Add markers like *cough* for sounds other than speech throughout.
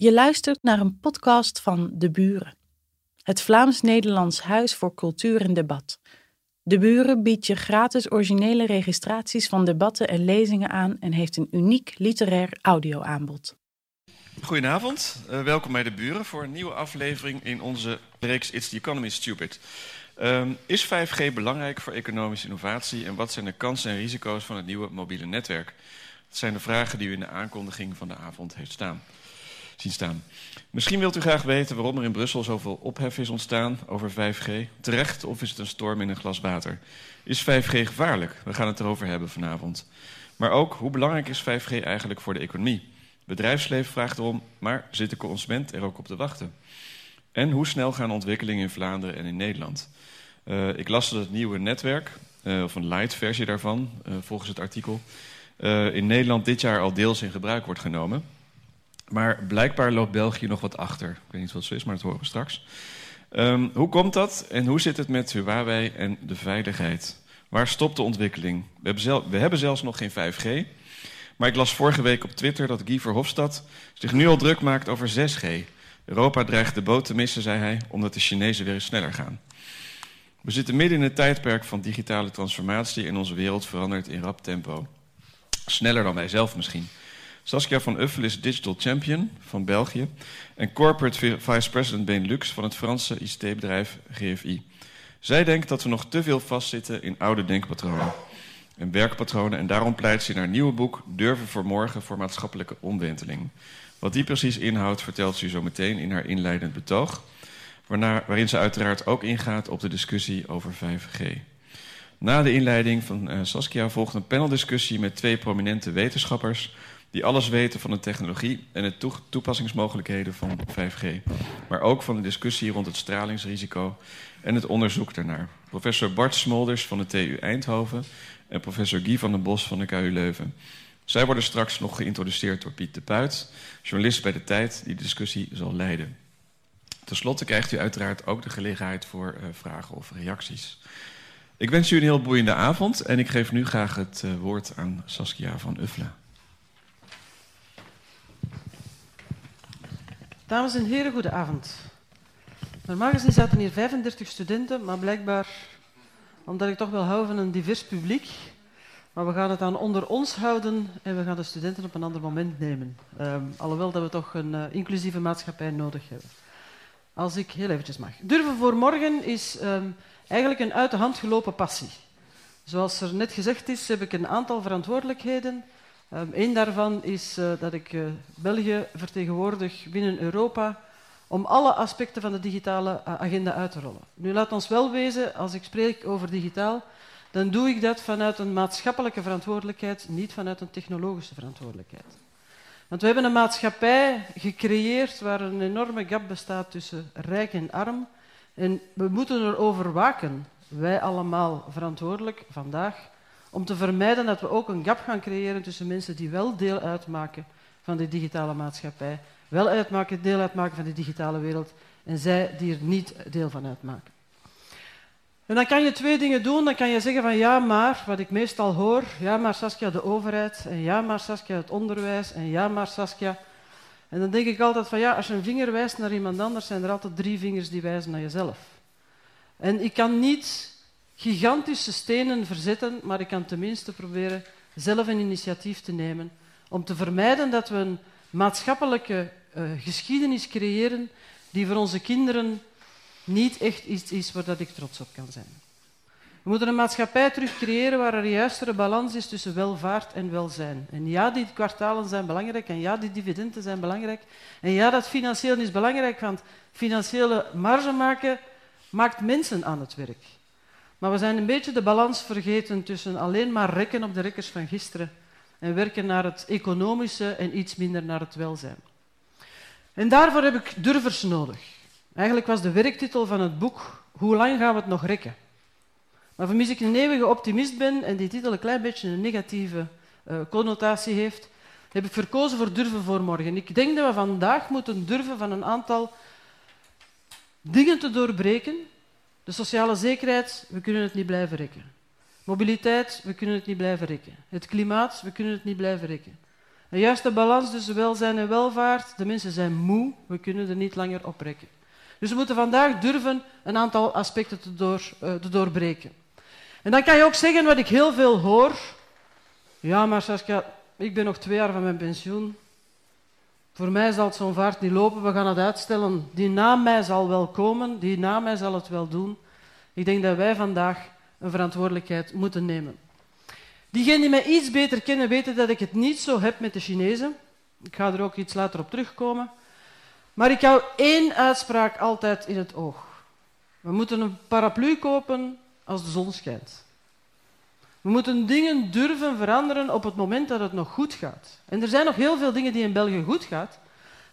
Je luistert naar een podcast van De Buren, het Vlaams-Nederlands Huis voor Cultuur en Debat. De Buren biedt je gratis originele registraties van debatten en lezingen aan en heeft een uniek literair audioaanbod. Goedenavond, uh, welkom bij De Buren voor een nieuwe aflevering in onze reeks It's the Economy Stupid. Um, is 5G belangrijk voor economische innovatie en wat zijn de kansen en risico's van het nieuwe mobiele netwerk? Dat zijn de vragen die u in de aankondiging van de avond heeft staan staan. Misschien wilt u graag weten waarom er in Brussel zoveel ophef is ontstaan over 5G. Terecht of is het een storm in een glas water? Is 5G gevaarlijk? We gaan het erover hebben vanavond. Maar ook, hoe belangrijk is 5G eigenlijk voor de economie? Bedrijfsleven vraagt erom, maar zit de consument er ook op te wachten? En hoe snel gaan ontwikkelingen in Vlaanderen en in Nederland? Uh, ik las dat het nieuwe netwerk, uh, of een light versie daarvan, uh, volgens het artikel, in Nederland dit jaar al deels in gebruik wordt genomen. Maar blijkbaar loopt België nog wat achter. Ik weet niet wat zo is, maar dat horen we straks. Um, hoe komt dat en hoe zit het met Huawei en de veiligheid? Waar stopt de ontwikkeling? We hebben, zelf, we hebben zelfs nog geen 5G. Maar ik las vorige week op Twitter dat Guy Verhofstadt zich nu al druk maakt over 6G. Europa dreigt de boot te missen, zei hij, omdat de Chinezen weer sneller gaan. We zitten midden in een tijdperk van digitale transformatie en onze wereld verandert in rap tempo. Sneller dan wij zelf misschien. Saskia van Uffel is Digital Champion van België en Corporate Vice President Benelux van het Franse ICT-bedrijf GFI. Zij denkt dat we nog te veel vastzitten in oude denkpatronen en werkpatronen en daarom pleit ze in haar nieuwe boek Durven voor Morgen voor maatschappelijke omwenteling. Wat die precies inhoudt vertelt ze u zo meteen in haar inleidend betoog, waarna, waarin ze uiteraard ook ingaat op de discussie over 5G. Na de inleiding van uh, Saskia volgt een paneldiscussie met twee prominente wetenschappers die alles weten van de technologie en de toepassingsmogelijkheden van 5G. Maar ook van de discussie rond het stralingsrisico en het onderzoek daarnaar. Professor Bart Smolders van de TU Eindhoven en professor Guy van den Bos van de KU Leuven. Zij worden straks nog geïntroduceerd door Piet de Puit, journalist bij de Tijd, die de discussie zal leiden. Ten slotte krijgt u uiteraard ook de gelegenheid voor uh, vragen of reacties. Ik wens u een heel boeiende avond en ik geef nu graag het uh, woord aan Saskia van Uffelen. Dames en heren, goedenavond. Normaal gezien zaten hier 35 studenten, maar blijkbaar, omdat ik toch wel hou van een divers publiek, maar we gaan het aan onder ons houden en we gaan de studenten op een ander moment nemen. Um, alhoewel dat we toch een uh, inclusieve maatschappij nodig hebben. Als ik heel eventjes mag. Durven voor morgen is um, eigenlijk een uit de hand gelopen passie. Zoals er net gezegd is, heb ik een aantal verantwoordelijkheden Een daarvan is uh, dat ik uh, België vertegenwoordig binnen Europa om alle aspecten van de digitale uh, agenda uit te rollen. Nu laat ons wel wezen, als ik spreek over digitaal, dan doe ik dat vanuit een maatschappelijke verantwoordelijkheid, niet vanuit een technologische verantwoordelijkheid. Want we hebben een maatschappij gecreëerd waar een enorme gap bestaat tussen rijk en arm. En we moeten erover waken, wij allemaal verantwoordelijk vandaag, om te vermijden dat we ook een gap gaan creëren tussen mensen die wel deel uitmaken van de digitale maatschappij, wel uitmaken, deel uitmaken van de digitale wereld, en zij die er niet deel van uitmaken. En dan kan je twee dingen doen. Dan kan je zeggen van ja, maar, wat ik meestal hoor, ja, maar Saskia de overheid, en ja, maar Saskia het onderwijs, en ja, maar Saskia. En dan denk ik altijd van ja, als je een vinger wijst naar iemand anders, zijn er altijd drie vingers die wijzen naar jezelf. En ik kan niet gigantische stenen verzetten, maar ik kan tenminste proberen zelf een initiatief te nemen om te vermijden dat we een maatschappelijke uh, geschiedenis creëren die voor onze kinderen niet echt iets is waar dat ik trots op kan zijn. We moeten een maatschappij terug creëren waar er een juistere balans is tussen welvaart en welzijn. En ja, die kwartalen zijn belangrijk en ja, die dividenden zijn belangrijk. En ja, dat financieel is belangrijk, want financiële marge maken maakt mensen aan het werk. Maar we zijn een beetje de balans vergeten tussen alleen maar rekken op de rekkers van gisteren en werken naar het economische en iets minder naar het welzijn. En daarvoor heb ik durvers nodig. Eigenlijk was de werktitel van het boek Hoe lang gaan we het nog rekken? Maar vermis ik een eeuwige optimist ben en die titel een klein beetje een negatieve uh, connotatie heeft, heb ik verkozen voor durven voor morgen. Ik denk dat we vandaag moeten durven van een aantal dingen te doorbreken de sociale zekerheid, we kunnen het niet blijven rekken. Mobiliteit, we kunnen het niet blijven rekken. Het klimaat, we kunnen het niet blijven rekken. Een juiste balans tussen welzijn en welvaart. De mensen zijn moe, we kunnen er niet langer oprekken. Dus we moeten vandaag durven een aantal aspecten te, door, uh, te doorbreken. En dan kan je ook zeggen wat ik heel veel hoor. Ja, maar Saskia, ik ben nog twee jaar van mijn pensioen. Voor mij zal zo'n vaart niet lopen, we gaan het uitstellen. Die na mij zal wel komen, die na mij zal het wel doen. Ik denk dat wij vandaag een verantwoordelijkheid moeten nemen. Diegenen die mij iets beter kennen, weten dat ik het niet zo heb met de Chinezen. Ik ga er ook iets later op terugkomen. Maar ik hou één uitspraak altijd in het oog. We moeten een paraplu kopen als de zon schijnt. We moeten dingen durven veranderen op het moment dat het nog goed gaat. En er zijn nog heel veel dingen die in België goed gaat.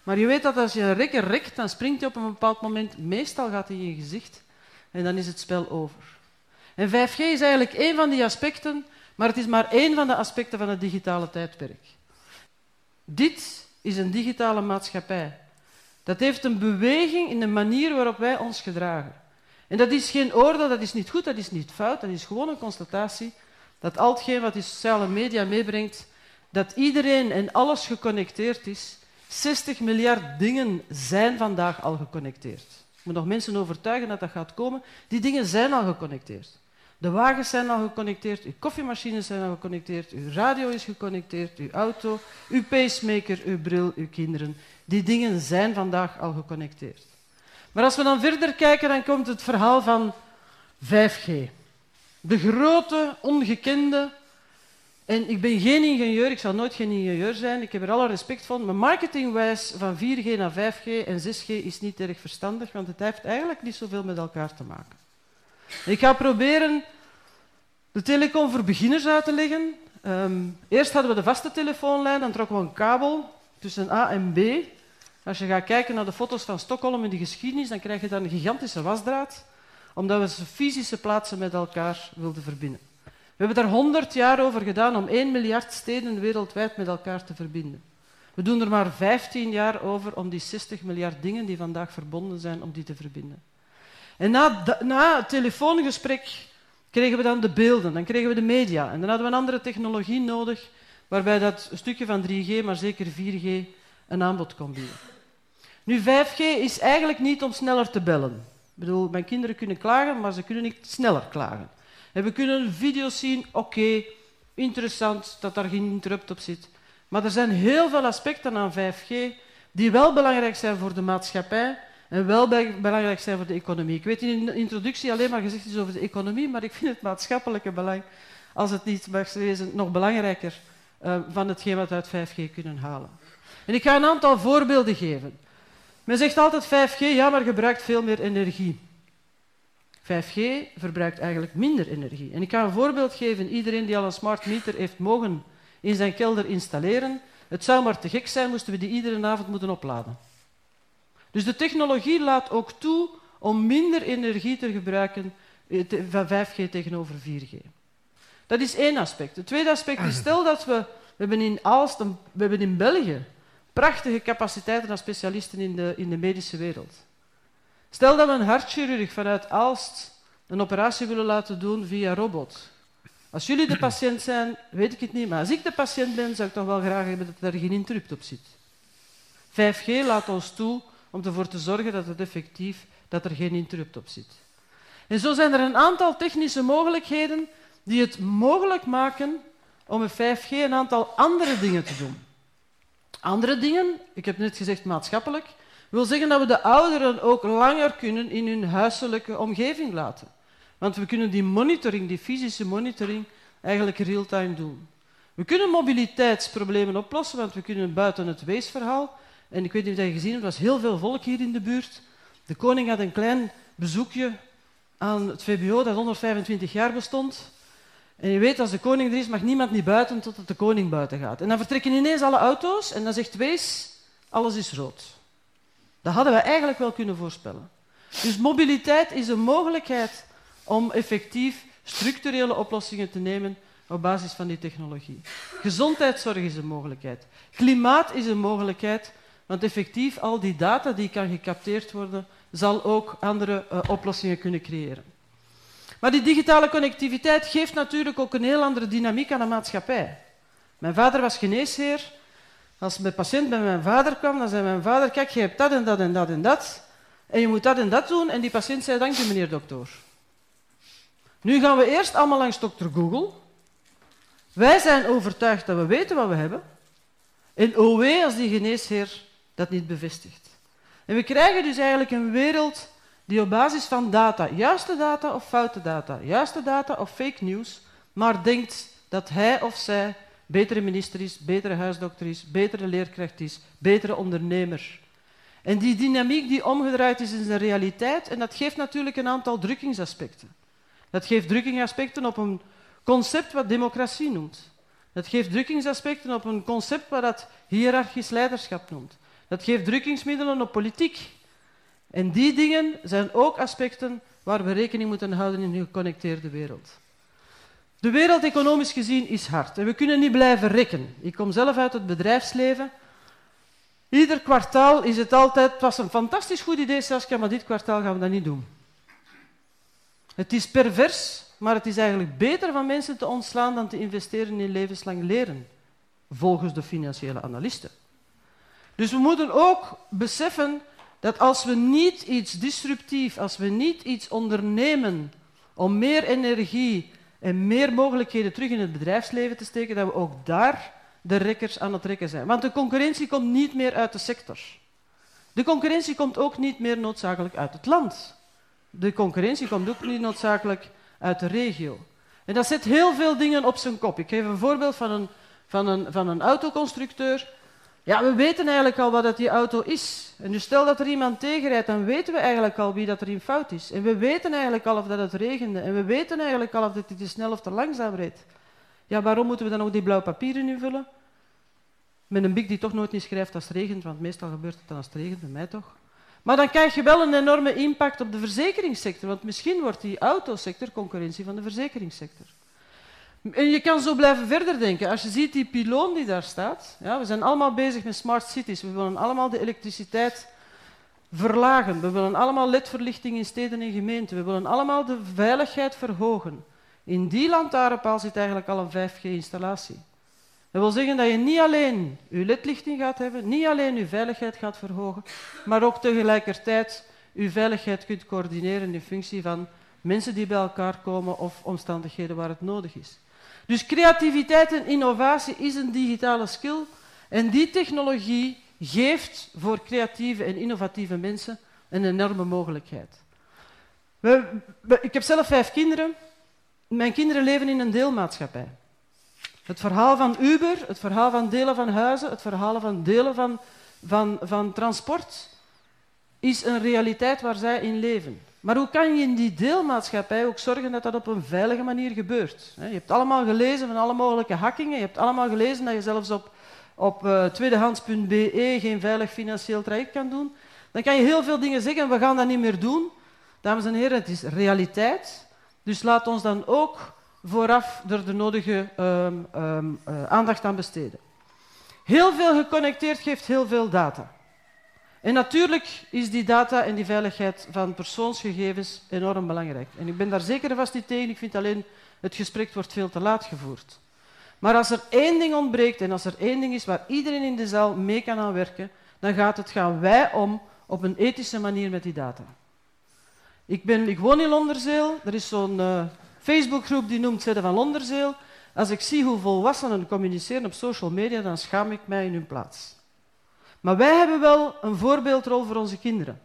Maar je weet dat als je een rekker rekt, dan springt hij op een bepaald moment. Meestal gaat hij in je gezicht. En dan is het spel over. En 5G is eigenlijk één van die aspecten, maar het is maar één van de aspecten van het digitale tijdperk. Dit is een digitale maatschappij. Dat heeft een beweging in de manier waarop wij ons gedragen. En dat is geen oordeel, dat is niet goed, dat is niet fout, dat is gewoon een constatatie dat al wat die sociale media meebrengt, dat iedereen en alles geconnecteerd is. 60 miljard dingen zijn vandaag al geconnecteerd. Ik moet nog mensen overtuigen dat dat gaat komen. Die dingen zijn al geconnecteerd. De wagens zijn al geconnecteerd, uw koffiemachines zijn al geconnecteerd, uw radio is geconnecteerd, uw auto, uw pacemaker, uw bril, uw kinderen. Die dingen zijn vandaag al geconnecteerd. Maar als we dan verder kijken, dan komt het verhaal van 5G. De grote, ongekende. En ik ben geen ingenieur, ik zal nooit geen ingenieur zijn, ik heb er alle respect van. Maar marketingwijs van 4G naar 5G en 6G is niet erg verstandig, want het heeft eigenlijk niet zoveel met elkaar te maken. Ik ga proberen de telecom voor beginners uit te leggen. Um, eerst hadden we de vaste telefoonlijn, dan trokken we een kabel tussen A en B. Als je gaat kijken naar de foto's van Stockholm in de geschiedenis, dan krijg je dan een gigantische wasdraad, omdat we fysische plaatsen met elkaar wilden verbinden. We hebben daar 100 jaar over gedaan om 1 miljard steden wereldwijd met elkaar te verbinden. We doen er maar 15 jaar over om die 60 miljard dingen die vandaag verbonden zijn, om die te verbinden. En na, na het telefoongesprek kregen we dan de beelden, dan kregen we de media. En dan hadden we een andere technologie nodig, waarbij dat stukje van 3G, maar zeker 4G, een aanbod kon bieden. Nu, 5G is eigenlijk niet om sneller te bellen. Ik bedoel, mijn kinderen kunnen klagen, maar ze kunnen niet sneller klagen. En we kunnen video's zien, oké, interessant dat daar geen interrupt op zit. Maar er zijn heel veel aspecten aan 5G die wel belangrijk zijn voor de maatschappij en wel belangrijk zijn voor de economie. Ik weet in de introductie alleen maar gezegd is over de economie, maar ik vind het maatschappelijke belang, als het niet mag wezen, nog belangrijker uh, van hetgeen wat we uit 5G kunnen halen. En ik ga een aantal voorbeelden geven. Men zegt altijd 5G, ja, maar gebruikt veel meer energie. 5G verbruikt eigenlijk minder energie. En ik ga een voorbeeld geven. Iedereen die al een smart meter heeft mogen in zijn kelder installeren, het zou maar te gek zijn moesten we die iedere avond moeten opladen. Dus de technologie laat ook toe om minder energie te gebruiken eh, van 5G tegenover 4G. Dat is één aspect. Het tweede aspect is, stel dat we, we hebben in Aalst, we hebben in België prachtige capaciteiten aan specialisten in de, in de medische wereld. Stel dat we een hartchirurg vanuit Aalst een operatie willen laten doen via robot. Als jullie de patiënt zijn, weet ik het niet, maar als ik de patiënt ben, zou ik toch wel graag hebben dat er geen interrupt op zit. 5G laat ons toe om ervoor te zorgen dat het effectief dat er geen interrupt op zit. En zo zijn er een aantal technische mogelijkheden die het mogelijk maken om met 5G een aantal andere dingen te doen. Andere dingen, ik heb net gezegd maatschappelijk, wil zeggen dat we de ouderen ook langer kunnen in hun huiselijke omgeving laten. Want we kunnen die monitoring, die fysische monitoring, eigenlijk real-time doen. We kunnen mobiliteitsproblemen oplossen, want we kunnen buiten het weesverhaal en ik weet niet of je gezien hebt, er was heel veel volk hier in de buurt. De koning had een klein bezoekje aan het VBO dat 125 jaar bestond. En je weet, als de koning er is, mag niemand niet buiten totdat de koning buiten gaat. En dan vertrekken ineens alle auto's en dan zegt Wees, alles is rood. Dat hadden we eigenlijk wel kunnen voorspellen. Dus mobiliteit is een mogelijkheid om effectief structurele oplossingen te nemen op basis van die technologie. Gezondheidszorg is een mogelijkheid. Klimaat is een mogelijkheid want effectief, al die data die kan gecapteerd worden, zal ook andere uh, oplossingen kunnen creëren. Maar die digitale connectiviteit geeft natuurlijk ook een heel andere dynamiek aan de maatschappij. Mijn vader was geneesheer Als mijn patiënt bij mijn vader kwam, dan zei mijn vader, kijk, je hebt dat en dat en dat en dat. En je moet dat en dat doen. En die patiënt zei, dank u meneer dokter. Nu gaan we eerst allemaal langs dokter Google. Wij zijn overtuigd dat we weten wat we hebben. En wee als die geneesheer dat niet bevestigt. En we krijgen dus eigenlijk een wereld die op basis van data, juiste data of foute data, juiste data of fake news, maar denkt dat hij of zij betere minister is, betere huisdokter is, betere leerkracht is, betere ondernemer. En die dynamiek die omgedraaid is in zijn realiteit, en dat geeft natuurlijk een aantal drukkingsaspecten. Dat geeft drukkingsaspecten op een concept wat democratie noemt. Dat geeft drukkingsaspecten op een concept wat dat hiërarchisch leiderschap noemt. Dat geeft drukkingsmiddelen op politiek. En die dingen zijn ook aspecten waar we rekening moeten houden in een geconnecteerde wereld. De wereld economisch gezien is hard en we kunnen niet blijven rekken. Ik kom zelf uit het bedrijfsleven. Ieder kwartaal is het altijd, het was een fantastisch goed idee Saskia, maar dit kwartaal gaan we dat niet doen. Het is pervers, maar het is eigenlijk beter van mensen te ontslaan dan te investeren in levenslang leren, volgens de financiële analisten. Dus we moeten ook beseffen dat als we niet iets disruptief, als we niet iets ondernemen om meer energie en meer mogelijkheden terug in het bedrijfsleven te steken, dat we ook daar de rekkers aan het rekken zijn. Want de concurrentie komt niet meer uit de sector. De concurrentie komt ook niet meer noodzakelijk uit het land. De concurrentie komt ook niet noodzakelijk uit de regio. En dat zet heel veel dingen op zijn kop. Ik geef een voorbeeld van een, van een, van een autoconstructeur ja, we weten eigenlijk al wat dat die auto is. En dus stel dat er iemand tegenrijdt, dan weten we eigenlijk al wie dat er in fout is. En we weten eigenlijk al of dat het regende. En we weten eigenlijk al of dat hij te snel of te langzaam reed. Ja, waarom moeten we dan ook die blauwe papieren invullen? Met een bik die toch nooit niet schrijft als het regent, want meestal gebeurt het dan als het regent, bij mij toch. Maar dan krijg je wel een enorme impact op de verzekeringssector, want misschien wordt die autosector concurrentie van de verzekeringssector. En je kan zo blijven verder denken. Als je ziet die piloon die daar staat, ja, we zijn allemaal bezig met smart cities. We willen allemaal de elektriciteit verlagen. We willen allemaal ledverlichting in steden en gemeenten. We willen allemaal de veiligheid verhogen. In die lantaarnpaal zit eigenlijk al een 5G-installatie. Dat wil zeggen dat je niet alleen je ledlichting gaat hebben, niet alleen je veiligheid gaat verhogen, maar ook tegelijkertijd je veiligheid kunt coördineren in functie van mensen die bij elkaar komen of omstandigheden waar het nodig is. Dus creativiteit en innovatie is een digitale skill. En die technologie geeft voor creatieve en innovatieve mensen een enorme mogelijkheid. We, ik heb zelf vijf kinderen. Mijn kinderen leven in een deelmaatschappij. Het verhaal van Uber, het verhaal van delen van huizen, het verhaal van delen van, van, van transport is een realiteit waar zij in leven. Maar hoe kan je in die deelmaatschappij ook zorgen dat dat op een veilige manier gebeurt? Je hebt allemaal gelezen van alle mogelijke hackingen. Je hebt allemaal gelezen dat je zelfs op, op uh, tweedehands.be geen veilig financieel traject kan doen. Dan kan je heel veel dingen zeggen, we gaan dat niet meer doen. Dames en heren, het is realiteit. Dus laat ons dan ook vooraf er de nodige um, um, uh, aandacht aan besteden. Heel veel geconnecteerd geeft heel veel data. En natuurlijk is die data en die veiligheid van persoonsgegevens enorm belangrijk. En ik ben daar zeker vast niet tegen. Ik vind alleen, het gesprek wordt veel te laat gevoerd. Maar als er één ding ontbreekt en als er één ding is waar iedereen in de zaal mee kan aan werken, dan gaat het, gaan wij om op een ethische manier met die data. Ik, ben, ik woon in Londerzeel. Er is zo'n uh, Facebookgroep die noemt Zedde van Londerzeel. Als ik zie hoe volwassenen communiceren op social media, dan schaam ik mij in hun plaats. Maar wij hebben wel een voorbeeldrol voor onze kinderen.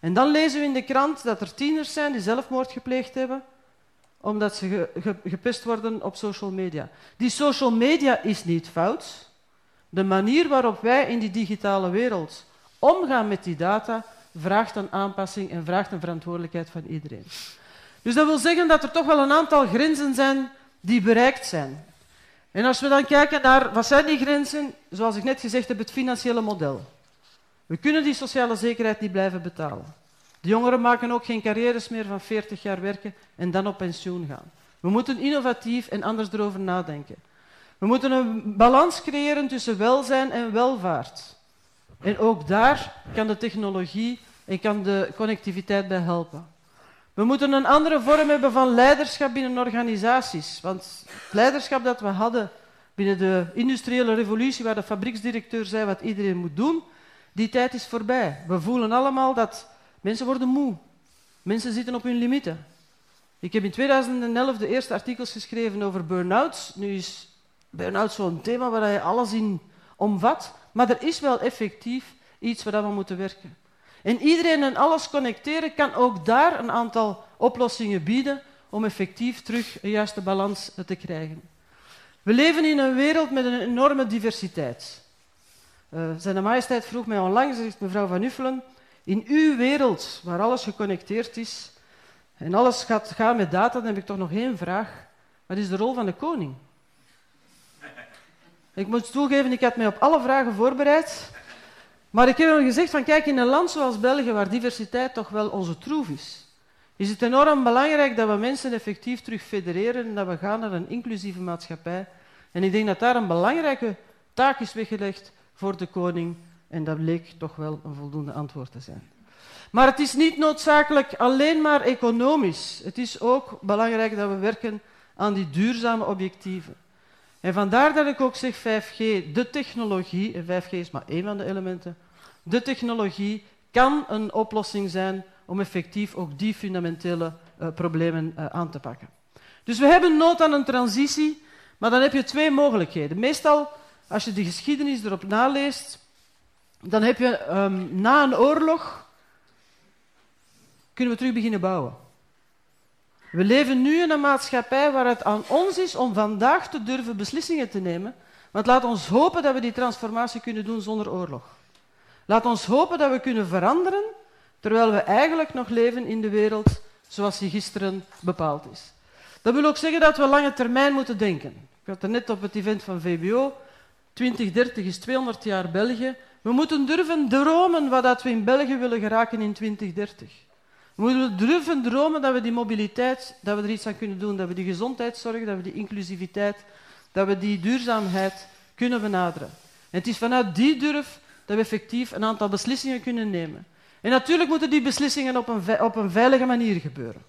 En dan lezen we in de krant dat er tieners zijn die zelfmoord gepleegd hebben omdat ze gepest worden op social media. Die social media is niet fout. De manier waarop wij in die digitale wereld omgaan met die data vraagt een aanpassing en vraagt een verantwoordelijkheid van iedereen. Dus dat wil zeggen dat er toch wel een aantal grenzen zijn die bereikt zijn. En als we dan kijken naar wat zijn die grenzen, zoals ik net gezegd heb, het financiële model. We kunnen die sociale zekerheid niet blijven betalen. De jongeren maken ook geen carrières meer van 40 jaar werken en dan op pensioen gaan. We moeten innovatief en anders erover nadenken. We moeten een balans creëren tussen welzijn en welvaart. En ook daar kan de technologie en kan de connectiviteit bij helpen. We moeten een andere vorm hebben van leiderschap binnen organisaties. Want het leiderschap dat we hadden binnen de industriële revolutie, waar de fabrieksdirecteur zei wat iedereen moet doen, die tijd is voorbij. We voelen allemaal dat mensen worden moe. Mensen zitten op hun limieten. Ik heb in 2011 de eerste artikels geschreven over burn-outs. Nu is burn-out zo'n thema waar je alles in omvat. Maar er is wel effectief iets waar we moeten werken. En iedereen en alles connecteren kan ook daar een aantal oplossingen bieden om effectief terug een juiste balans te krijgen. We leven in een wereld met een enorme diversiteit. Uh, zijn majesteit vroeg mij onlangs, zegt mevrouw Van Uffelen, in uw wereld, waar alles geconnecteerd is en alles gaat gaan met data, dan heb ik toch nog één vraag. Wat is de rol van de koning? Ik moet toegeven, ik had mij op alle vragen voorbereid. Maar ik heb hem gezegd van kijk, in een land zoals België, waar diversiteit toch wel onze troef is, is het enorm belangrijk dat we mensen effectief terug federeren en dat we gaan naar een inclusieve maatschappij. En ik denk dat daar een belangrijke taak is weggelegd voor de koning en dat bleek toch wel een voldoende antwoord te zijn. Maar het is niet noodzakelijk alleen maar economisch. Het is ook belangrijk dat we werken aan die duurzame objectieven. En vandaar dat ik ook zeg 5G, de technologie, en 5G is maar één van de elementen, de technologie kan een oplossing zijn om effectief ook die fundamentele uh, problemen uh, aan te pakken. Dus we hebben nood aan een transitie, maar dan heb je twee mogelijkheden. Meestal, als je de geschiedenis erop naleest, dan heb je um, na een oorlog, kunnen we terug beginnen bouwen. We leven nu in een maatschappij waar het aan ons is om vandaag te durven beslissingen te nemen. Want laat ons hopen dat we die transformatie kunnen doen zonder oorlog. Laat ons hopen dat we kunnen veranderen, terwijl we eigenlijk nog leven in de wereld zoals die gisteren bepaald is. Dat wil ook zeggen dat we lange termijn moeten denken. Ik had het net op het event van VBO. 2030 is 200 jaar België. We moeten durven dromen wat we in België willen geraken in 2030. We moeten durven dromen dat we die mobiliteit, dat we er iets aan kunnen doen, dat we die gezondheidszorg, dat we die inclusiviteit, dat we die duurzaamheid kunnen benaderen. En het is vanuit die durf dat we effectief een aantal beslissingen kunnen nemen. En natuurlijk moeten die beslissingen op een, op een veilige manier gebeuren.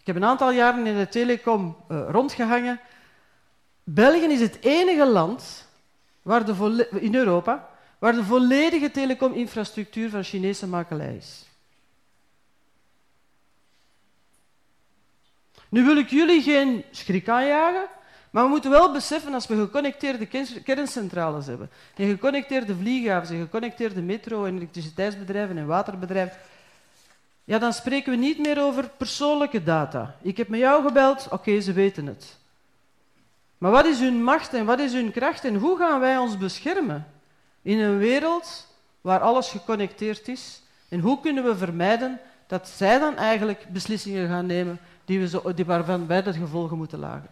Ik heb een aantal jaren in de telecom uh, rondgehangen. België is het enige land waar de in Europa waar de volledige telecominfrastructuur van Chinese makelij is. Nu wil ik jullie geen schrik aanjagen, maar we moeten wel beseffen als we geconnecteerde kerncentrales hebben, en geconnecteerde vlieghavens, en geconnecteerde metro- en elektriciteitsbedrijven en waterbedrijven, ja, dan spreken we niet meer over persoonlijke data. Ik heb met jou gebeld, oké, ze weten het. Maar wat is hun macht en wat is hun kracht en hoe gaan wij ons beschermen in een wereld waar alles geconnecteerd is? En hoe kunnen we vermijden dat zij dan eigenlijk beslissingen gaan nemen die we die waarvan wij de gevolgen moeten lagen.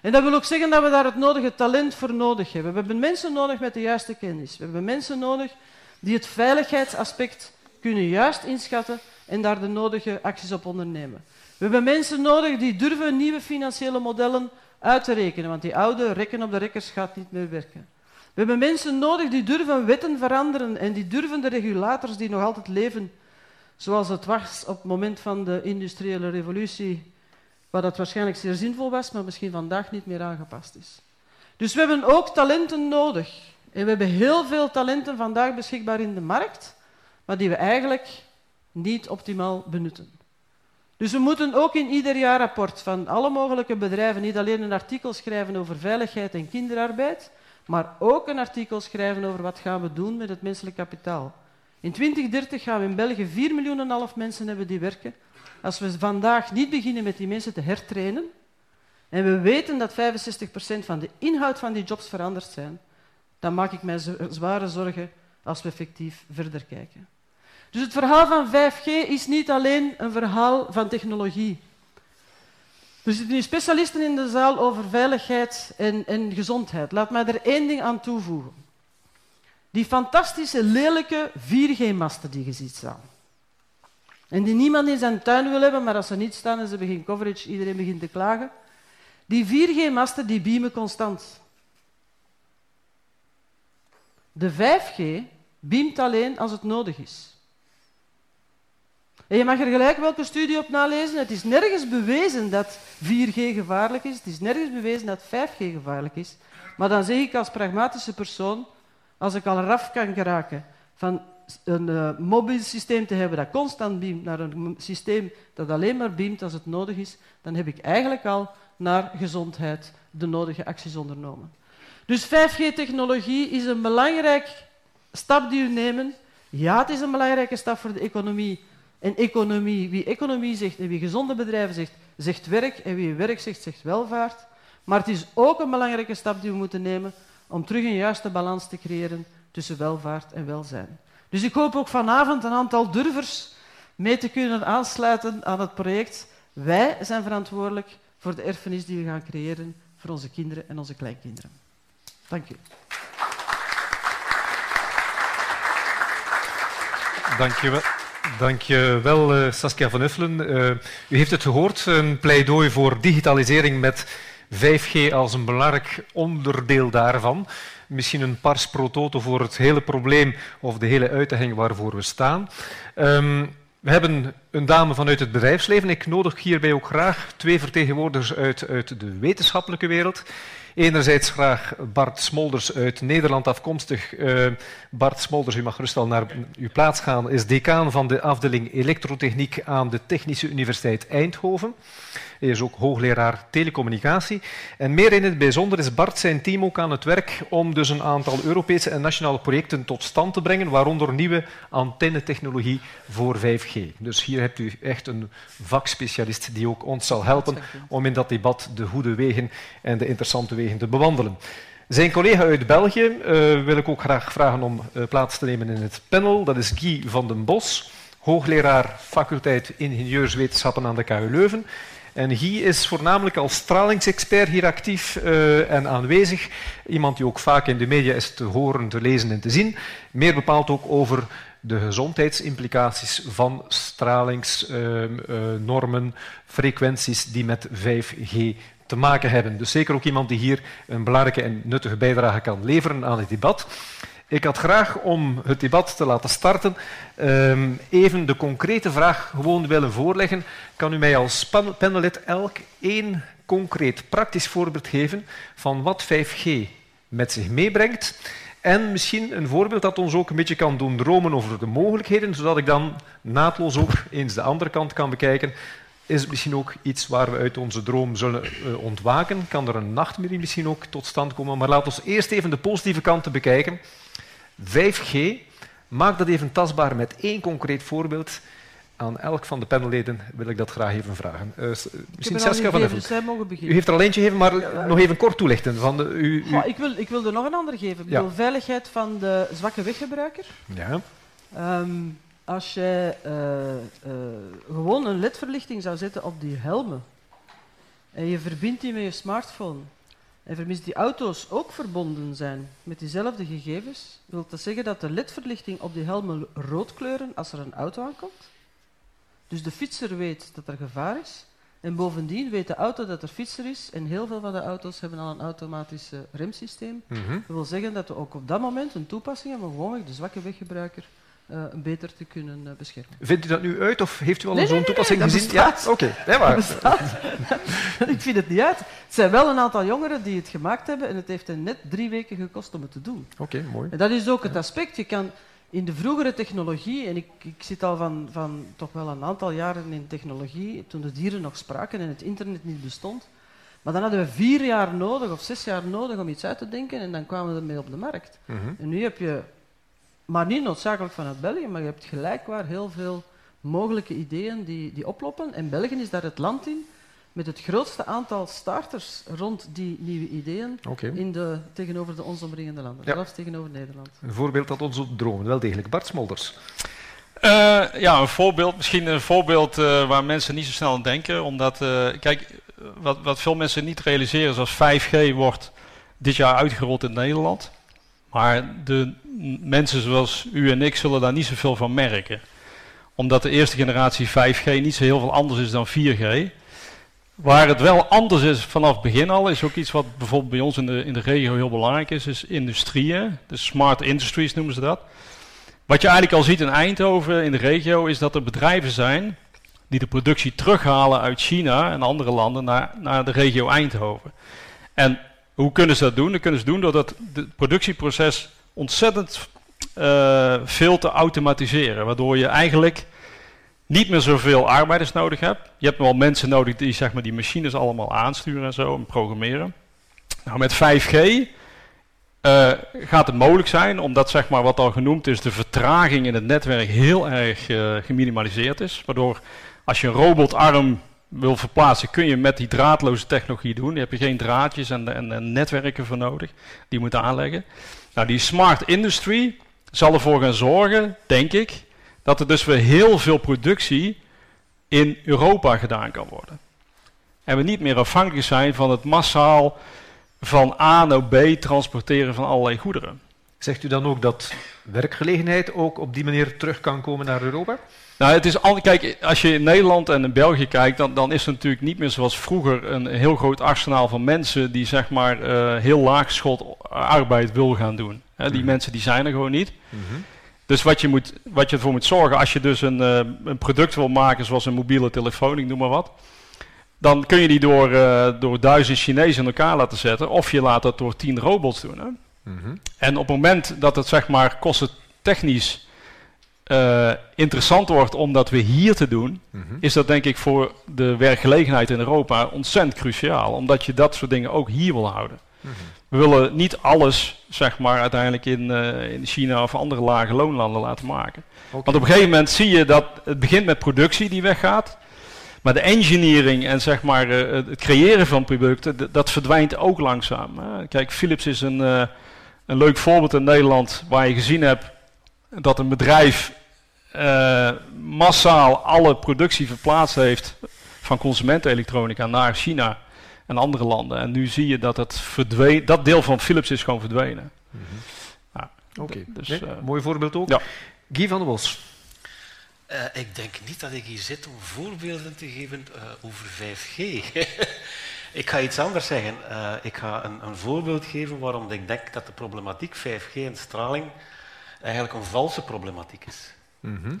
En dat wil ook zeggen dat we daar het nodige talent voor nodig hebben. We hebben mensen nodig met de juiste kennis. We hebben mensen nodig die het veiligheidsaspect kunnen juist inschatten en daar de nodige acties op ondernemen. We hebben mensen nodig die durven nieuwe financiële modellen uit te rekenen, want die oude rekken op de rekkers gaat niet meer werken. We hebben mensen nodig die durven wetten veranderen en die durven de regulators die nog altijd leven zoals het was op het moment van de industriële revolutie, waar dat waarschijnlijk zeer zinvol was, maar misschien vandaag niet meer aangepast is. Dus we hebben ook talenten nodig. En we hebben heel veel talenten vandaag beschikbaar in de markt, maar die we eigenlijk niet optimaal benutten. Dus we moeten ook in ieder jaarrapport van alle mogelijke bedrijven niet alleen een artikel schrijven over veiligheid en kinderarbeid, maar ook een artikel schrijven over wat gaan we doen met het menselijk kapitaal. In 2030 gaan we in België 4 miljoen en half mensen hebben die werken. Als we vandaag niet beginnen met die mensen te hertrainen, en we weten dat 65% van de inhoud van die jobs veranderd zijn, dan maak ik mij zware zorgen als we effectief verder kijken. Dus het verhaal van 5G is niet alleen een verhaal van technologie. Er zitten nu specialisten in de zaal over veiligheid en, en gezondheid. Laat mij er één ding aan toevoegen. Die fantastische, lelijke 4G-masten die je ziet staan. En die niemand in zijn tuin wil hebben, maar als ze niet staan en ze geen coverage, iedereen begint te klagen. Die 4G-masten die beamen constant. De 5G beamt alleen als het nodig is. En je mag er gelijk welke studie op nalezen. Het is nergens bewezen dat 4G gevaarlijk is. Het is nergens bewezen dat 5G gevaarlijk is. Maar dan zeg ik als pragmatische persoon, als ik al eraf kan geraken van een uh, mobiel systeem te hebben dat constant beamt naar een systeem dat alleen maar beamt als het nodig is, dan heb ik eigenlijk al naar gezondheid de nodige acties ondernomen. Dus 5G-technologie is een belangrijk stap die we nemen. Ja, het is een belangrijke stap voor de economie. En economie, wie economie zegt en wie gezonde bedrijven zegt, zegt werk. En wie werk zegt, zegt welvaart. Maar het is ook een belangrijke stap die we moeten nemen om terug een juiste balans te creëren tussen welvaart en welzijn. Dus ik hoop ook vanavond een aantal durvers mee te kunnen aansluiten aan het project. Wij zijn verantwoordelijk voor de erfenis die we gaan creëren voor onze kinderen en onze kleinkinderen. Dank u. Dank je wel. Dank je wel, uh, Saskia van Uffelen. Uh, u heeft het gehoord, een pleidooi voor digitalisering met 5G als een belangrijk onderdeel daarvan. Misschien een pars pro toto voor het hele probleem of de hele uitdaging waarvoor we staan. Um, we hebben een dame vanuit het bedrijfsleven. Ik nodig hierbij ook graag twee vertegenwoordigers uit, uit de wetenschappelijke wereld. Enerzijds graag Bart Smolders uit Nederland afkomstig. Uh, Bart Smolders, u mag gerust al naar uw plaats gaan, is decaan van de afdeling elektrotechniek aan de Technische Universiteit Eindhoven. Hij is ook hoogleraar telecommunicatie. En meer in het bijzonder is Bart zijn team ook aan het werk om dus een aantal Europese en nationale projecten tot stand te brengen, waaronder nieuwe antennetechnologie voor 5G. Dus hier hebt u echt een vakspecialist die ook ons zal helpen om in dat debat de goede wegen en de interessante wegen te bewandelen. Zijn collega uit België uh, wil ik ook graag vragen om uh, plaats te nemen in het panel. Dat is Guy van den Bos, hoogleraar faculteit ingenieurswetenschappen aan de KU Leuven. En Guy is voornamelijk als stralingsexpert hier actief uh, en aanwezig. Iemand die ook vaak in de media is te horen, te lezen en te zien. Meer ook over de gezondheidsimplicaties van stralingsnormen, frequenties die met 5G te maken hebben. Dus zeker ook iemand die hier een belangrijke en nuttige bijdrage kan leveren aan het debat. Ik had graag, om het debat te laten starten, ehm, even de concrete vraag gewoon willen voorleggen. Kan u mij als panelid elk één concreet praktisch voorbeeld geven van wat 5G met zich meebrengt? En misschien een voorbeeld dat ons ook een beetje kan doen dromen over de mogelijkheden, zodat ik dan naadloos ook eens de andere kant kan bekijken. Is het misschien ook iets waar we uit onze droom zullen uh, ontwaken? Kan er een nachtmerrie misschien ook tot stand komen? Maar laten we eerst even de positieve kanten bekijken. 5G, maak dat even tastbaar met één concreet voorbeeld. Aan elk van de panelleden wil ik dat graag even vragen. Uh, misschien Saskia van. Dus u heeft er al eentje gegeven, maar ja, nog even kort toelichten. Van de, u, u... Ik, wil, ik wil er nog een ander geven. Ik ja. veiligheid van de zwakke weggebruiker. Ja. Um, als je uh, uh, gewoon een ledverlichting zou zetten op die helmen en je verbindt die met je smartphone en vermits die auto's ook verbonden zijn met diezelfde gegevens, wil dat zeggen dat de ledverlichting op die helmen rood kleuren als er een auto aankomt. Dus de fietser weet dat er gevaar is. En bovendien weet de auto dat er fietser is. En heel veel van de auto's hebben al een automatisch remsysteem. Mm -hmm. Dat wil zeggen dat we ook op dat moment een toepassing hebben, gewoon de zwakke weggebruiker uh, beter te kunnen uh, beschermen. Vindt u dat nu uit of heeft u al nee, zo'n nee, toepassing nee, gezien? Ja, oké. Okay. *laughs* ik vind het niet uit. Het zijn wel een aantal jongeren die het gemaakt hebben en het heeft hen net drie weken gekost om het te doen. Oké, okay, mooi. En dat is ook het aspect. Je kan in de vroegere technologie, en ik, ik zit al van, van toch wel een aantal jaren in technologie, toen de dieren nog spraken en het internet niet bestond, maar dan hadden we vier jaar nodig of zes jaar nodig om iets uit te denken en dan kwamen we ermee op de markt. Mm -hmm. En nu heb je maar niet noodzakelijk vanuit België, maar je hebt gelijkwaar heel veel mogelijke ideeën die, die oplopen. En België is daar het land in met het grootste aantal starters rond die nieuwe ideeën okay. in de, tegenover de ons omringende landen, ja. zelfs tegenover Nederland. Een voorbeeld dat ons dromen, wel degelijk. Bart Smolders. Uh, ja, een voorbeeld, misschien een voorbeeld uh, waar mensen niet zo snel aan denken. Omdat, uh, kijk, wat, wat veel mensen niet realiseren is als 5G wordt dit jaar uitgerold in Nederland. Maar de mensen zoals u en ik zullen daar niet zoveel van merken. Omdat de eerste generatie 5G niet zo heel veel anders is dan 4G. Waar het wel anders is vanaf het begin al, is ook iets wat bijvoorbeeld bij ons in de, in de regio heel belangrijk is, is industrieën. De smart industries noemen ze dat. Wat je eigenlijk al ziet in Eindhoven, in de regio, is dat er bedrijven zijn die de productie terughalen uit China en andere landen naar, naar de regio Eindhoven. En hoe kunnen ze dat doen? Dat kunnen ze doen doordat het productieproces ontzettend uh, veel te automatiseren. Waardoor je eigenlijk niet meer zoveel arbeiders nodig hebt. Je hebt wel mensen nodig die zeg maar, die machines allemaal aansturen en zo en programmeren. Nou, met 5G uh, eh, gaat het mogelijk zijn, omdat zeg maar, wat al genoemd is, de vertraging in het netwerk heel erg uh, geminimaliseerd is. Waardoor als je een robotarm wil verplaatsen, kun je met die draadloze technologie doen. Daar heb je geen draadjes en, en, en netwerken voor nodig die je moet aanleggen. Nou, die smart industry zal ervoor gaan zorgen, denk ik, dat er dus weer heel veel productie in Europa gedaan kan worden. En we niet meer afhankelijk zijn van het massaal van A naar B transporteren van allerlei goederen. Zegt u dan ook dat werkgelegenheid ook op die manier terug kan komen naar Europa? Nou, het is al, kijk, als je in Nederland en in België kijkt, dan, dan is er natuurlijk niet meer zoals vroeger een heel groot arsenaal van mensen die zeg maar uh, heel laaggeschoold arbeid wil gaan doen. Hè, die mhm. mensen die zijn er gewoon niet. Mm Dus wat je, moet, wat je ervoor moet zorgen, als je dus een, uh, een product wil maken, zoals een mobiele telefoon, ik noem maar wat, dan kun je die door, uh, door duizend Chinezen in elkaar laten zetten, of je laat dat door tien robots doen. Hè? Mm -hmm. En op het moment dat het zeg maar kostentechnisch uh, interessant wordt om dat weer hier te doen, mm -hmm. is dat denk ik voor de werkgelegenheid in Europa ontzettend cruciaal. Omdat je dat soort dingen ook hier wil houden. Mm -hmm. We willen niet alles, zeg maar, uiteindelijk in, uh, in China of andere lage loonlanden laten maken. Okay. Want op een gegeven moment zie je dat het begint met productie die weggaat. Maar de engineering en zeg maar, uh, het creëren van producten, dat verdwijnt ook langzaam. Hè. Kijk, Philips is een, uh, een leuk voorbeeld in Nederland waar je gezien hebt dat een bedrijf uh, massaal alle productie verplaatst heeft van consumentenelektronica naar China en andere landen. En nu zie je dat het verdween, dat deel van Philips is gewoon verdwenen. Mm -hmm. nou, Oké, okay. dus, nee, uh, mooi voorbeeld ook. Ja. Guy van der Bos. Uh, ik denk niet dat ik hier zit om voorbeelden te geven over 5G. *laughs* ik ga iets anders zeggen. ik ga een, een voorbeeld geven waarom ik denk dat de problematiek 5G en straling eigenlijk een valse problematiek is. -hmm.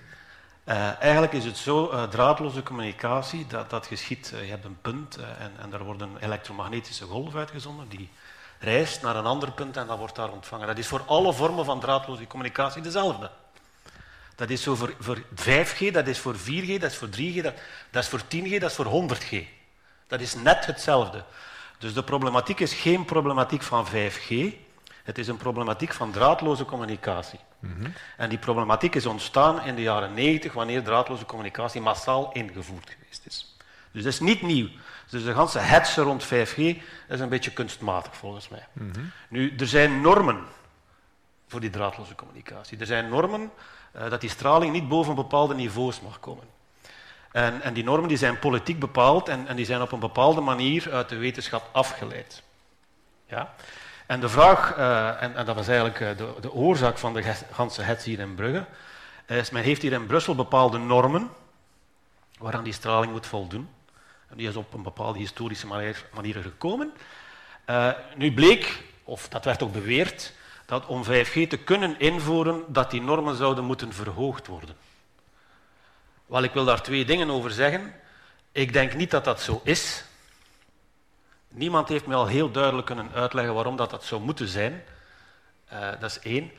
uh, eigenlijk is het zo, uh, draadloze communicatie, dat, dat geschiet, uh, je hebt een punt en, en daar wordt een elektromagnetische golf uitgezonden die reist naar een ander punt en dat wordt daar ontvangen. Dat is voor alle vormen van draadloze communicatie dezelfde. Dat is zo voor, voor 5G, dat is voor 4G, dat is voor 3G, dat, dat is voor 10G, dat is voor 100G. Dat is net hetzelfde. Dus de problematiek is geen problematiek van 5G, het is een problematiek van draadloze communicatie. Mm -hmm. En die problematiek is ontstaan in de jaren 90, wanneer draadloze communicatie massaal ingevoerd geweest is. Dus dat is niet nieuw. Dus de hele hetze rond 5G is een beetje kunstmatig, volgens mij. Mm -hmm. Nu, er zijn normen voor die draadloze communicatie. Er zijn normen uh, dat die straling niet boven bepaalde niveaus mag komen. En, en die normen die zijn politiek bepaald en, en, die zijn op een bepaalde manier uit de wetenschap afgeleid. Ja? En de vraag, uh, en, en, dat was eigenlijk uh, de, de, oorzaak van de ganse hets hier in Brugge, is men heeft hier in Brussel bepaalde normen waaraan die straling moet voldoen. En die is op een bepaalde historische manier, gekomen. Uh, nu bleek, of dat werd ook beweerd, dat om 5G te kunnen invoeren, dat die normen zouden moeten verhoogd worden. Wel, ik wil daar twee dingen over zeggen. Ik denk niet dat dat zo is. Niemand heeft me al heel duidelijk kunnen uitleggen waarom dat, dat zou moeten zijn. Uh, dat is één.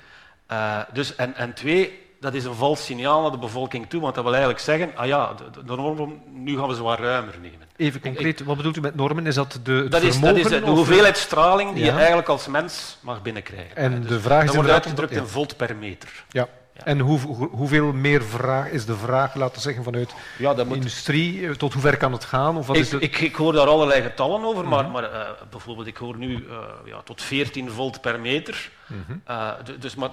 Uh, dus, en, en twee, dat is een vals signaal naar de bevolking toe, want dat wil eigenlijk zeggen, ah ja, de, de normen, nu gaan we ze wat ruimer nemen. Even concreet, ik, wat bedoelt u met normen? Is dat de, dat is, dat is de, hoeveelheid straling die ja. je eigenlijk als mens mag binnenkrijgen. En dus de vraag is dat wordt uitgedrukt in volt per meter. Ja. En hoe, hoe, hoeveel meer vraag is de vraag, laten we zeggen, vanuit ja, de moet... industrie? Tot hoever kan het gaan? Of wat ik, is het... ik, ik, hoor daar allerlei getallen over, maar, mm -hmm. maar uh, bijvoorbeeld ik hoor nu uh, ja, tot 14 volt per meter. Mm -hmm. uh, dus, maar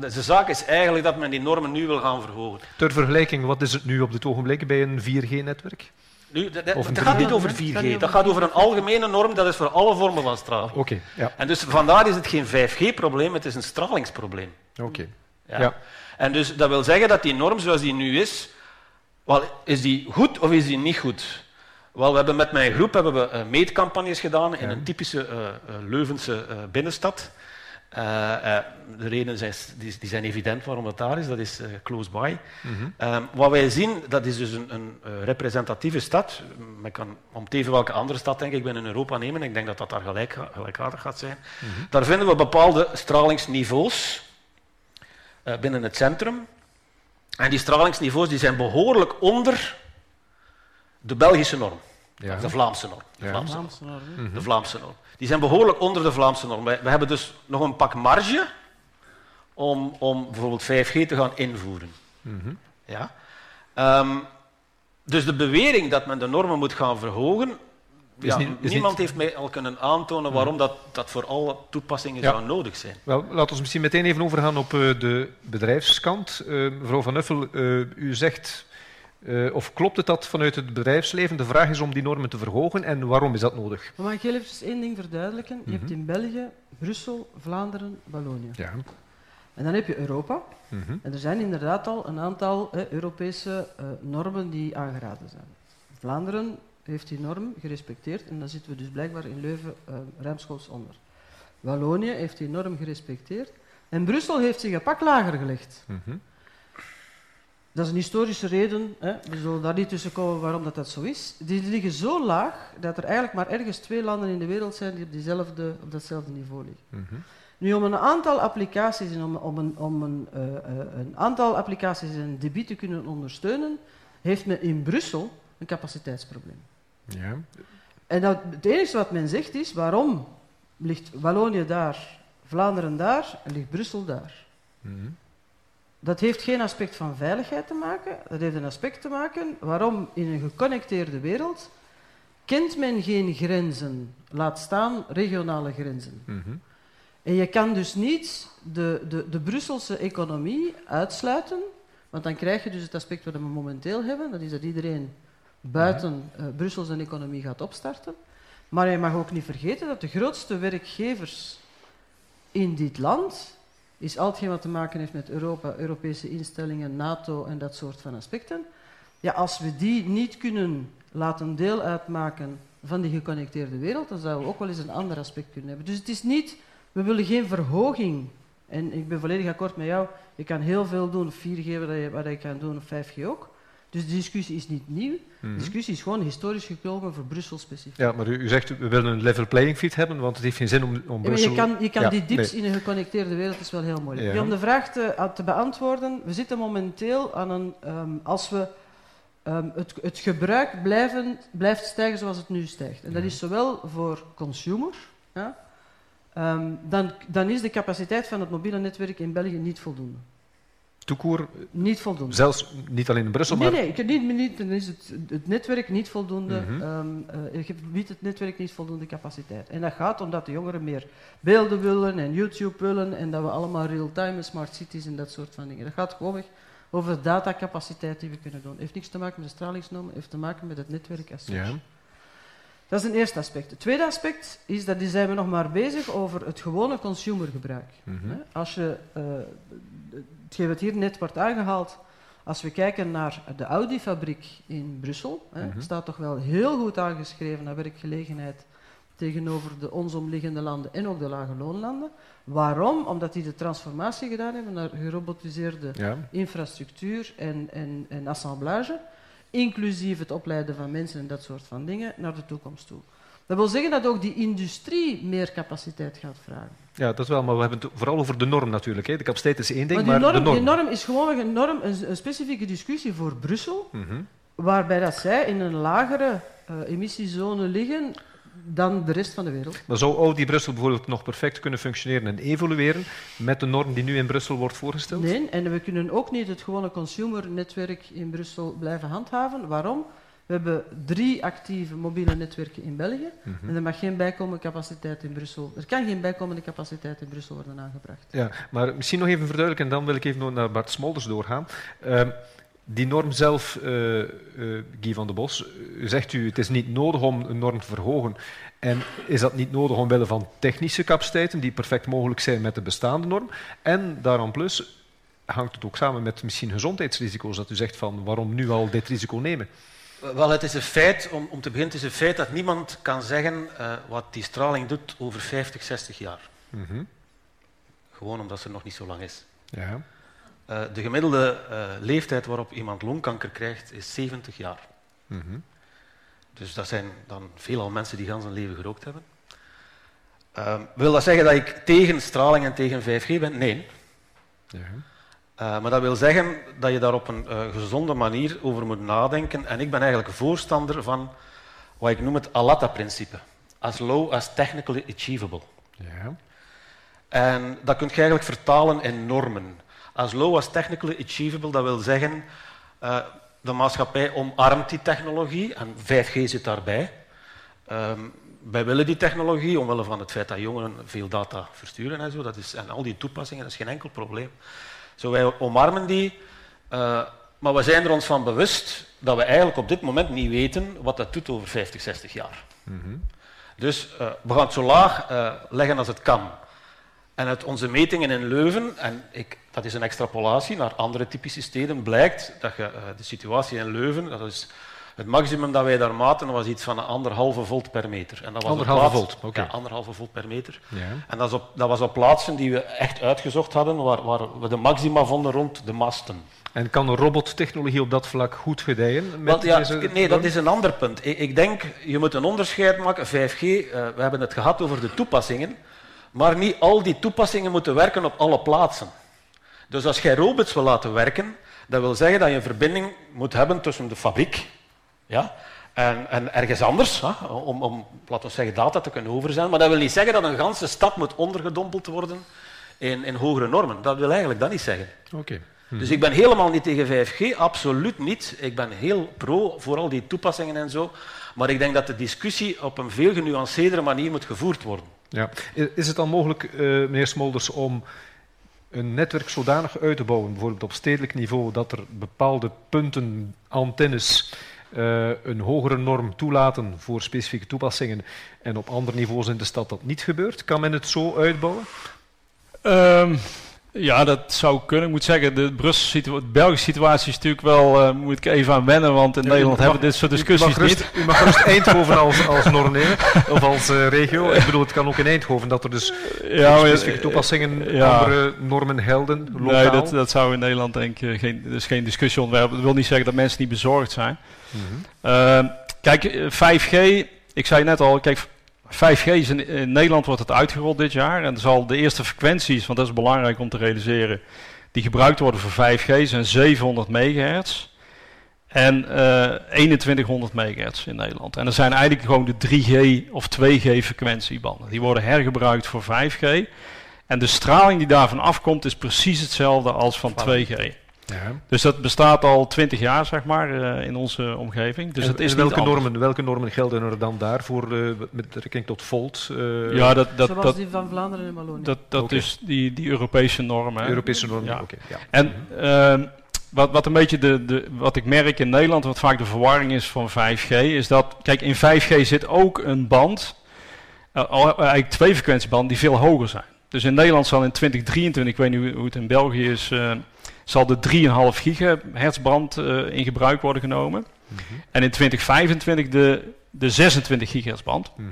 de zaak is eigenlijk dat men die normen nu wil gaan verhogen. Ter vergelijking, wat is het nu op dit ogenblik bij een 4G-netwerk? Nu, dat, gaat niet over 4G, dat gaat over een algemene norm, dat is voor alle vormen van straling. Okay, ja. En dus vandaar is het geen 5G-probleem, het is een stralingsprobleem. Oké. Okay. Ja. ja. En dus dat wil zeggen dat die norm zoals die nu is, wel, is die goed of is die niet goed? Wel, we hebben met mijn groep hebben we, uh, meetcampagnes gedaan in een typische uh, Leuvense uh, binnenstad. Uh, de redenen zijn, die, die, zijn evident waarom dat daar is, dat is close by. Mm -hmm. wat wij zien, dat is dus een, een representatieve stad. Men kan om even welke andere stad denk ik binnen Europa nemen. Ik denk dat dat daar gelijk, gelijkaardig gaat zijn. Mm -hmm. Daar vinden we bepaalde stralingsniveaus binnen het centrum. En die stralingsniveaus die zijn behoorlijk onder de Belgische norm. Ja. De Vlaamse norm. De, ja. Vlaamse, Vlaamse norm. Mm -hmm. de Vlaamse norm. Die zijn behoorlijk onder de Vlaamse norm. We, we hebben dus nog een pak marge om, om bijvoorbeeld 5G te gaan invoeren. Mm -hmm. ja? Um, dus de bewering dat men de normen moet gaan verhogen, ja, niet, niemand niet... heeft mij al kunnen aantonen waarom dat, dat voor alle toepassingen ja. zou nodig zijn. Wel, laten we misschien meteen even overgaan op uh, de bedrijfskant. Uh, mevrouw Van Uffel, uh, u zegt uh, of klopt het dat vanuit het bedrijfsleven de vraag is om die normen te verhogen en waarom is dat nodig? Maar mag ik heel even één ding verduidelijken? Mm -hmm. Je hebt in België Brussel, Vlaanderen, Wallonië. Ja. En dan heb je Europa. Mm -hmm. En er zijn inderdaad al een aantal eh, Europese normen die aangeraden zijn. Vlaanderen heeft die norm gerespecteerd en dan zitten we dus blijkbaar in Leuven uh, ruimschoots onder. Wallonië heeft die norm gerespecteerd en Brussel heeft zich een pak lager gelegd. Mm -hmm. Dat is een historische reden, hè. we zullen daar niet tussen komen waarom dat, dat zo is. Die liggen zo laag dat er eigenlijk maar ergens twee landen in de wereld zijn die op, diezelfde, op datzelfde niveau liggen. Mm -hmm. Nu, om een aantal applicaties en om, om, een, om een, uh, uh, een aantal applicaties en debiet te kunnen ondersteunen, heeft men in Brussel een capaciteitsprobleem. Ja. En dat, het enige wat men zegt is, waarom ligt Wallonië daar, Vlaanderen daar en ligt Brussel daar? Mm -hmm. Dat heeft geen aspect van veiligheid te maken, dat heeft een aspect te maken waarom in een geconnecteerde wereld kent men geen grenzen, laat staan regionale grenzen. Mm -hmm. En je kan dus niet de, de, de Brusselse economie uitsluiten, want dan krijg je dus het aspect wat we momenteel hebben, dat is dat iedereen buiten uh, Brussel zijn economie gaat opstarten. Maar je mag ook niet vergeten dat de grootste werkgevers in dit land is al hetgeen wat te maken heeft met Europa, Europese instellingen, NATO en dat soort van aspecten. Ja, als we die niet kunnen laten deel uitmaken van die geconnecteerde wereld, dan zouden we ook wel eens een ander aspect kunnen hebben. Dus het is niet, we willen geen verhoging. En ik ben volledig akkoord met jou, je kan heel veel doen, 4G wat je, wat je kan doen, of 5G ook. Dus de discussie is niet nieuw. Mm -hmm. De discussie is gewoon historisch gekomen voor Brussel specifiek. Ja, maar u, u, zegt we willen een level playing field hebben, want het heeft geen zin om, om ja, Brussel... Je kan, je kan ja, die dips nee. in een geconnecteerde wereld, is wel heel moeilijk. Ja. Om de vraag te, te, beantwoorden, we zitten momenteel aan een... Um, als we um, het, het, gebruik blijven, blijft stijgen zoals het nu stijgt, en dat is zowel voor consumer... Ja, um, dan, dan is de capaciteit van het mobiele netwerk in België niet voldoende toekoer... Niet voldoende. Zelfs niet alleen in Brussel, nee, maar... Nee, niet, niet, dan is het, het netwerk niet voldoende... Mm -hmm. um, uh, biedt het netwerk niet voldoende capaciteit. En dat gaat omdat de jongeren meer beelden willen en YouTube willen en dat we allemaal real-time smart cities en dat soort van dingen. Dat gaat gewoon over de datacapaciteit die we kunnen doen. Het heeft niks te maken met de stralingsnormen, heeft te maken met het netwerk als ja. Dat is een eerste aspect. Het tweede aspect is dat die zijn we nog maar bezig over het gewone consumergebruik. Mm -hmm. Als je... Uh, hetgeen wat hier net wordt aangehaald, als we kijken naar de Audi-fabriek in Brussel, hè, mm -hmm. staat toch wel heel goed aangeschreven naar werkgelegenheid tegenover de ons omliggende landen en ook de lage loonlanden. Waarom? Omdat die de transformatie gedaan hebben naar gerobotiseerde ja. infrastructuur en, en, en assemblage, inclusief het opleiden van mensen en dat soort van dingen, naar de toekomst toe. Dat wil zeggen dat ook die industrie meer capaciteit gaat vragen. Ja, dat wel, maar we hebben het vooral over de norm natuurlijk. Hè. De capaciteit is één ding, maar, norm, de norm... Die norm is gewoon een, norm, een, een specifieke discussie voor Brussel, mm -hmm. waarbij dat zij in een lagere uh, emissiezone liggen dan de rest van de wereld. Maar zou Audi Brussel bijvoorbeeld nog perfect kunnen functioneren en evolueren met de norm die nu in Brussel wordt voorgesteld? Nee, en we kunnen ook niet het gewone consumernetwerk in Brussel blijven handhaven. Waarom? We hebben drie actieve mobiele netwerken in België. Mm -hmm. En er mag geen bijkomende capaciteit in Brussel. Er kan geen bijkomende capaciteit in Brussel worden aangebracht. Ja, maar misschien nog even verduidelijken, en dan wil ik even naar Bart Smolders doorgaan. Uh, die norm zelf, uh, uh, Guy van de Bos, zegt u het is niet nodig om een norm te verhogen. En is dat niet nodig omwille van technische capaciteiten die perfect mogelijk zijn met de bestaande norm? En daaraan plus hangt het ook samen met misschien gezondheidsrisico's, dat u zegt van waarom nu al dit risico nemen? Wel, het is een feit, om, om te beginnen, het is een feit dat niemand kan zeggen uh, wat die straling doet over 50, 60 jaar. Mm -hmm. Gewoon omdat ze nog niet zo lang is. Ja. Uh, de gemiddelde uh, leeftijd waarop iemand longkanker krijgt is 70 jaar. Mm -hmm. Dus dat zijn dan veelal mensen die gans hun leven gerookt hebben. Uh, wil dat zeggen dat ik tegen straling en tegen 5G ben? Nee. Ja. Uh, maar dat wil zeggen dat je daar op een uh, gezonde manier over moet nadenken. En ik ben eigenlijk voorstander van wat ik noem het ALATA-principe. As low as technically achievable. Ja. En dat kun je eigenlijk vertalen in normen. As low as technically achievable, dat wil zeggen, uh, de maatschappij omarmt die technologie en 5G zit daarbij. Um, wij willen die technologie omwille van het feit dat jongeren veel data versturen en zo. Dat is, en al die toepassingen, dat is geen enkel probleem. Zo, wij omarmen die, uh, maar we zijn er ons van bewust dat we eigenlijk op dit moment niet weten wat dat doet over 50, 60 jaar. Mm -hmm. Dus uh, we gaan het zo laag uh, leggen als het kan. En uit onze metingen in Leuven, en ik, dat is een extrapolatie naar andere typische steden, blijkt dat je, de situatie in Leuven, dat is het maximum dat wij daar maten was iets van anderhalve volt per meter. En dat was anderhalve plaats, volt. Ja, anderhalve volt per meter. Ja. En dat, op, dat was op plaatsen die we echt uitgezocht hadden, waar, waar we de maxima vonden rond de masten. En kan robottechnologie op dat vlak goed gedijen? Met Want, ja, deze nee, dat is een ander punt. Ik, ik denk, je moet een onderscheid maken. 5G, uh, we hebben het gehad over de toepassingen, maar niet al die toepassingen moeten werken op alle plaatsen. Dus als jij robots wil laten werken, dat wil zeggen dat je een verbinding moet hebben tussen de fabriek ja, en, en ergens anders, hè, om, om, laten we zeggen, data te kunnen overzenden. Maar dat wil niet zeggen dat een ganse stad moet ondergedompeld worden in, in hogere normen. Dat wil eigenlijk dat niet zeggen. Oké. Dus ik ben helemaal niet tegen 5G, absoluut niet. Ik ben heel pro voor al die toepassingen en zo. Maar ik denk dat de discussie op een veel genuanceerdere manier moet gevoerd worden. Ja. Is het dan mogelijk, uh, meneer Smolders, om een netwerk zodanig uit te bouwen, bijvoorbeeld op stedelijk niveau, dat er bepaalde punten, antennes, uh, een hogere norm toelaten voor specifieke toepassingen en op andere niveaus in de stad dat niet gebeurt? Kan men het zo uitbouwen? Um, ja, dat zou kunnen. Ik moet zeggen, de, Brusselse situa de Belgische situatie is natuurlijk wel, uh, moet ik even aan wennen, want in Ja, Nederland mag- hebben we dit soort discussies u rust, niet. U mag gerust *laughs* Eindhoven als, als norm nemen, of als eh, regio. Ik bedoel, het kan ook in Eindhoven dat er dus Ja, specifieke toepassingen ja. andere normen gelden, lokaal. Nee, dat, dat zou in Nederland denk ik eh, geen, is geen discussieonderwerp. Dat wil niet zeggen dat mensen niet bezorgd zijn. Mhm. Ehm, kijk, eh, 5G, ik zei net al, kijk, 5G is in, in Nederland wordt het uitgerold dit jaar. En zal de eerste frequenties, want dat is belangrijk om te realiseren, die gebruikt worden voor 5G zijn 700 megahertz en eh 2100 megahertz in Nederland. En er zijn eigenlijk gewoon de 3G of 2G frequentiebanden. Die worden hergebruikt voor 5G. En de straling die daarvan afkomt is precies hetzelfde als van 2G. Ja. Dus dat bestaat al 20 jaar, zeg maar, eh, in onze omgeving. Dus en, het is welke, normen, welke normen gelden er dan daarvoor eh, met betrekking tot volt? eh, Ja, dat, dat, Zoals dat, die van Vlaanderen en Wallonië. dat, dat is die, die Europese normen. hè. Europese normen? Ja. Oké, ja. En ehm, wat, wat een beetje de, de, wat ik merk in Nederland, wat vaak de verwarring is van 5G, is dat, kijk, in 5G zit ook een band, eigenlijk twee frequentiebanden die veel hoger zijn. Dus in Nederland zal in 2023, ik weet niet hoe- hoe het in België is, eh, zal de 3,5 gigahertz band eh, in gebruik worden genomen. Mhm. En in 2025 de, de 26 gigahertz band. Mhm.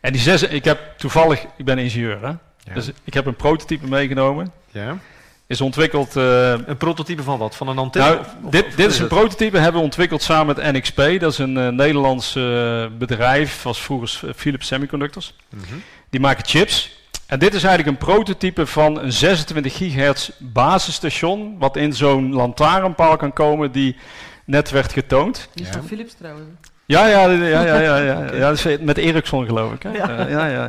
En die zes, ik heb toevallig, ik ben ingenieur, hè? Ja. dus ik heb een prototype meegenomen. ja. Is ontwikkeld eh, Een prototype van wat? Van een antenne? nou, Of- of- dit, of dit is een het? prototype, hebben we ontwikkeld samen met NXP. Dat is een eh, Nederlands bedrijf, was vroeger Philips Semiconductors. Mhm. Die maken chips. En dit is eigenlijk een prototype van een 26 gigahertz basisstation, wat in zo'n lantaarnpaal kan komen die net werd getoond. Die is Ja. van Philips trouwens. Ja, ja, ja, ja, ja, ja, ja. *laughs* ja dat is met Ericsson geloof ik. Hè? Ja. Eh, ja, ja.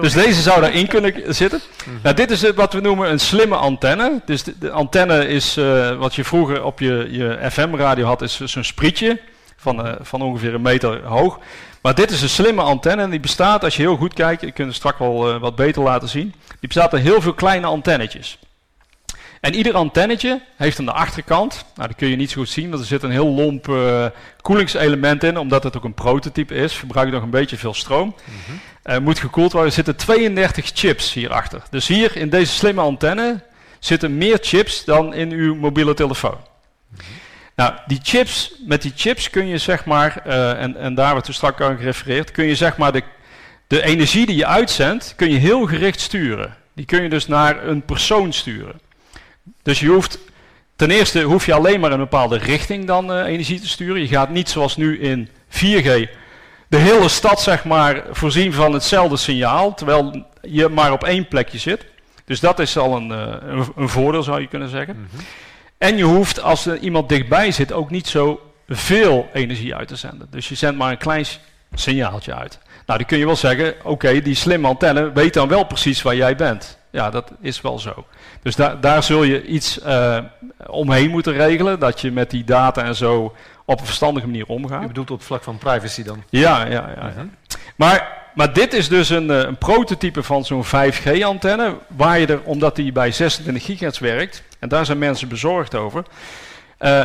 Dus deze zou daarin kunnen zitten. Nou, dit is het wat we noemen een slimme antenne. Dus de, de antenne is eh, wat je vroeger op je, je FM-radio had, is zo'n sprietje van, eh, van ongeveer een meter hoog. Maar dit is een slimme antenne en die bestaat, als je heel goed kijkt, ik kan het straks wel eh, wat beter laten zien. Die bestaat uit heel veel kleine antennetjes. En ieder antennetje heeft aan de achterkant, nou dat kun je niet zo goed zien, want er zit een heel lomp eh, koelingselement in, omdat het ook een prototype is, verbruikt nog een beetje veel stroom. Eh, moet gekoeld worden. Er zitten 32 chips hierachter. Dus hier in deze slimme antenne zitten meer chips dan in uw mobiele telefoon. Nou, die chips, met die chips kun je zeg maar, eh, en, en daar werd toen straks aan gerefereerd, kun je zeg maar de, de energie die je uitzendt, kun je heel gericht sturen. Die kun je dus naar een persoon sturen. Dus je hoeft, ten eerste hoef je alleen maar een bepaalde richting dan uh, energie te sturen. Je gaat niet zoals nu in 4G de hele stad zeg maar voorzien van hetzelfde signaal, terwijl je maar op één plekje zit. Dus dat is al een, uh, een, voordeel zou je kunnen zeggen. -hmm. En je hoeft als er iemand dichtbij zit ook niet zo veel energie uit te zenden. Dus je zendt maar een klein signaaltje uit. Nou, dan kun je wel zeggen, oké, die slimme antenne weet dan wel precies waar jij bent. Ja, dat is wel zo. Dus da daar zul je iets uh, omheen moeten regelen, dat je met die data en zo op een verstandige manier omgaat. Je bedoelt op het vlak van privacy dan? Ja, ja, ja. ja. Uh -huh. Maar, maar dit is dus een, een prototype van zo'n 5G-antenne, waar je er, omdat die bij 26 gigahertz werkt, en daar zijn mensen bezorgd over, uh,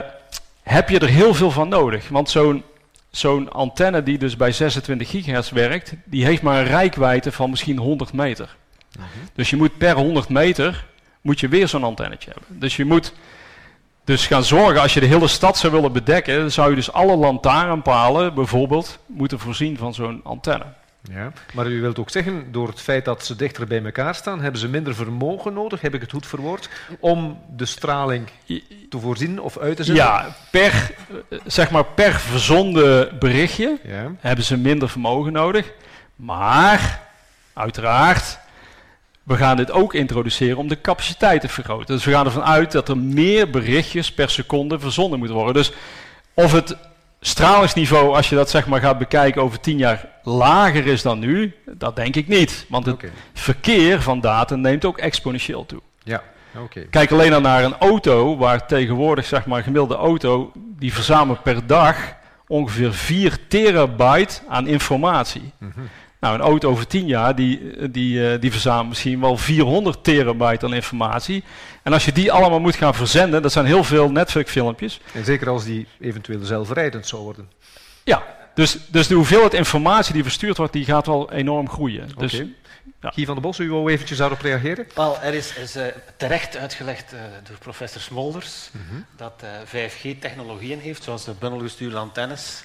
heb je er heel veel van nodig. Want zo'n zo'n antenne die dus bij 26 gigahertz werkt, die heeft maar een rijkwijde van misschien 100 meter. Uh -huh. Dus je moet per 100 meter moet je weer zo'n antennetje hebben. Dus je moet dus gaan zorgen, als je de hele stad zou willen bedekken, dan zou je dus alle lantaarnpalen bijvoorbeeld moeten voorzien van zo'n antenne. Ja, maar u wilt ook zeggen, door het feit dat ze dichter bij elkaar staan, hebben ze minder vermogen nodig, heb ik het goed verwoord, om de straling te voorzien of uit te zetten? Ja, per, zeg maar per verzonden berichtje ja. hebben ze minder vermogen nodig. Maar, uiteraard, we gaan dit ook introduceren om de capaciteit te vergroten. Dus we gaan ervan uit dat er meer berichtjes per seconde verzonden moeten worden. Dus of het stralingsniveau, als je dat zeg maar gaat bekijken over tien jaar, lager is dan nu, dat denk ik niet. Want het okay. verkeer van data neemt ook exponentieel toe. Ja, okay. Kijk alleen al naar een auto, waar tegenwoordig zeg maar een gemiddelde auto, die verzamelt per dag ongeveer 4 terabyte aan informatie. Mm -hmm. Nou, een auto over 10 jaar, die, die, uh, die verzamelt misschien wel 400 terabyte aan informatie. En als je die allemaal moet gaan verzenden, dat zijn heel veel netwerkfilmpjes. En zeker als die eventueel zelfrijdend zou worden. Ja, dus, dus de hoeveelheid informatie die verstuurd wordt, die gaat wel enorm groeien. Okay. Dus, ja. Guy van der Bos, u wou eventjes daarop reageren? Wel, er is, is uh, terecht uitgelegd uh, door professor Smolders mm -hmm. dat 5G technologieën heeft, zoals de bundelgestuurde antennes.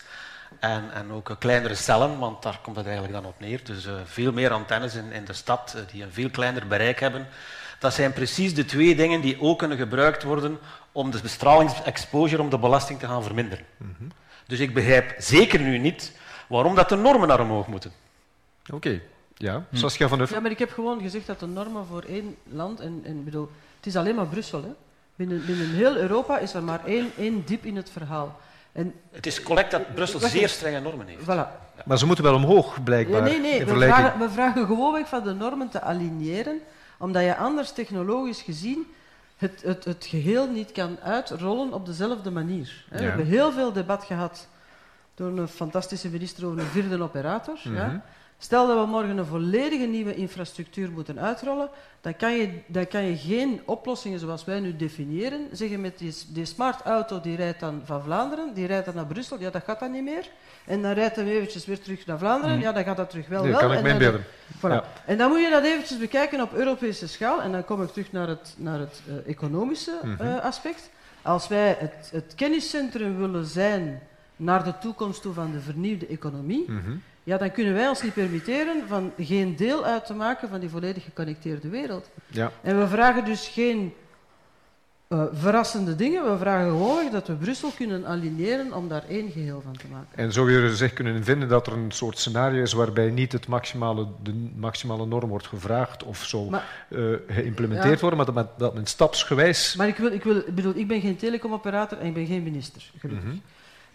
En, en, ook kleinere cellen, want daar komt het eigenlijk dan op neer. Dus uh, veel meer antennes in, in de stad uh, die een veel kleiner bereik hebben. Dat zijn precies de twee dingen die ook kunnen gebruikt worden om de bestralingsexposure, om de belasting te gaan verminderen. Mm -hmm. Dus ik begrijp zeker nu niet waarom dat de normen naar omhoog moeten. Oké, okay. ja. Hm. Saskia van Uffen. Ja, maar ik heb gewoon gezegd dat de normen voor één land, en, en bedoel, het is alleen maar Brussel. Hè? Binnen, binnen heel Europa is er maar één, één diep in het verhaal. En het is correct dat Brussel zeer strenge normen heeft. Voilà. Ja. Maar ze moeten wel omhoog, blijkbaar. Nee, nee, nee. We vragen, we vragen gewoonweg van de normen te aligneren, omdat je anders technologisch gezien het, het, het geheel niet kan uitrollen op dezelfde manier. Ja. We hebben heel veel debat gehad door een fantastische minister over een vierde operator. Mm -hmm. ja. Stel dat we morgen een volledige nieuwe infrastructuur moeten uitrollen, dan kan je, dan kan je geen oplossingen zoals wij nu definiëren. Zeggen met die, die smart auto die rijdt dan van Vlaanderen, die rijdt dan naar Brussel, ja dat gaat dan niet meer. En dan rijdt hij eventjes weer terug naar Vlaanderen, mm. ja dan gaat dat terug wel nee, wel. kan ik inbeelden. Voilà. Ja. En dan moet je dat eventjes bekijken op Europese schaal. En dan kom ik terug naar het, naar het uh, economische mm -hmm. uh, aspect. Als wij het, het kenniscentrum willen zijn naar de toekomst toe van de vernieuwde economie, mm -hmm ja, dan kunnen wij ons niet permitteren van geen deel uit te maken van die volledig geconnecteerde wereld. Ja. En we vragen dus geen uh, verrassende dingen, we vragen gewoon dat we Brussel kunnen aligneren om daar één geheel van te maken. En zou je zich kunnen vinden dat er een soort scenario is waarbij niet het maximale, de maximale norm wordt gevraagd of zo maar, uh, geïmplementeerd ja. worden, maar dat men, dat men stapsgewijs... Maar ik, wil, ik, wil, ik bedoel, ik ben geen telecomoperator en ik ben geen minister, gelukkig. Mm -hmm.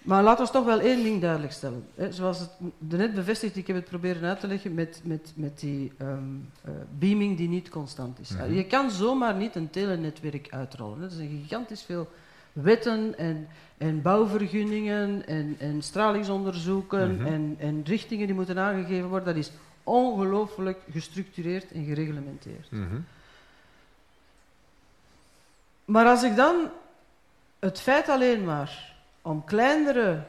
Maar laten we toch wel één ding duidelijk stellen. Zoals het net bevestigd, ik heb het proberen uit te leggen met, met, met die um, uh, beaming die niet constant is. Mm -hmm. Je kan zomaar niet een telenetwerk uitrollen. Er zijn gigantisch veel wetten en, en bouwvergunningen en, en stralingsonderzoeken mm -hmm. en, en richtingen die moeten aangegeven worden. Dat is ongelooflijk gestructureerd en gereglementeerd. Mm -hmm. Maar als ik dan het feit alleen maar om kleinere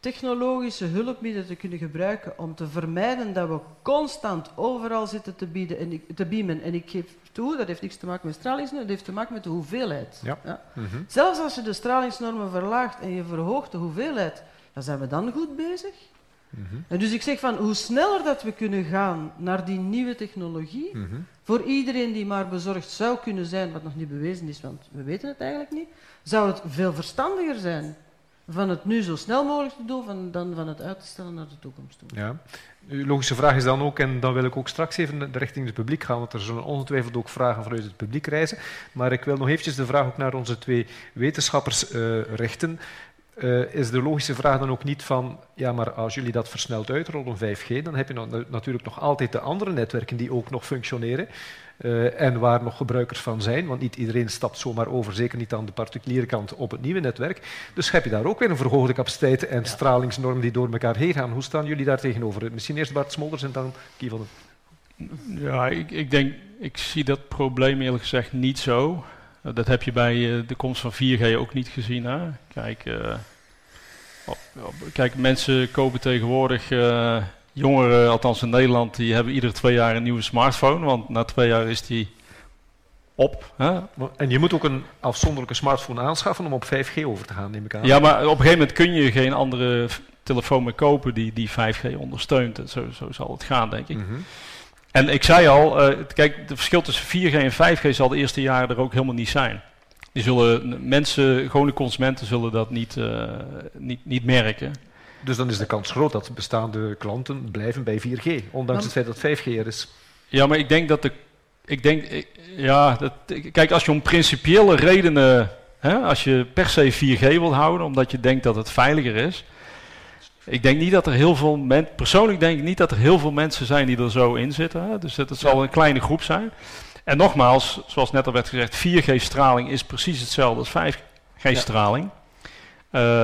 technologische hulpmiddelen te kunnen gebruiken om te vermijden dat we constant overal zitten te, bieden en ik, te beamen. En ik geef toe, dat heeft niks te maken met stralingsnormen, dat heeft te maken met de hoeveelheid. Ja. Ja. Mm -hmm. Zelfs als je de stralingsnormen verlaagt en je verhoogt de hoeveelheid, dan zijn we dan goed bezig. Mhm. En dus ik zeg van hoe sneller dat we kunnen gaan naar die nieuwe technologie, mhm. Voor iedereen die maar bezorgd zou kunnen zijn, wat nog niet bewezen is, want we weten het eigenlijk niet, zou het veel verstandiger zijn van het nu zo snel mogelijk te doen dan van het uit te stellen naar de toekomst toe. Ja. Uw logische vraag is dan ook, en dan wil ik ook straks even richting het publiek gaan, want er zullen ongetwijfeld ook vragen vanuit het publiek reizen. Maar ik wil nog eventjes de vraag ook naar onze twee wetenschappers uh, richten. Uh, is de logische vraag dan ook niet van, ja, maar als jullie dat versneld uitrollen, 5G, dan heb je natuurlijk nog altijd de andere netwerken die ook nog functioneren. Uh, en waar nog gebruikers van zijn, want niet iedereen stapt zomaar over, zeker niet aan de particuliere kant op het nieuwe netwerk. Dus heb je daar ook weer een verhoogde capaciteit en ja. stralingsnorm die door elkaar heen gaan. Hoe staan jullie daar tegenover? Misschien eerst Bart Smolders en dan Guy van Ja, ik, ik denk, ik zie dat probleem eerlijk gezegd niet zo. Dat heb je bij uh, de komst van 4G ook niet gezien. Hè? Kijk, uh, kijk, mensen kopen tegenwoordig uh, jongeren, althans in Nederland, die hebben iedere twee jaar een nieuwe smartphone. Want na twee jaar is die op. Hè? En je moet ook een afzonderlijke smartphone aanschaffen om op 5G over te gaan, neem ik aan. Ja, maar op een gegeven moment kun je geen andere telefoon meer kopen die, die 5G ondersteunt. Zo, zo zal het gaan, denk ik. Mm -hmm. En ik zei al, uh, kijk, het verschil tussen 4G en 5G zal de eerste jaren er ook helemaal niet zijn. Die zullen, mensen, gewone consumenten zullen dat niet, uh, niet, niet merken. Dus dan is de kans groot dat bestaande klanten blijven bij 4G, ondanks het feit dat 5G er is. Ja, maar ik denk dat de. Ik denk, ja, dat, kijk, als je om principiële redenen. Hè, als je per se 4G wil houden, omdat je denkt dat het veiliger is. Ik denk niet dat er heel veel mensen. Persoonlijk denk ik niet dat er heel veel mensen zijn die er zo in zitten. Hè? Dus dat het zal een kleine groep zijn. En nogmaals, zoals net al werd gezegd, 4G-straling is precies hetzelfde als 5G-straling. Ja.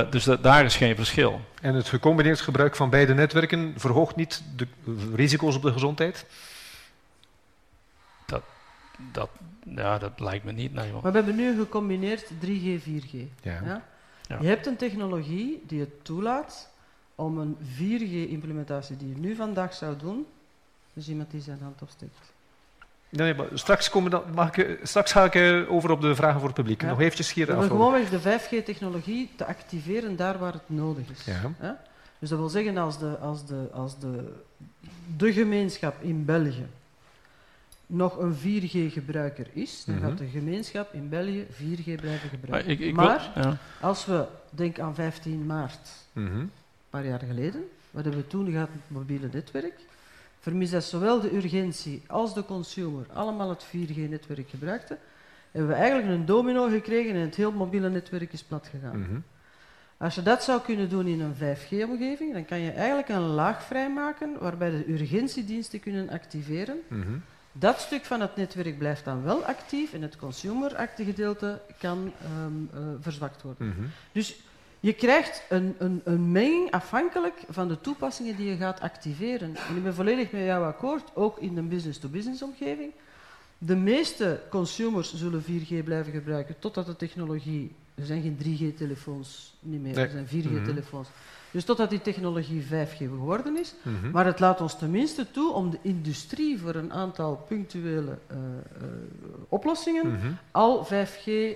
Uh, dus dat, daar is geen verschil. En het gecombineerd gebruik van beide netwerken verhoogt niet de risico's op de gezondheid? Dat, dat, ja, dat lijkt me niet. Nee, maar we hebben nu gecombineerd 3G, 4G. Ja. Ja? Ja. Je hebt een technologie die het toelaat om een 4G-implementatie die je nu vandaag zou doen, dus iemand die zijn hand opsteekt. Nee, maar straks, komen dan, mag ik, straks ga ik over op de vragen voor het publiek. Ja. Nog eventjes hier af. gewoonweg de 5G-technologie te activeren daar waar het nodig is. Ja. Ja? Dus dat wil zeggen, als, de, als, de, als de, de gemeenschap in België nog een 4G-gebruiker is, dan mm -hmm. gaat de gemeenschap in België 4G blijven gebruiken. Maar, ik, ik maar wil, als we, denk aan 15 maart, mm -hmm. een paar jaar geleden, wat hebben we toen gehad met het mobiele netwerk? Vermis dat zowel de urgentie als de consumer allemaal het 4G-netwerk gebruikten, hebben we eigenlijk een domino gekregen en het heel mobiele netwerk is plat gegaan. Mm -hmm. Als je dat zou kunnen doen in een 5G-omgeving, dan kan je eigenlijk een laag vrijmaken waarbij de urgentiediensten kunnen activeren. Mm -hmm. Dat stuk van het netwerk blijft dan wel actief en het consumer-gedeelte kan um, uh, verzwakt worden. Mm -hmm. Dus je krijgt een, een, een menging afhankelijk van de toepassingen die je gaat activeren. En ik ben volledig met jou akkoord, ook in een business-to-business omgeving. De meeste consumers zullen 4G blijven gebruiken totdat de technologie. Er zijn geen 3G-telefoons niet meer, nee. er zijn 4G-telefoons. Mm -hmm. Dus totdat die technologie 5G geworden is. Mm -hmm. Maar het laat ons tenminste toe om de industrie voor een aantal punctuele uh, uh, oplossingen mm -hmm. al 5G uh,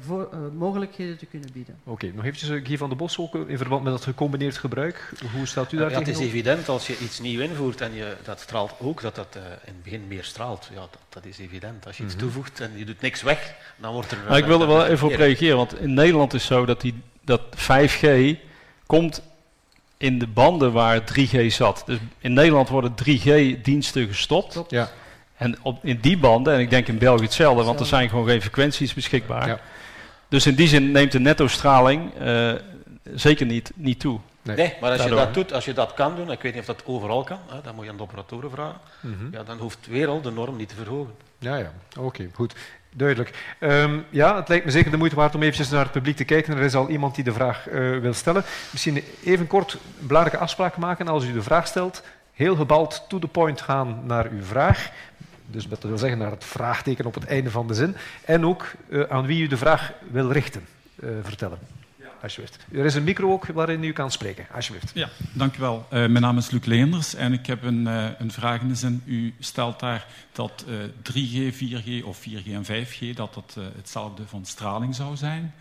voor, mogelijkheden te kunnen bieden. Oké, okay, nog eventjes Guy van de Bos ook in verband met dat gecombineerd gebruik. Hoe staat u daar ja, Het is evident als je iets nieuw invoert en je, dat straalt ook dat dat in het begin meer straalt. Ja, dat, dat is evident. Als je iets mm -hmm. toevoegt en je doet niks weg, dan wordt er... Maar ik wil er wel even op reageren, want in Nederland is het zo dat, die, dat 5G komt in de banden waar 3G zat. Dus in Nederland worden 3G-diensten gestopt. Ja. En op, in die banden, en ik denk in België hetzelfde, want er zijn gewoon geen frequenties beschikbaar. Ja. Dus in die zin neemt de netto-straling uh, zeker niet, niet toe. Nee, nee maar als Daardoor. je dat doet, als je dat kan doen, ik weet niet of dat overal kan, hè, dan moet je aan de operatoren vragen, mm -hmm. ja, dan hoeft weer al de norm niet te verhogen. Ja, ja, oké, okay, goed. Duidelijk. Um, ja, het lijkt me zeker de moeite waard om eventjes naar het publiek te kijken. Er is al iemand die de vraag uh, wil stellen. Misschien even kort een belangrijke afspraak maken. Als u de vraag stelt, heel gebald to the point gaan naar uw vraag. Dus dat wil zeggen naar het vraagteken op het einde van de zin. En ook uh, aan wie u de vraag wil richten, uh, vertellen. Alsjeblieft. Er is een micro ook waarin u kan spreken. Alsjeblieft. Ja, dank u wel. Uh, mijn naam is Luc Leenders en ik heb een, uh, een vraag in de zin. U stelt daar dat uh, 3G, 4G of 4G en 5G dat dat hetzelfde van straling zou zijn.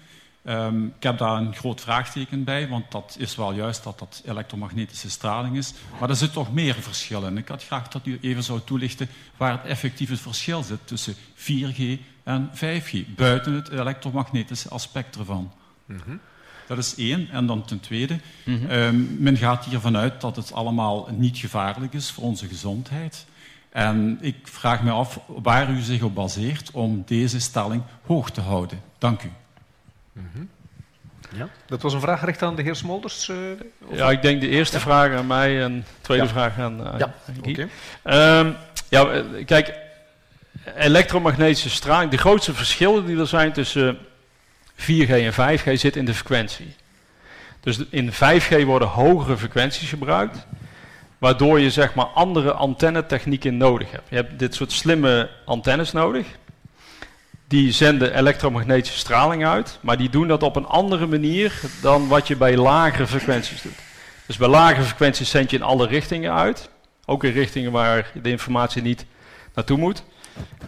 Ehm, ik heb daar een groot vraagteken bij, want dat is wel juist dat dat elektromagnetische straling is. Maar er zit toch meer verschil in. Ik had graag dat u even zou toelichten waar het effectieve verschil zit tussen 4G en 5G, buiten het elektromagnetische aspect ervan. Mm Dat is één. En dan ten tweede, mm men gaat hier vanuit dat het allemaal niet gevaarlijk is voor onze gezondheid. En ik vraag me af waar u zich op baseert om deze stelling hoog te houden. Dank u. Mhm. Ja, dat was een vraag gericht aan de heer Smolders. Uh, ja, ik denk de eerste vraag aan mij en de tweede vraag aan, uh, ja. oké. Ehm, ja, eh, kijk, elektromagnetische straling, de grootste verschillen die er zijn tussen 4G en 5G zitten in de frequentie. Dus in 5G worden hogere frequenties gebruikt, waardoor je zeg maar andere antennetechnieken nodig hebt. Je hebt dit soort slimme antennes nodig die zenden elektromagnetische straling uit, maar die doen dat op een andere manier dan wat je bij lagere frequenties doet. Dus bij lagere frequenties zend je in alle richtingen uit, ook in richtingen waar de informatie niet naartoe moet.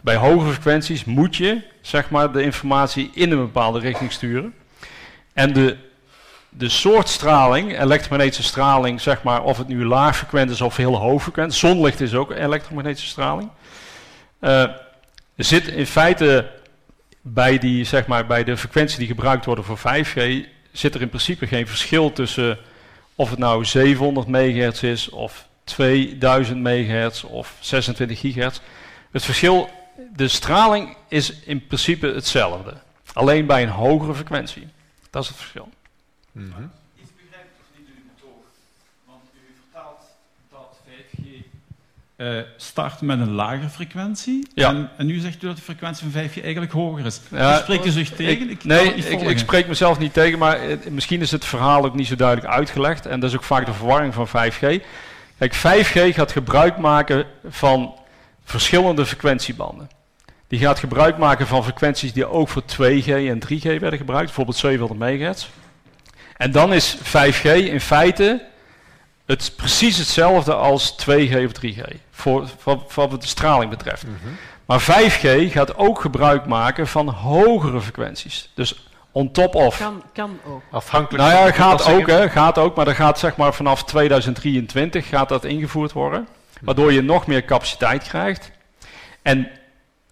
Bij hogere frequenties moet je zeg maar, de informatie in een bepaalde richting sturen. En de, de soort straling, elektromagnetische straling, zeg maar, of het nu laag frequent is of heel hoog frequent, zonlicht is ook elektromagnetische straling, uh, zit in feite bij, die, zeg maar, bij de frequentie die gebruikt worden voor 5G zit er in principe geen verschil tussen of het nou 700 MHz is of 2000 MHz of 26 GHz. Het verschil, de straling is in principe hetzelfde. Alleen bij een hogere frequentie. Dat is het verschil. Mm -hmm. uh, start met een lage frequentie. Ja. En, en, nu zegt u dat de frequentie van 5G eigenlijk hoger is. Ja, spreekt u zich tegen? Ik, nee, ik, ik, spreek mezelf niet tegen, maar misschien is het verhaal ook niet zo duidelijk uitgelegd. En dat is ook vaak de verwarring van 5G. Kijk, 5G gaat gebruik maken van verschillende frequentiebanden. Die gaat gebruik maken van frequenties die ook voor 2G en 3G werden gebruikt, bijvoorbeeld 700 MHz. En dan is 5G in feite het precies hetzelfde als 2G of 3G, voor, wat de straling betreft. Mhm. Maar 5G gaat ook gebruik maken van hogere frequenties. Dus on top of. Kan, kan ook. Afhankelijk nou ja, gaat ook, hè, gaat ook, maar dat gaat zeg maar vanaf 2023 gaat dat ingevoerd worden. Waardoor je nog meer capaciteit krijgt. En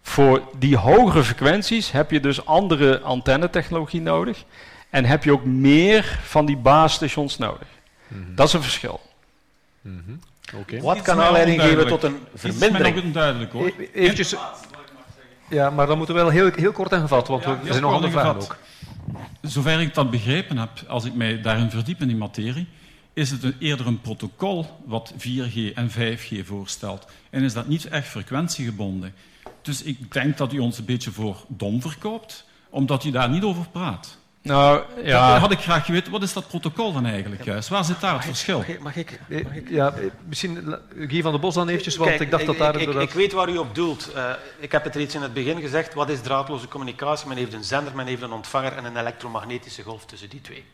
voor die hogere frequenties heb je dus andere antennetechnologie nodig. En heb je ook meer van die basisstations nodig. Mhm. Dat is een verschil. Mm Wat kan aanleiding geven tot een vermindering? Dat is duidelijk hoor. E eventjes, ja, maar dan moeten we wel heel, heel kort en gevat, want er zijn nog andere vragen ook. Zover ik dat begrepen heb, als ik mij daarin verdiep in die materie, is het een, eerder een protocol wat 4G en 5G voorstelt. En is dat niet echt frequentiegebonden. Dus ik denk dat u ons een beetje voor dom verkoopt, omdat u daar niet over praat. Nou, ja. Dat had ik graag geweten. Wat is dat protocol dan eigenlijk juist? Waar zit daar het verschil? Mag ik, mag ik, mag ik? Ja, misschien Guy van der Bos dan eventjes, want ik dacht dat daar... Ik, ik, weet waar u op doelt. Uh, ik heb het reeds in het begin gezegd. Wat is draadloze communicatie? Men heeft een zender, men heeft een ontvanger en een elektromagnetische golf tussen die twee.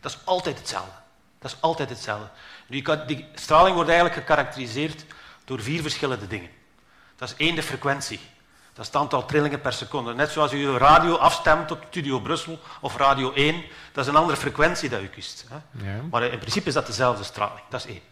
Dat is altijd hetzelfde. Dat is altijd hetzelfde. Nu, die straling wordt eigenlijk gekarakteriseerd door vier verschillende dingen. Dat is één, de frequentie. Dat is het aantal trillingen per seconde. Net zoals u uw radio afstemt op Studio Brussel of Radio 1, dat is een andere frequentie dat u kiest. Hè? Ja. Maar in principe is dat dezelfde straling. Dat is één.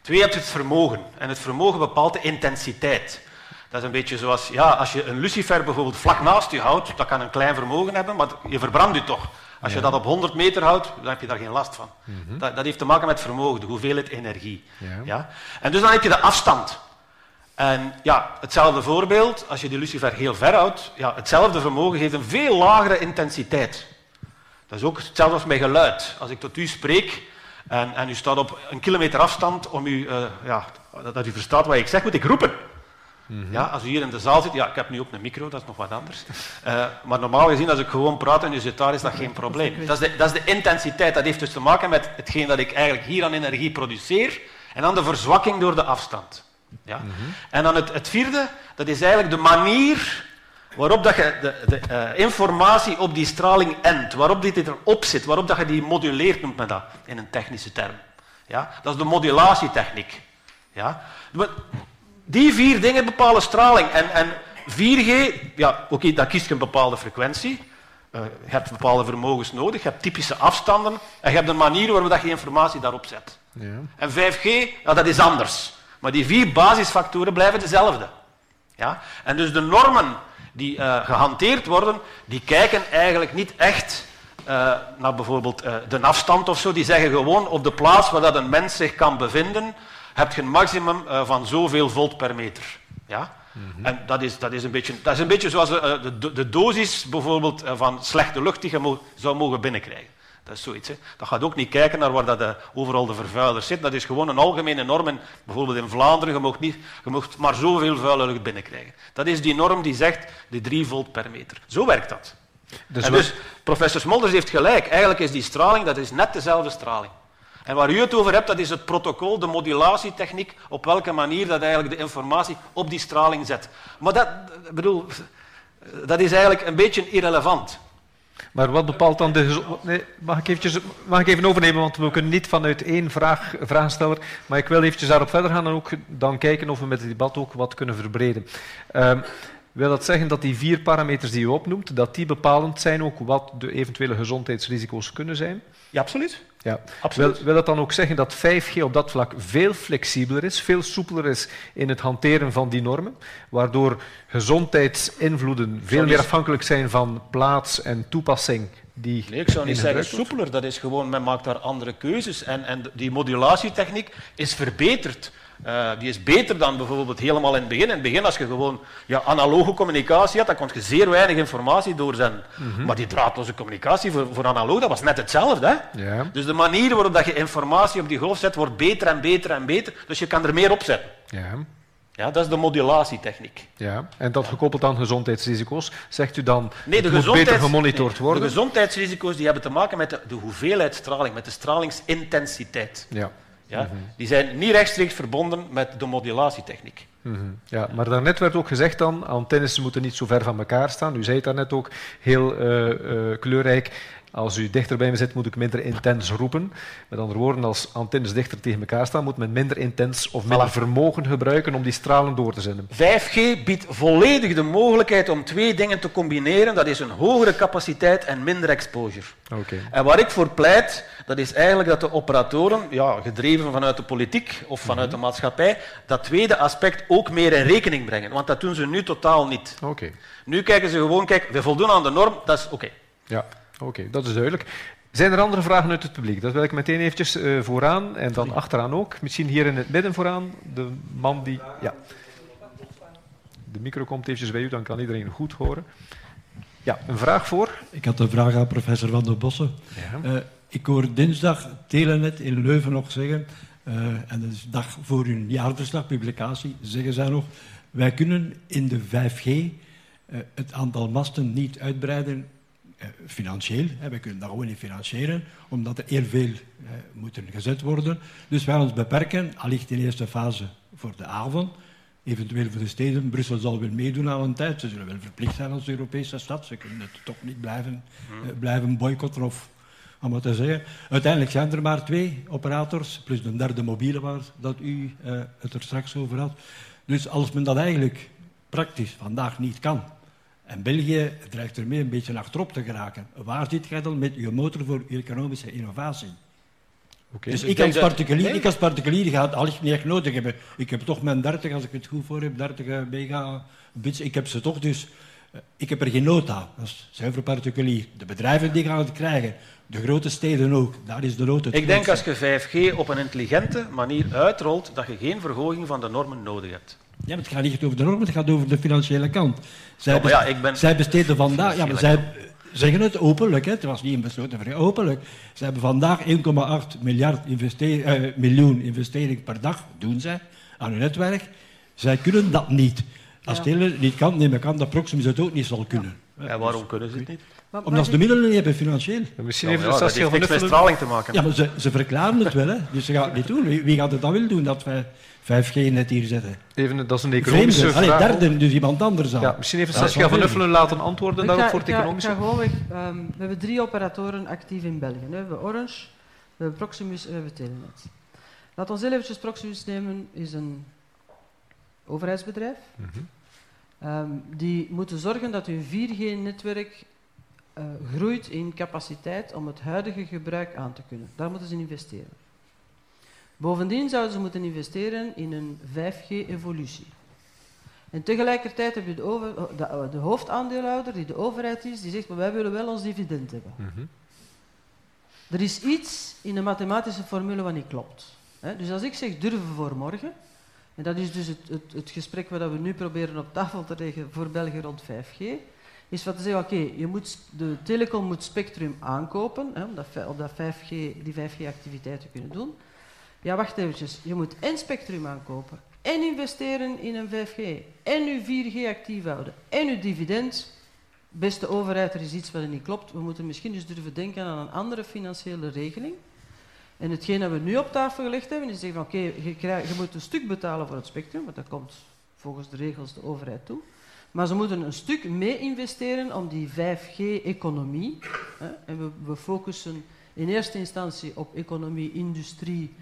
Twee, hebt het vermogen. En het vermogen bepaalt de intensiteit. Dat is een beetje zoals, ja, als je een lucifer bijvoorbeeld vlak naast je houdt, dat kan een klein vermogen hebben, maar je verbrandt je toch. Als je dat op 100 meter houdt, dan heb je daar geen last van. Mhm. dat, dat, heeft te maken met vermogen, de hoeveelheid energie. Ja. En dus dan heb je de afstand. En ja, hetzelfde voorbeeld, als je die lucifer heel ver houdt, ja, hetzelfde vermogen geeft een veel lagere intensiteit. Dat is ook hetzelfde als met geluid. Als ik tot u spreek en, en u staat op een kilometer afstand om u, uh, ja, dat, u verstaat wat ik zeg, moet ik roepen. Mhm. ja, als u hier in de zaal zit, ja, ik heb nu ook een micro, dat is nog wat anders. Uh, maar normaal gezien, als ik gewoon praat en u zit daar, is dat geen probleem. Dat is, de, dat is de intensiteit. Dat heeft dus te maken met hetgeen dat ik eigenlijk hier aan energie produceer en dan de verzwakking door de afstand. Ja? Mhm. En dan het, het, vierde, dat is eigenlijk de manier waarop dat je de, de uh, informatie op die straling endt, waarop dit erop zit, waarop dat je die moduleert, noemt men dat in een technische term. Ja? Dat is de modulatietechniek. Ja? Die vier dingen bepalen straling. En, en 4G, ja, oké, okay, dan kiest je een bepaalde frequentie. Uh, je hebt bepaalde vermogens nodig, je hebt typische afstanden en je hebt een manier waarop je informatie daarop zet. Ja. En 5G, ja, dat is anders. Maar die vier basisfactoren blijven dezelfde. Ja? En dus de normen die uh, gehanteerd worden, die kijken eigenlijk niet echt uh, naar bijvoorbeeld de afstand of zo. Die zeggen gewoon op de plaats waar dat een mens zich kan bevinden, heb je een maximum van zoveel volt per meter. Ja? Mm En dat is, dat, is een beetje, dat is een beetje zoals de, de, dosis bijvoorbeeld van slechte lucht die je zou mogen binnenkrijgen. Dat is zoiets. Hè. Dat gaat ook niet kijken naar waar dat de, overal de vervuilers zitten. Dat is gewoon een algemene norm. En bijvoorbeeld in Vlaanderen, je mag, niet, je mag maar zoveel vuile lucht binnenkrijgen. Dat is die norm die zegt de 3 volt per meter. Zo werkt dat. Dus, en dus professor Smolders heeft gelijk. Eigenlijk is die straling dat is net dezelfde straling. En waar u het over hebt, dat is het protocol, de modulatietechniek, op welke manier dat eigenlijk de informatie op die straling zet. Maar dat, bedoel, dat is eigenlijk een beetje irrelevant. Maar wat bepaalt dan de nee, mag, ik eventjes, mag ik even overnemen, want we kunnen niet vanuit één vraag, vraagsteller, maar ik wil eventjes daarop verder gaan en ook dan kijken of we met het debat ook wat kunnen verbreden. Um, wil dat zeggen dat die vier parameters die u opnoemt, dat die bepalend zijn ook wat de eventuele gezondheidsrisico's kunnen zijn? Ja, absoluut. Ja. Absoluut. Wil, wil dat dan ook zeggen dat 5G op dat vlak veel flexibeler is, veel soepeler is in het hanteren van die normen, waardoor gezondheidsinvloeden veel meer afhankelijk zijn van plaats en toepassing die nee, ik zou niet zeggen soepeler, dat is gewoon, men maakt daar andere keuzes. En, en die modulatietechniek is verbeterd. Uh, die is beter dan bijvoorbeeld helemaal in het begin. In het begin, als je gewoon ja, analoge communicatie had, dan kon je zeer weinig informatie doorzenden. Mm Maar die draadloze communicatie voor, voor analoog, dat was net hetzelfde. Hè? Ja. Dus de manier waarop dat je informatie op die golf zet, wordt beter en beter en beter. Dus je kan er meer op zetten. Ja. Ja, dat is de modulatietechniek. Ja, en dat gekoppeld aan gezondheidsrisico's, zegt u dan nee, de moet beter gemonitord worden? De gezondheidsrisico's die hebben te maken met de, de hoeveelheid straling, met de stralingsintensiteit. Ja. Ja? Mhm. Die zijn niet rechtstreeks verbonden met de modulatietechniek. Mm -hmm. Ja, maar daarnet werd ook gezegd dan, antennes moeten niet zo ver van elkaar staan. U zei het daarnet ook heel uh, uh, kleurrijk. Als u dichter bij me zit, moet ik minder intens roepen. Met andere woorden, als antennes dichter tegen elkaar staan, moet men minder intens of minder vermogen gebruiken om die stralen door te zenden. 5G biedt volledig de mogelijkheid om twee dingen te combineren. Dat is een hogere capaciteit en minder exposure. Okay. En waar ik voor pleit, dat is eigenlijk dat de operatoren, ja, gedreven vanuit de politiek of vanuit mm -hmm. de maatschappij, dat tweede aspect ook meer in rekening brengen. Want dat doen ze nu totaal niet. Okay. Nu kijken ze gewoon, kijk, we voldoen aan de norm, dat is oké. Ja. Oké, dat is duidelijk. Zijn er andere vragen uit het publiek? Dat wil ik meteen eventjes uh, vooraan en dan achteraan ook. Misschien hier in het midden vooraan, de man die... Ja. De micro komt eventjes bij u, dan kan iedereen goed horen. Ja, een vraag voor? Ik had een vraag aan professor Van der Bossen. Ja. Uh, ik hoor dinsdag Telenet in Leuven nog zeggen, uh, en dat is de dag voor hun jaarverslagpublicatie, zeggen zij nog, wij kunnen in de 5G het aantal masten niet uitbreiden eh, financieel. we kunnen dat gewoon niet financieren, omdat er heel veel eh, moeten gezet worden. Dus wij ons beperken, allicht in eerste fase voor de avond, eventueel voor de steden. Brussel zal wel meedoen aan een tijd. Ze zullen wel verplicht zijn als Europese stad. Ze kunnen het toch niet blijven, uh, blijven boycotten of allemaal te zeggen. Uiteindelijk zijn er maar twee operators, plus een derde mobiele waar dat u uh, het er straks over had. Dus als men dat eigenlijk praktisch vandaag niet kan, en België dreigt ermee een beetje achterop te geraken. Waar zit jij dan met je motor voor economische innovatie? Okay, dus, ik, als particulier, ik als particulier ga het allicht niet echt nodig hebben. Ik heb toch mijn 30, als ik het goed voor heb, 30 mega bits. Ik heb ze toch, dus eh, ik heb er geen nood aan. Dat is zuiver particulier. De bedrijven die gaan het krijgen. De grote steden ook. Daar is de nood Ik denk als je 5G op een intelligente manier uitrolt, dat je geen verhoging van de normen nodig hebt. Ja, het gaat niet over de normen, het gaat over de financiële kant. Zij, ja, ik ben... zij besteden vandaag... Ja, maar zij zeggen het openlijk, hè, het was niet een besloten vraag, openlijk. Ze hebben vandaag 1,8 miljard eh, miljoen investering per dag, doen zij, aan hun netwerk. Zij kunnen dat niet. Als ja. het niet kan, neem ik aan dat Proximus het ook niet zal kunnen. Ja, waarom kunnen ze het niet? Omdat ze de middelen niet hebben financieel. Misschien heeft ja, dat heeft niks met straling te maken. Ja, maar ze, ze verklaren het wel, hè. dus ze gaan het niet doen. Wie, wie gaat het dan wel doen, dat wij 5G net hier zetten? Even, dat is een economische Vreemde. vraag. Allee, derde, dus iemand anders dan. Ja, misschien even Saskia van Uffelen laten antwoorden daarop voor het economische. Ik ga gewoon weg. Um, we hebben drie operatoren actief in België. We hebben Orange, we hebben Proximus en we hebben Telenet. Laten we heel eventjes Proximus nemen, is een overheidsbedrijf. Mm -hmm. um, die moeten zorgen dat hun 4G-netwerk uh, groeit in capaciteit om het huidige gebruik aan te kunnen. Daar moeten ze in investeren. Bovendien zouden ze moeten investeren in een 5G-evolutie. En tegelijkertijd heb je de, over, de, de, hoofdaandeelhouder, die de overheid is, die zegt, maar wij willen wel ons dividend hebben. Mm Er is iets in de mathematische formule wat niet klopt. Dus als ik zeg durven voor morgen, en dat is dus het, het, het gesprek wat we nu proberen op tafel te leggen voor België rond 5G, is wat te zeggen, oké, je moet de telecom moet spectrum aankopen, hè, om, dat, om dat 5G, die 5G-activiteit te kunnen doen. Ja, wacht eventjes. Je moet en spectrum aankopen, en investeren in een 5G, en uw 4G actief houden, en uw dividend. Beste overheid, er is iets wat niet klopt. We moeten misschien dus durven denken aan een andere financiële regeling. En hetgeen dat we nu op tafel gelegd hebben, is zeggen van oké, je, je, moet een stuk betalen voor het spectrum, want dat komt volgens de regels de overheid toe. Maar ze moeten een stuk mee investeren om die 5G-economie, en we, we, focussen in eerste instantie op economie, industrie,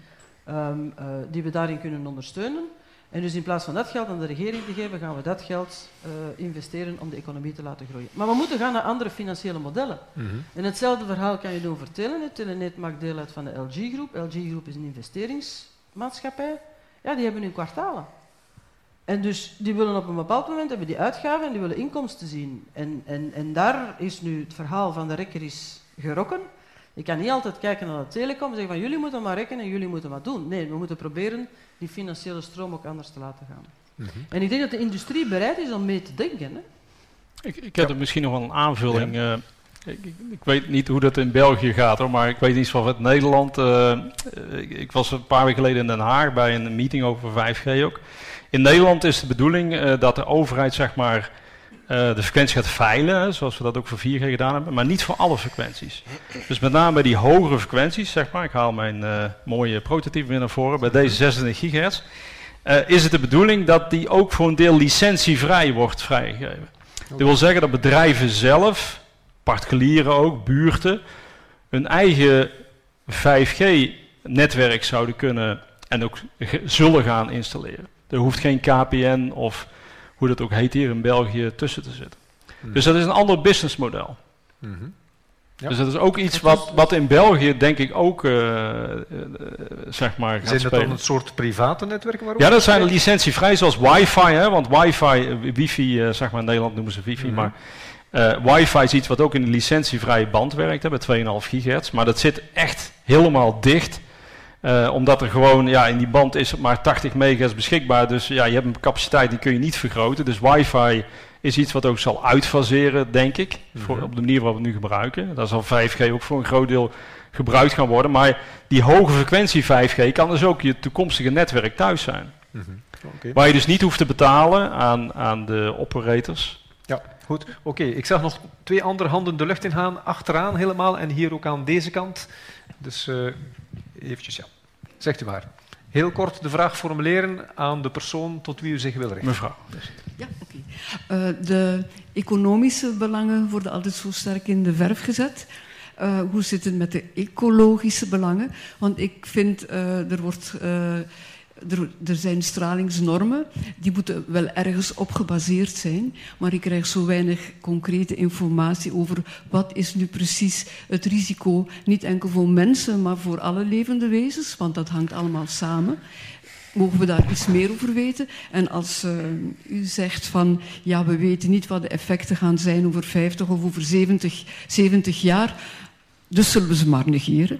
um, uh, die we daarin kunnen ondersteunen. En dus in plaats van dat geld aan de regering te geven, gaan we dat geld uh, investeren om de economie te laten groeien. Maar we moeten gaan naar andere financiële modellen. Mm -hmm. En hetzelfde verhaal kan je doen voor Telenet. Telenet maakt deel uit van de LG-groep. LG-groep is een investeringsmaatschappij. Ja, die hebben nu kwartalen. En dus die willen op een bepaald moment hebben die uitgaven en die willen inkomsten zien. En, en, en daar is nu het verhaal van de rekker is gerokken. Je kan niet altijd kijken naar de telecom en zeggen van jullie moeten maar rekken en jullie moeten maar doen. Nee, we moeten proberen die financiële stroom ook anders te laten gaan. Mm -hmm. En ik denk dat de industrie bereid is om mee te denken. Hè? Ik, ik heb ja. er misschien nog wel een aanvulling. Ja. Uh, ik, ik, weet niet hoe dat in België gaat, hoor, maar ik weet iets van het Nederland. Uh, ik, ik, was een paar weken geleden in Den Haag bij een meeting over 5G ook. In Nederland is de bedoeling uh, dat de overheid zeg maar, uh, de frequentie gaat veilen, zoals we dat ook voor 4G gedaan hebben, maar niet voor alle frequenties. Dus met name bij die hogere frequenties, zeg maar, ik haal mijn uh, mooie prototype weer naar voren, bij deze 26 gigahertz, is het de bedoeling dat die ook voor een deel licentievrij wordt vrijgegeven. Okay. Dat wil zeggen dat bedrijven zelf, particulieren ook, buurten, hun eigen 5G-netwerk zouden kunnen en ook zullen gaan installeren. Er hoeft geen KPN of hoe dat ook heet hier in België tussen te zitten. Hmm. Dus dat is een ander businessmodel. Mm -hmm. ja. Dus dat is ook iets wat, wat in België denk ik ook uh, uh, zeg maar gaat Zijn dat dan een soort private netwerken waarop? Ja, dat zijn licentievrij zoals wifi, hè, want wifi, wifi uh, zeg maar in Nederland noemen ze wifi, mm -hmm. maar wifi is iets wat ook in de licentievrije band werkt, hè, bij 2,5 gigahertz, maar dat zit echt helemaal dicht uh, omdat er gewoon, ja, in die band is maar 80 megahertz beschikbaar. Dus ja, je hebt een capaciteit die kun je niet vergroten. Dus wifi is iets wat ook zal uitfaseren, denk ik. Mm -hmm. voor, op de manier waarop we het nu gebruiken. Daar zal 5G ook voor een groot deel gebruikt gaan worden. Maar die hoge frequentie 5G kan dus ook je toekomstige netwerk thuis zijn. Mm -hmm. okay. Waar je dus niet hoeft te betalen aan, aan de operators. Ja, goed. Oké, okay. ik zag nog twee andere handen de lucht in gaan. Achteraan helemaal en hier ook aan deze kant. Dus... Uh, eventjes, ja. Zegt u maar. Heel kort de vraag formuleren aan de persoon tot wie u zich wil richten. Mevrouw. Ja, oké. Okay. Uh, de economische belangen worden altijd zo sterk in de verf gezet. Uh, hoe zit het met de ecologische belangen? Want ik vind, uh, er wordt er, er, zijn stralingsnormen, die moeten wel ergens op gebaseerd zijn, maar ik krijg zo weinig concrete informatie over wat is nu precies het risico, niet enkel voor mensen, maar voor alle levende wezens, want dat hangt allemaal samen. Mogen we daar iets meer over weten? En als uh, u zegt van, ja, we weten niet wat de effecten gaan zijn over 50 of over 70, 70 jaar, dus zullen we ze maar negeren.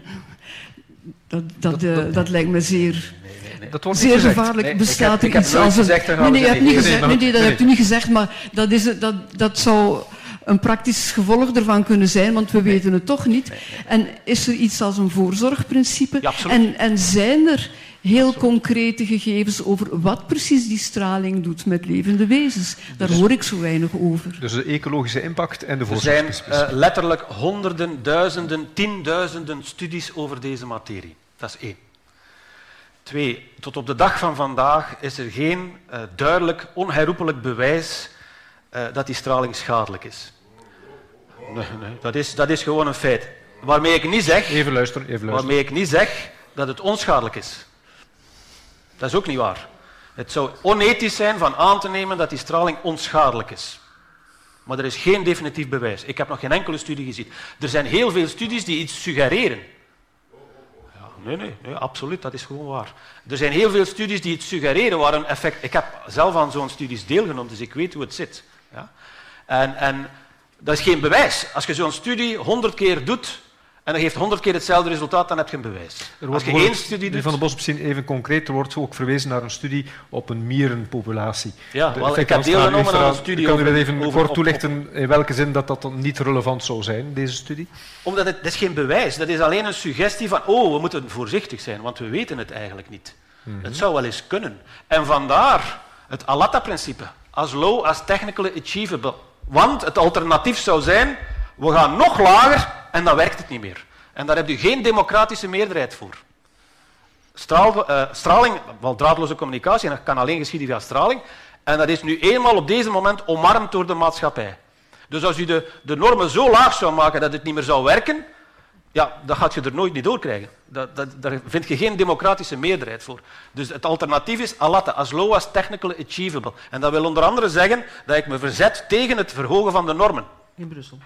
Dat, dat, dat, uh, dat lijkt me zeer nee. Dat wordt Zeer gevaarlijk nee, bestaat er iets als een... Nee, nee, je hebt niet gezegd, nee, nee, dat hebt u niet gezegd, maar dat, is, dat, dat zou een praktisch gevolg ervan kunnen zijn, want we weten het toch niet. En is er iets als een voorzorgprincipe? Ja, en, en zijn er heel concrete gegevens over wat precies die straling doet met levende wezens. Daar dus, hoor ik zo weinig over. Dus de ecologische impact en de Er zijn uh, letterlijk honderden, duizenden, tienduizenden studies over deze materie. Dat is één. Twee, tot op de dag van vandaag is er geen uh, duidelijk, onherroepelijk bewijs uh, dat die straling schadelijk is. Nee, nee, dat is. Dat is gewoon een feit. Waarmee ik niet zeg, even luisteren, even luisteren. Waarmee ik niet zeg dat het onschadelijk is. Dat is ook niet waar. Het zou onethisch zijn van aan te nemen dat die straling onschadelijk is. Maar er is geen definitief bewijs. Ik heb nog geen enkele studie gezien. Er zijn heel veel studies die iets suggereren. Ja, nee, nee, absoluut, dat is gewoon waar. Er zijn heel veel studies die iets suggereren waar een effect... Ik heb zelf aan zo'n studies deelgenomen, dus ik weet hoe het zit. Ja? En, en dat is geen bewijs. Als je zo'n studie honderd keer doet, en dat geeft honderd keer hetzelfde resultaat, dan heb je een bewijs. Als je één studie doet... Van de Bos, misschien even concreet, er wordt ook verwezen naar een studie op een mierenpopulatie. Ja, wel, ik heb deelgenomen aan een studie Kan u dat even over- kort op- toelichten in welke zin dat dat dan niet relevant zou zijn, deze studie? Omdat het, dat is geen bewijs, dat is alleen een suggestie van oh, we moeten voorzichtig zijn, want we weten het eigenlijk niet. Het zou wel eens kunnen. En vandaar het Alatta-principe, as low as technically achievable. Want het alternatief zou zijn, we gaan nog lager en dan werkt het niet meer. En daar heb je geen democratische meerderheid voor. Straal, eh, straling, wel draadloze communicatie, en dat kan alleen geschieden via straling. En dat is nu eenmaal op deze moment omarmd door de maatschappij. Dus als u de, de normen zo laag zou maken dat het niet meer zou werken, ja, dan gaat je er nooit niet door krijgen. Dat, dat, daar vind je geen democratische meerderheid voor. Dus het alternatief is alatta, as low as technically achievable. En dat wil onder andere zeggen dat ik me verzet tegen het verhogen van de normen. In Brussel.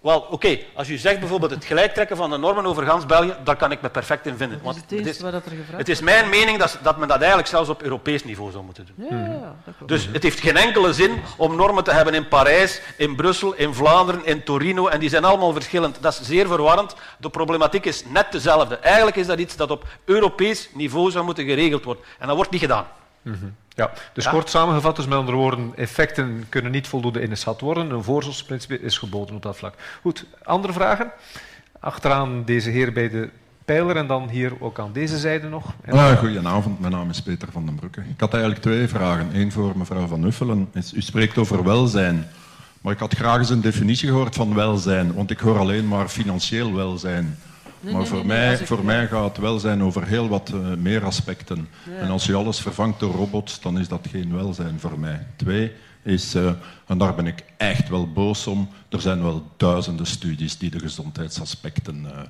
Wel, oké, als u zegt bijvoorbeeld het gelijktrekken van de normen over gans België, daar kan ik me perfect in vinden. Want is het is, wat er gevraagd het is mijn mening dat, dat men dat eigenlijk zelfs op Europees niveau zou moeten doen. Ja, ja, ja, dat klopt. Dus het heeft geen enkele zin om normen te hebben in Parijs, in Brussel, in Vlaanderen, in Torino. En die zijn allemaal verschillend. Dat is zeer verwarrend. De problematiek is net dezelfde. Eigenlijk is dat iets dat op Europees niveau zou moeten geregeld worden. En dat wordt niet gedaan. Ja, dus Ja. kort samengevat, dus met andere woorden, effecten kunnen niet voldoende ingeschat worden. Een voorzorgsprincipe is geboden op dat vlak. Goed, andere vragen? Achteraan deze heer bij de pijler en dan hier ook aan deze zijde nog. En Ah, goedenavond, mijn naam is Peter van den Broeke. Ik had eigenlijk twee vragen. Eén voor mevrouw Van Uffelen. Is- U spreekt over welzijn. Maar ik had graag eens een definitie gehoord van welzijn, want ik hoor alleen maar financieel welzijn. Nee, maar nee, voor, nee, mij, voor mij gaat welzijn over heel wat eh, meer aspecten. Ja. En als je alles vervangt door robots, dan is dat geen welzijn voor mij. Twee is, eh, en daar ben ik echt wel boos om, er zijn wel duizenden studies die de gezondheidsaspecten eh,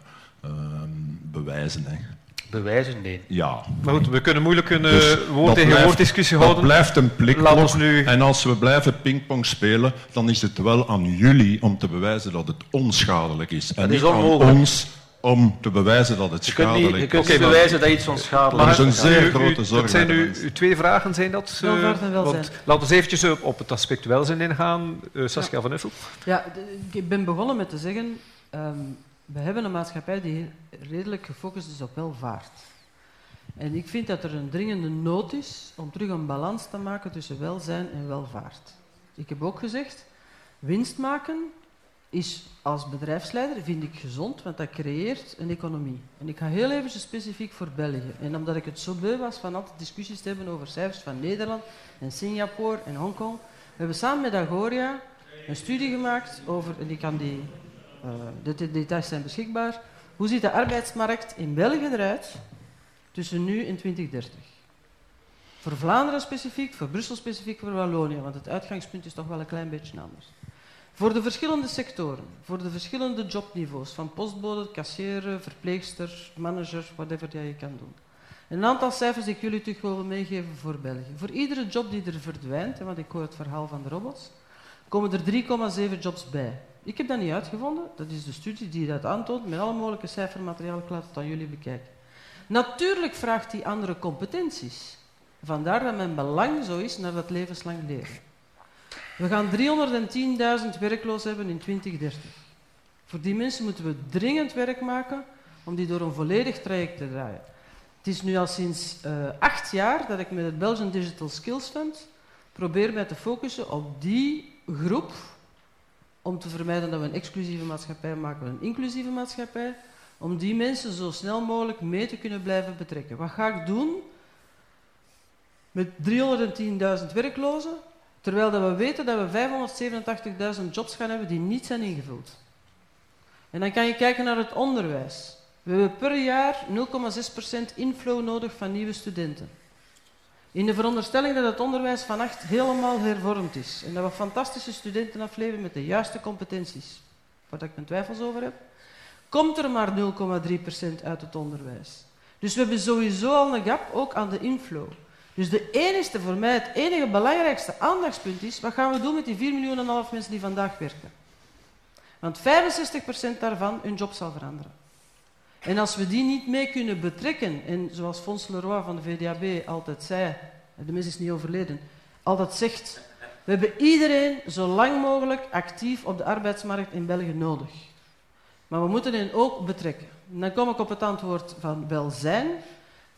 eh, bewijzen. Hè. Bewijzen, nee. Ja. Maar goed, we kunnen moeilijk een Dus woord dat tegen blijft- woord discussie dat houden. blijft een plikklok. nu... En als we blijven pingpong spelen, dan is het wel aan jullie om te bewijzen dat het onschadelijk is. En Dat is niet aan onmogelijk. ons om te bewijzen dat het Je kunt niet, schadelijk je kunt is. niet bewijzen dat iets onschadelijk Dat is een zeer grote zorg Dat zijn uw twee vragen, zijn dat? eh, Welvaart en welzijn. want laten we eventjes op, op het aspect welzijn ingaan. Eh, Saskia van Uffel. Ja, ik ben begonnen met te zeggen, ehm, we hebben een maatschappij die redelijk gefocust is op welvaart. En ik vind dat er een dringende nood is om terug een balans te maken tussen welzijn en welvaart. Ik heb ook gezegd, winst maken is als bedrijfsleider, vind ik gezond, want dat creëert een economie. En ik ga heel even specifiek voor België. En omdat ik het zo beu was van altijd discussies te hebben over cijfers van Nederland en Singapore en Hongkong, we hebben samen met Agoria een studie gemaakt over, en ik kan die, eh, de details zijn beschikbaar, hoe ziet de arbeidsmarkt in België eruit tussen nu en 2030? Voor Vlaanderen specifiek, voor Brussel specifiek, voor Wallonië, want het uitgangspunt is toch wel een klein beetje anders. Voor de verschillende sectoren, voor de verschillende jobniveaus, van postbode, kassier, verpleegster, manager, whatever dat je kan doen. Een aantal cijfers die ik jullie terug wil meegeven voor België. Voor iedere job die er verdwijnt, want ik hoor het verhaal van de robots, komen er 3,7 jobs bij. Ik heb dat niet uitgevonden, dat is de studie die dat aantoont, met alle mogelijke cijfermateriaal, ik laat het aan jullie bekijken. Natuurlijk vraagt die andere competenties. Vandaar dat mijn belang zo is naar dat levenslang leren. We gaan 310.000 werklozen hebben in 2030. Voor die mensen moeten we dringend werk maken om die door een volledig traject te draaien. Het is nu al sinds eh, acht jaar dat ik met het Belgian Digital Skills Fund probeer mij te focussen op die groep om te vermijden dat we een exclusieve maatschappij maken, een inclusieve maatschappij, om die mensen zo snel mogelijk mee te kunnen blijven betrekken. Wat ga ik doen met 310.000 werklozen, terwijl dat we weten dat we 587.000 jobs gaan hebben die niet zijn ingevuld? En dan kan je kijken naar het onderwijs. We hebben per jaar 0,6% inflow nodig van nieuwe studenten. In de veronderstelling dat het onderwijs vannacht helemaal hervormd is en dat we fantastische studenten afleveren met de juiste competenties, waar ik mijn twijfels over heb, komt er maar 0,3% uit het onderwijs. Dus we hebben sowieso al een gap, ook aan de inflow. Dus de enige, voor mij het enige belangrijkste aandachtspunt is, wat gaan we doen met die 4 miljoen en half mensen die vandaag werken? Want 65% daarvan hun job zal veranderen. En als we die niet mee kunnen betrekken, en zoals Fons Leroy van de VDAB altijd zei, de mens is niet overleden, altijd zegt, we hebben iedereen zo lang mogelijk actief op de arbeidsmarkt in België nodig. Maar we moeten hen ook betrekken. En dan kom ik op het antwoord van welzijn.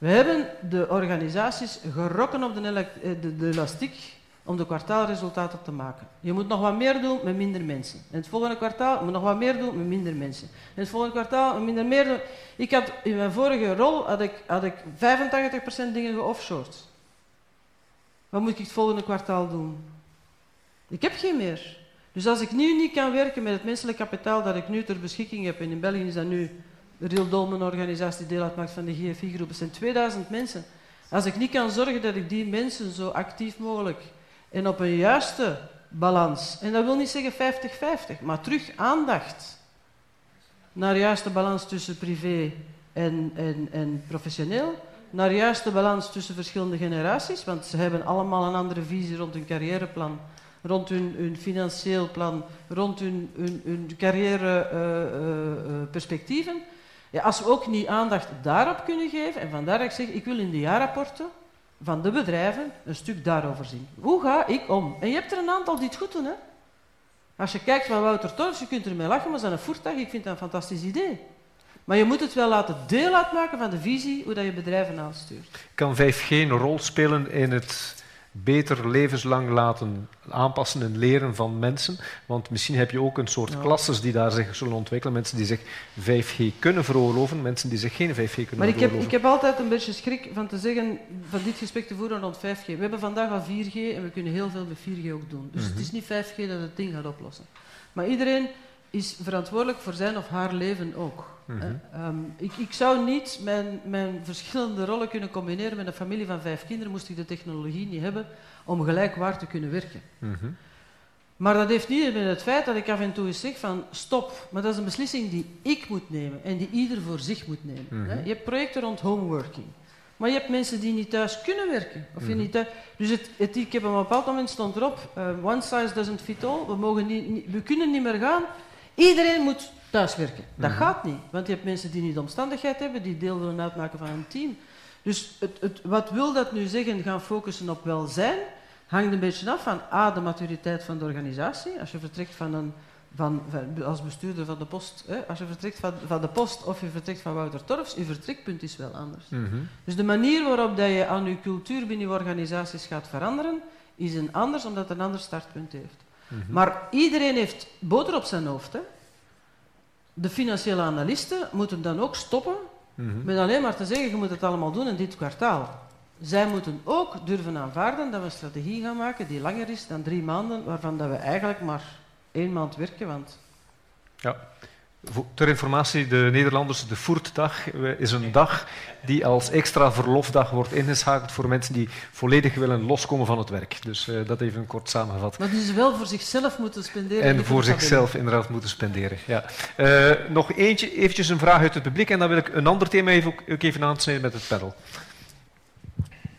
We hebben de organisaties gerokken op de, de, de elastiek om de kwartaalresultaten te maken. Je moet nog wat meer doen met minder mensen. En het volgende kwartaal moet nog wat meer doen met minder mensen. En het volgende kwartaal minder meer doen. Ik had in mijn vorige rol had ik, had ik 85% dingen geoffshored. Wat moet ik het volgende kwartaal doen? Ik heb geen meer. Dus als ik nu niet kan werken met het menselijk kapitaal dat ik nu ter beschikking heb, en in België is dat nu de Real Dolmen organisatie deel uitmaakt van de GFI-groep, het zijn 2000 mensen. Als ik niet kan zorgen dat ik die mensen zo actief mogelijk en op een juiste balans, en dat wil niet zeggen 50-50, maar terug aandacht naar juiste balans tussen privé en, en, en professioneel, naar juiste balans tussen verschillende generaties, want ze hebben allemaal een andere visie rond hun carrièreplan, rond hun, hun financieel plan, rond hun, hun, hun carrièreperspectieven. Uh, uh, ja, als we ook niet aandacht daarop kunnen geven, en vandaar dat ik zeg, ik wil in de jaarrapporten van de bedrijven een stuk daarover zien. Hoe ga ik om? En je hebt er een aantal die het goed doen. Hè? Als je kijkt van Wouter Torfs, je kunt ermee lachen, maar is een voertuig, ik vind dat een fantastisch idee. Maar je moet het wel laten deel uitmaken van de visie hoe dat je bedrijven aanstuurt. Kan 5G een rol spelen in het beter levenslang laten aanpassen en leren van mensen. Want misschien heb je ook een soort ja. klasses die daar zich zullen ontwikkelen. Mensen die zich 5G kunnen veroorloven, mensen die zich geen 5G kunnen maar ik veroorloven. Maar ik heb altijd een beetje schrik van te zeggen, van dit gesprek te voeren rond 5G. We hebben vandaag al 4G en we kunnen heel veel met 4G ook doen. Dus mm -hmm. het is niet 5G dat het ding gaat oplossen. Maar iedereen is verantwoordelijk voor zijn of haar leven ook. Mm -hmm. um, ik, ik, zou niet mijn, mijn, verschillende rollen kunnen combineren met een familie van vijf kinderen, moest ik de technologie niet hebben om gelijkwaard te kunnen werken. Mm -hmm. Maar dat heeft niet met het feit dat ik af en toe eens zeg van stop. Maar dat is een beslissing die ik moet nemen en die ieder voor zich moet nemen. Mm -hmm. Je hebt projecten rond homeworking. Maar je hebt mensen die niet thuis kunnen werken. Of je niet thuis... Dus het, het, ik heb op een bepaald moment stond erop, uh, one size doesn't fit all. We, mogen niet, niet, we kunnen niet meer gaan. Iedereen moet thuiswerken. Dat Mhm. gaat niet, want je hebt mensen die niet de omstandigheid hebben, die deel willen uitmaken van een team. Dus het, het, wat wil dat nu zeggen, gaan focussen op welzijn, hangt een beetje af van A, de maturiteit van de organisatie. Als je vertrekt van een, van, van- als bestuurder van de post, hè, als je vertrekt van, van de post of je vertrekt van Wouter Torfs, je vertrekpunt is wel anders. Mhm. Dus de manier waarop dat je aan je cultuur binnen je organisaties gaat veranderen, is een anders, omdat het een ander startpunt heeft. Mhm. Maar iedereen heeft boter op zijn hoofd. Hè? De financiële analisten moeten dan ook stoppen Mhm. met alleen maar te zeggen, je moet het allemaal doen in dit kwartaal. Zij moeten ook durven aanvaarden dat we een strategie gaan maken die langer is dan drie maanden, waarvan dat we eigenlijk maar één maand werken, want Ja. Ter informatie, de Nederlanders, de Voertdag eh, is een dag die als extra verlofdag wordt ingeschakeld voor mensen die volledig willen loskomen van het werk. Dus eh, dat even kort samengevat. maar die ze wel voor zichzelf moeten spenderen. En voor zichzelf inderdaad moeten spenderen. Ja. Eh, nog eentje, eventjes een vraag uit het publiek en dan wil ik een ander thema even, ook even aansnijden met het panel.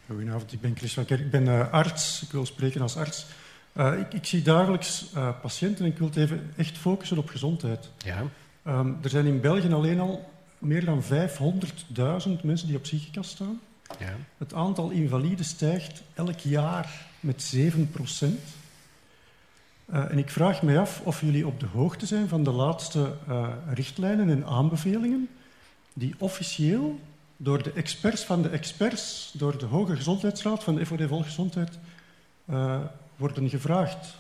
Goedenavond, ik ben Chris van Kerk. Ik ben eh, arts, ik wil spreken als arts. Eh, ik, ik zie dagelijks eh, patiënten en ik wil het even echt focussen op gezondheid. Ja. Ehm, er zijn in België alleen al meer dan 500.000 mensen die op psychica staan. Ja. Het aantal invaliden stijgt elk jaar met 7 procent. Eh, en ik vraag mij af of jullie op de hoogte zijn van de laatste eh, richtlijnen en aanbevelingen die officieel door de experts van de experts, door de Hoge Gezondheidsraad van de FOD Volksgezondheid, eh, worden gevraagd.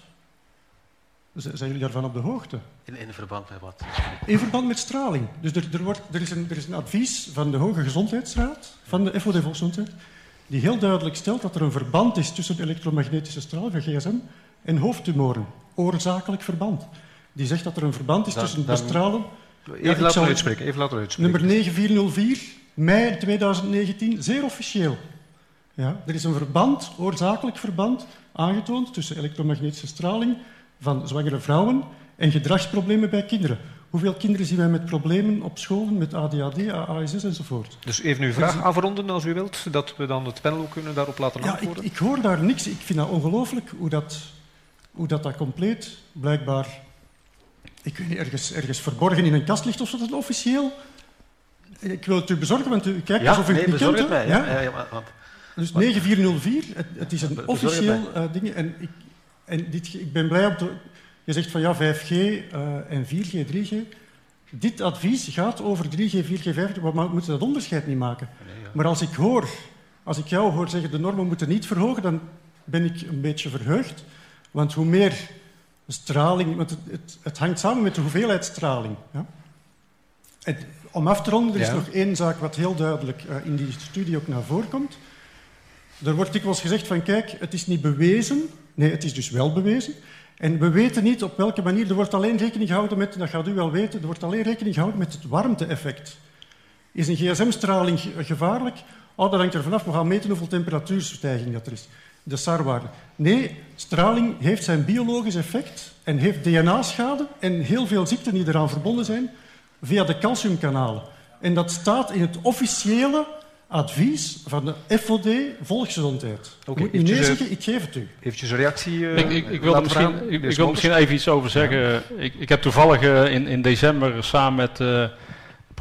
Z- Zijn jullie daarvan op de hoogte? In, in verband met wat? In verband met straling. Dus er, er, wordt, er, is een, er is een advies van de Hoge Gezondheidsraad, van de FOD Volksgezondheid, die heel duidelijk stelt dat er een verband is tussen de elektromagnetische straling van gsm en hoofdtumoren. Oorzakelijk verband. Die zegt dat er een verband is Dan- tussen dan- bestralen... Even Ja, laten zal- uitspreken. Even laten uitspreken. Nummer 9404, mei 2019, zeer officieel. Ja, er is een verband, oorzakelijk verband, aangetoond tussen elektromagnetische straling van zwangere vrouwen en gedragsproblemen bij kinderen. Hoeveel kinderen zien wij met problemen op scholen, met ADHD, ASS enzovoort? Dus even uw vraag afronden als u wilt, dat we dan het panel ook kunnen daarop laten ja, antwoorden. Ik, ik hoor daar niks. Ik vind dat ongelooflijk hoe dat, hoe dat, dat compleet blijkbaar ik weet niet, ergens, ergens verborgen in een kast ligt of zo. Dat is officieel. Ik wil het u bezorgen, want u kijkt Ja, alsof u nee, het niet kent. het hè? mij. Ja, Ja? ja, Dus 9404, het, het is een officieel eh, ding. En, ik, en dit, ik ben blij op de... Je zegt van ja, 5G eh, en 4G, 3G. Dit advies gaat over 3G, 4G, 5G. We ma- moeten dat onderscheid niet maken. Maar als ik hoor, als ik jou hoor zeggen de normen moeten niet verhogen, dan ben ik een beetje verheugd. Want hoe meer straling... Want het, het, het hangt samen met de hoeveelheid straling. Ja? En om af te ronden, er is Ja. nog één zaak wat heel duidelijk eh, in die studie ook naar voren komt. Er wordt dikwijls gezegd van kijk, het is niet bewezen. Nee, het is dus wel bewezen. En we weten niet op welke manier. Er wordt alleen rekening gehouden met, dat gaat u wel weten, er wordt alleen rekening gehouden met het warmte-effect. Is een gsm-straling ge- gevaarlijk? Oh, dat hangt er vanaf. We gaan meten hoeveel temperatuurstijging dat er is. De SAR-waarde. Nee, straling heeft zijn biologisch effect en heeft DNA-schade en heel veel ziekten die eraan verbonden zijn via de calciumkanalen. En dat staat in het officiële advies van de FOD Volksgezondheid. Oké, Je moet nee eh, zeggen, ik geef het u. Eventjes een reactie eh, Ik, ik, ik wil er misschien, ik, wil er misschien even iets over zeggen. Ik, ik heb toevallig eh, in, in december samen met eh,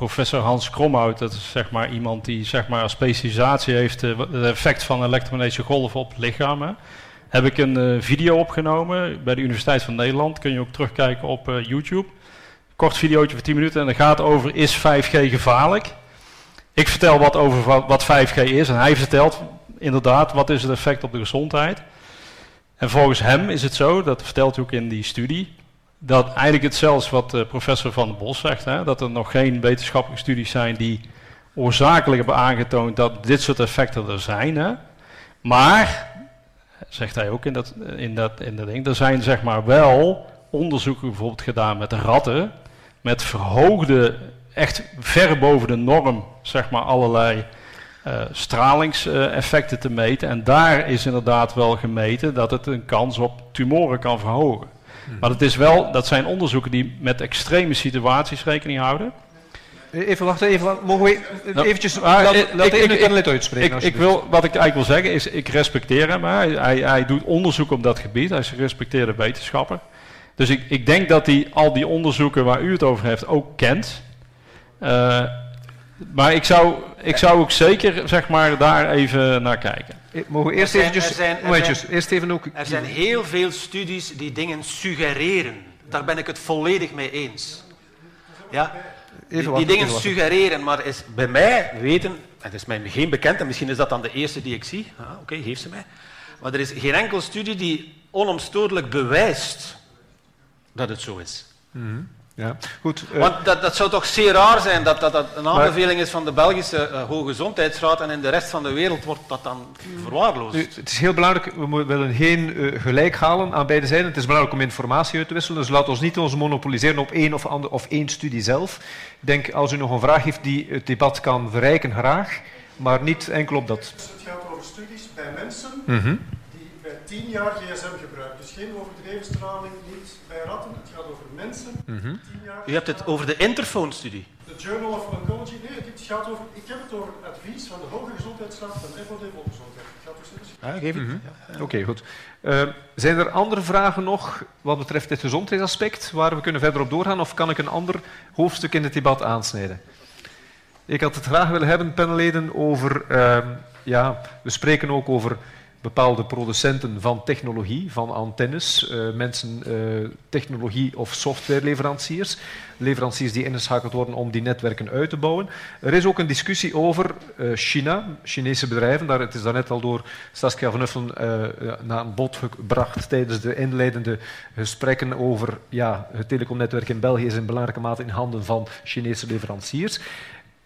professor Hans Kromhout, dat is zeg maar iemand die zeg maar een specialisatie heeft, eh, het effect van elektromagnetische golven op het lichaam, hè, heb ik een eh, video opgenomen bij de Universiteit van Nederland. Kun je ook terugkijken op eh, YouTube. Kort videootje van 10 minuten en dat gaat over is 5G gevaarlijk? Ik vertel wat over wa- wat 5G is en hij vertelt inderdaad wat is het effect op de gezondheid. En volgens hem is het zo, dat vertelt hij ook in die studie, dat eigenlijk hetzelfde is wat eh, professor Van der Bos zegt, hè, dat er nog geen wetenschappelijke studies zijn die oorzakelijk hebben aangetoond dat dit soort effecten er zijn. Hè. Maar, zegt hij ook in dat, in, dat, in dat ding, er zijn zeg maar wel onderzoeken bijvoorbeeld gedaan met ratten, met verhoogde, echt ver boven de norm, zeg maar allerlei eh, stralingseffecten te meten. En daar is inderdaad wel gemeten dat het een kans op tumoren kan verhogen. Maar het is wel, dat zijn onderzoeken die met extreme situaties rekening houden. Even wachten, even, wachten. mogen we Nou, eventjes, maar laat, ik- laat uitspreken. Ik, wil, wat ik eigenlijk wil zeggen is, ik respecteer hem. Hij, hij, hij doet onderzoek op dat gebied. Hij is een gerespecteerde wetenschapper. Dus ik, ik denk dat hij al die onderzoeken waar u het over heeft ook kent. Eh, maar ik zou, ik zou ook zeker zeg maar, daar even naar kijken. Mogen we eerst Er zijn- eventjes, er zijn- er momentjes, zijn- eerst even ook... Er zijn heel veel studies die dingen suggereren. Daar ben ik het volledig mee eens. Ja, die, dingen suggereren, maar is bij mij weten, het is mij geen bekend en misschien is dat dan de eerste die ik zie. Ah, Oké, geef ze mij. Maar er is geen enkele studie die onomstotelijk bewijst dat het zo is. Mhm. Ja, goed. eh, Want dat, dat zou toch zeer raar zijn dat dat, dat een aanbeveling is van de Belgische eh, Hoge Gezondheidsraad en in de rest van de wereld wordt dat dan verwaarloosd. Nu, het is heel belangrijk, we willen geen eh, gelijk halen aan beide zijden. Het is belangrijk om informatie uit te wisselen, dus laat ons niet ons monopoliseren op één of, ander, of één studie zelf. Ik denk, als u nog een vraag heeft die het debat kan verrijken, graag, maar niet enkel op dat. Het gaat over studies bij mensen Mhm. 10 jaar gsm gebruiken. Dus geen overdreven straling, niet bij ratten. Het gaat over mensen. 10 jaar. U hebt het over de Interphone-studie. De Journal of Oncology. Nee, dit gaat over, ik heb het over het advies van de Hoge Gezondheidsraad van FOD Volksgezondheid. Het gaat dus niet Ja, geef het. Mhm. Oké, goed. Eh, zijn er andere vragen nog wat betreft dit gezondheidsaspect waar we kunnen verder op doorgaan of kan ik een ander hoofdstuk in het debat aansnijden? Ik had het graag willen hebben, panelleden, over... ehm, ja, we spreken ook over bepaalde producenten van technologie, van antennes, eh, mensen, eh, technologie- of softwareleveranciers, leveranciers die ingeschakeld worden om die netwerken uit te bouwen. Er is ook een discussie over eh, China, Chinese bedrijven. Daar, het is daarnet al door Saskia van Uffelen naar een bod gebracht tijdens de inleidende gesprekken over ja, het telecomnetwerk in België is in belangrijke mate in handen van Chinese leveranciers.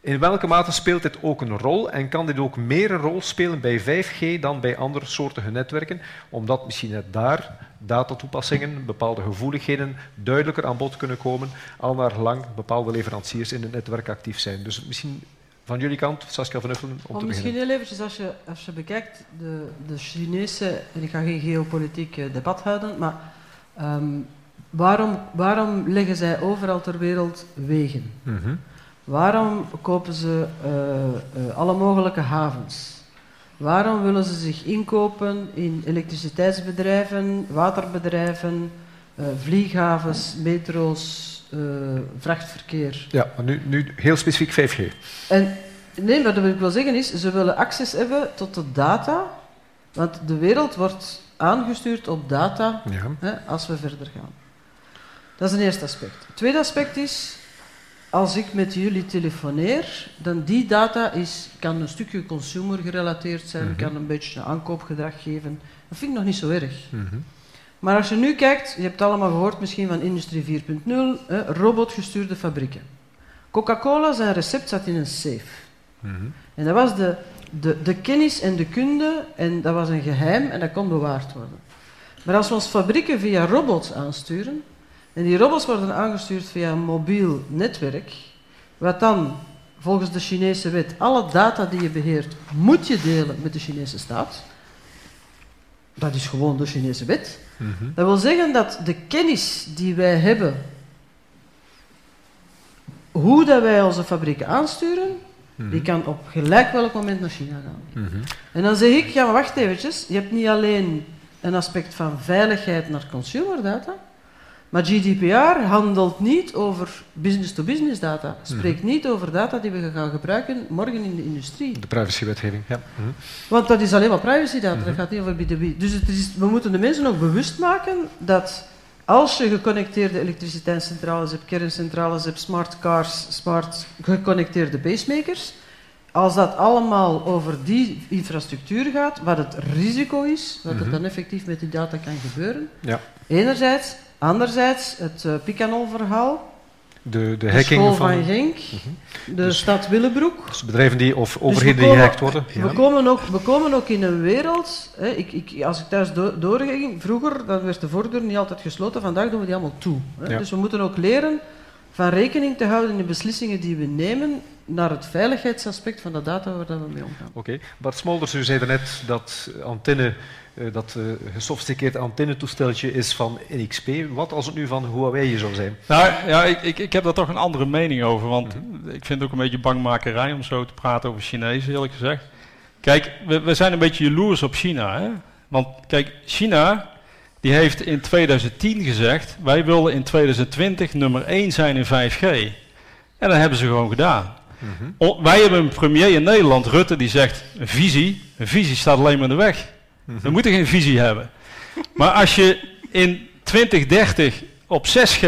In welke mate speelt dit ook een rol en kan dit ook meer een rol spelen bij 5G dan bij andere soorten netwerken, omdat misschien net daar datatoepassingen, bepaalde gevoeligheden duidelijker aan bod kunnen komen, al naar gelang bepaalde leveranciers in het netwerk actief zijn. Dus misschien van jullie kant, Saskia van Uffelen, om te misschien beginnen. heel eventjes, als je, als je bekijkt de, de Chinese, en ik ga geen geopolitiek eh, debat houden, maar ehm, waarom, waarom leggen zij overal ter wereld wegen? Mhm. Waarom kopen ze eh, eh, alle mogelijke havens? Waarom willen ze zich inkopen in elektriciteitsbedrijven, waterbedrijven, eh, vlieghavens, metro's, vrachtverkeer? Ja, maar nu, nu heel specifiek 5G. En nee, wat ik wil zeggen is, ze willen access hebben tot de data, want de wereld wordt aangestuurd op data Ja. hè, als we verder gaan. Dat is een eerste aspect. Het tweede aspect is, als ik met jullie telefoneer, dan die data is, kan een stukje consumer gerelateerd zijn, Mhm. kan een beetje een aankoopgedrag geven. Dat vind ik nog niet zo erg. Mhm. Maar als je nu kijkt, je hebt het allemaal gehoord misschien van Industrie 4.0, hè, robotgestuurde fabrieken. Coca-Cola, zijn recept zat in een safe. Mhm. En dat was de, de, de kennis en de kunde, en dat was een geheim en dat kon bewaard worden. Maar als we ons fabrieken via robots aansturen, en die robots worden aangestuurd via een mobiel netwerk, wat dan volgens de Chinese wet alle data die je beheert, moet je delen met de Chinese staat. Dat is gewoon de Chinese wet. Mhm. Dat wil zeggen dat de kennis die wij hebben, hoe dat wij onze fabrieken aansturen, die kan op gelijk welk moment naar China gaan. Mhm. En dan zeg ik, ja maar wacht eventjes, je hebt niet alleen een aspect van veiligheid naar consumerdata, maar GDPR handelt niet over business-to-business data, spreekt niet over data die we gaan gebruiken morgen in de industrie. De privacywetgeving, ja. Mhm. Want dat is alleen maar privacydata, dat gaat niet over B2B. Dus het is, we moeten de mensen ook bewust maken dat als je geconnecteerde elektriciteitscentrales hebt, kerncentrales hebt, smart cars, smart geconnecteerde pacemakers, als dat allemaal over die infrastructuur gaat, wat het risico is, wat er Mhm. dan effectief met die data kan gebeuren, Ja. enerzijds. Anderzijds, het uh, Picanol-verhaal, De, de hacking van... van Genk, de Dus- stad Willebroek. Dus bedrijven die, of Dus overheden die gehackt worden. We, komen ook, we komen ook in een wereld. Hè, ik, ik, als ik thuis do- doorging, vroeger dan werd de voordeur niet altijd gesloten, vandaag doen we die allemaal toe. Hè. Ja. Dus we moeten ook leren van rekening te houden in de beslissingen die we nemen naar het veiligheidsaspect van de data waar we mee omgaan. Oké. Bart Smolders, u zei daarnet dat antenne, eh, dat eh, gesofisticeerd antennetoestelletje is van NXP. Wat als het nu van Huawei zou zijn? Nou ja, ik, ik, ik heb daar toch een andere mening over. Want ik vind het ook een beetje bangmakerij om zo te praten over Chinezen, eerlijk gezegd. Kijk, we, we zijn een beetje jaloers op China. Hè? Want kijk, China die heeft in 2010 gezegd: wij willen in 2020 nummer 1 zijn in 5G. En dat hebben ze gewoon gedaan. O- wij hebben een premier in Nederland, Rutte, die zegt: een visie. Een visie staat alleen maar in de weg. We moeten geen visie hebben. Maar als je in 2030 op 6G